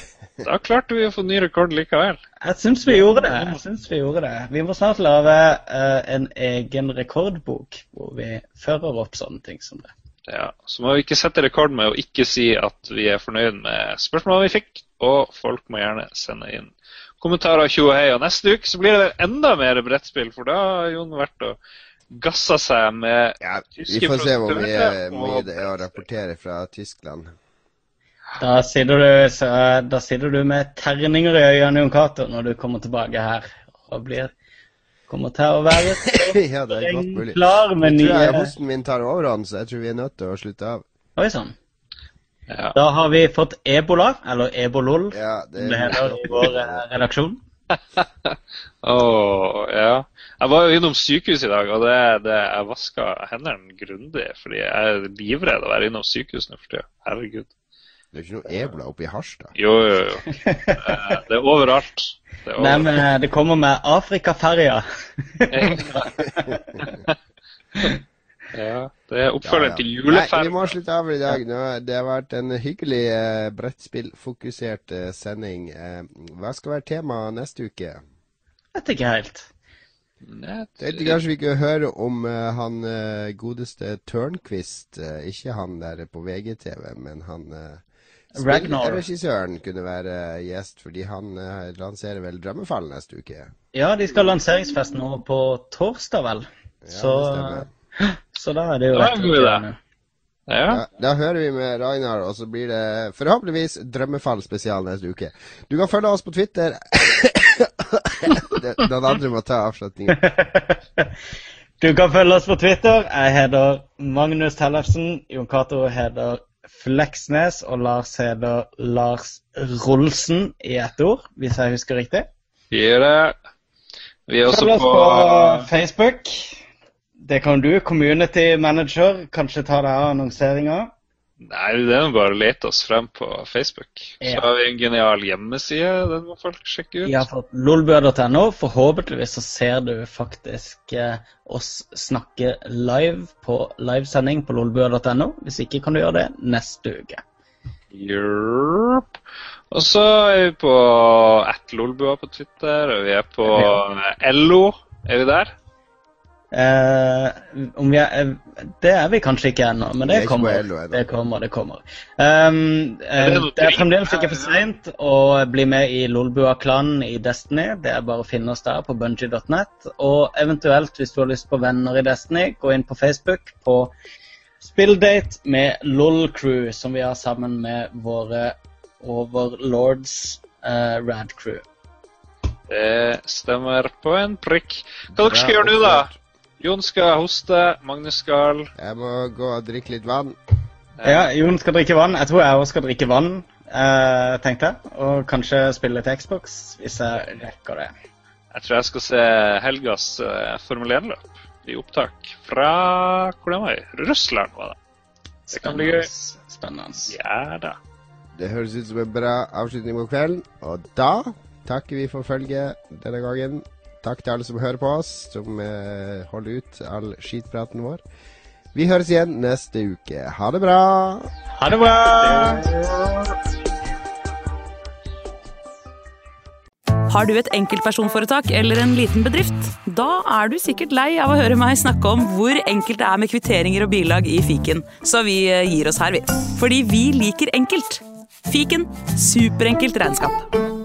Da klarte vi å få ny rekord likevel. Jeg syns vi gjorde det. Jeg synes Vi gjorde det. Vi må snart lage uh, en egen rekordbok hvor vi fører opp sånne ting som det. Ja, Så må vi ikke sette rekord med å ikke si at vi er fornøyd med spørsmålene vi fikk. Og folk må gjerne sende inn kommentarer. Tjo og hei. Og neste uke så blir det enda mer brettspill, for da har Jon vært og gassa seg med ja, Vi får se hvor mye, mye det er å rapportere fra Tyskland. Da sitter, du, så, da sitter du med terninger i øynene, Jon Cato, når du kommer tilbake her. Og blir, kommer til å være ja, det er godt mulig. klar med nye Jeg tror hosten min tar overhånd, så jeg tror vi er nødt til å slutte av. Oi sann. Ja. Da har vi fått ebola, eller ebolol, ja, det... som det heter i vår eh, redaksjon. oh, ja. Jeg var jo innom sykehus i dag, og det, det, jeg vaska hendene grundig. Fordi jeg er livredd å være innom sykehus nå for tida. Herregud. Det er ikke noe ebola oppe i Harstad? Jo, jo, jo. Det er overalt. Det, er overalt. Nei, men eh, det kommer med Afrikaferja. Ja, det er oppfølgeren ja, ja. til juleferden. Nei, vi må slutte av i dag. Nå, det har vært en hyggelig eh, brettspillfokusert eh, sending. Eh, hva skal være temaet neste uke? Vet ikke helt. Tenkte kanskje vi ikke høre om uh, han godeste Tørnquist. ikke han der på VGTV, men han Regissøren kunne være gjest, fordi han lanserer vel Drømmefall neste uke? Ja, de skal ha lanseringsfest nå på torsdag, vel. Ja, Så så da er det jo rett. Det. Ja. Da, da hører vi med Ragnar, og så blir det forhåpentligvis Drømmefall spesial neste uke. Du kan følge oss på Twitter. Den andre må ta avslutningen. du kan følge oss på Twitter. Jeg heter Magnus Tellefsen. Jon Cato heter Fleksnes, og Lars heter Lars Rolsen i ett ord, hvis jeg husker riktig. Vi gjør det. Vi er også Følg oss på, på Facebook. Det kan du, community manager, kanskje ta deg av annonseringa? Nei, det er bare å lete oss frem på Facebook. Ja. Så har vi en genial hjemmeside. Den må folk sjekke ut. Ja, for lolbua.no. Forhåpentligvis så ser du faktisk eh, oss snakke live på livesending på lolbua.no. Hvis ikke kan du gjøre det neste uke. Yep. Og så er vi på at lolbua på Twitter, og vi er på LO. Er vi der? Eh, er, eh, det er vi kanskje ikke ennå, men det kommer. Det kommer, det kommer. Um, eh, det er fremdeles ikke for seint å bli med i Lolbua-klanen i Destiny. Det er bare å finne oss der på bungee.net. Og eventuelt, hvis du har lyst på venner i Destiny, gå inn på Facebook på Spilldate med LOL-crew, som vi har sammen med våre overlords uh, Rad Crew. Det stemmer på en prikk. Hva dere skal gjøre nå, da? Jon skal hoste, Magnus skal Jeg må gå og drikke litt vann. Ja, Jon skal drikke vann. Jeg tror jeg òg skal drikke vann, eh, tenkte jeg. Og kanskje spille til Xbox, hvis jeg rekker det. Jeg tror jeg skal se helgas eh, Formel 1-løp i opptak fra Hvor var jeg? Russland, var det. Det kan bli gøy. Spennende. Ja da. Det høres ut som en bra avslutning på kvelden. Og da takker vi for følget denne gangen. Takk til alle som hører på oss, som eh, holder ut all skitpraten vår. Vi høres igjen neste uke. Ha det bra. Ha det bra. Har du et enkeltpersonforetak eller en liten bedrift? Da er du sikkert lei av å høre meg snakke om hvor enkelt det er med kvitteringer og bilag i fiken, så vi eh, gir oss her, vi. Fordi vi liker enkelt. Fiken superenkelt regnskap.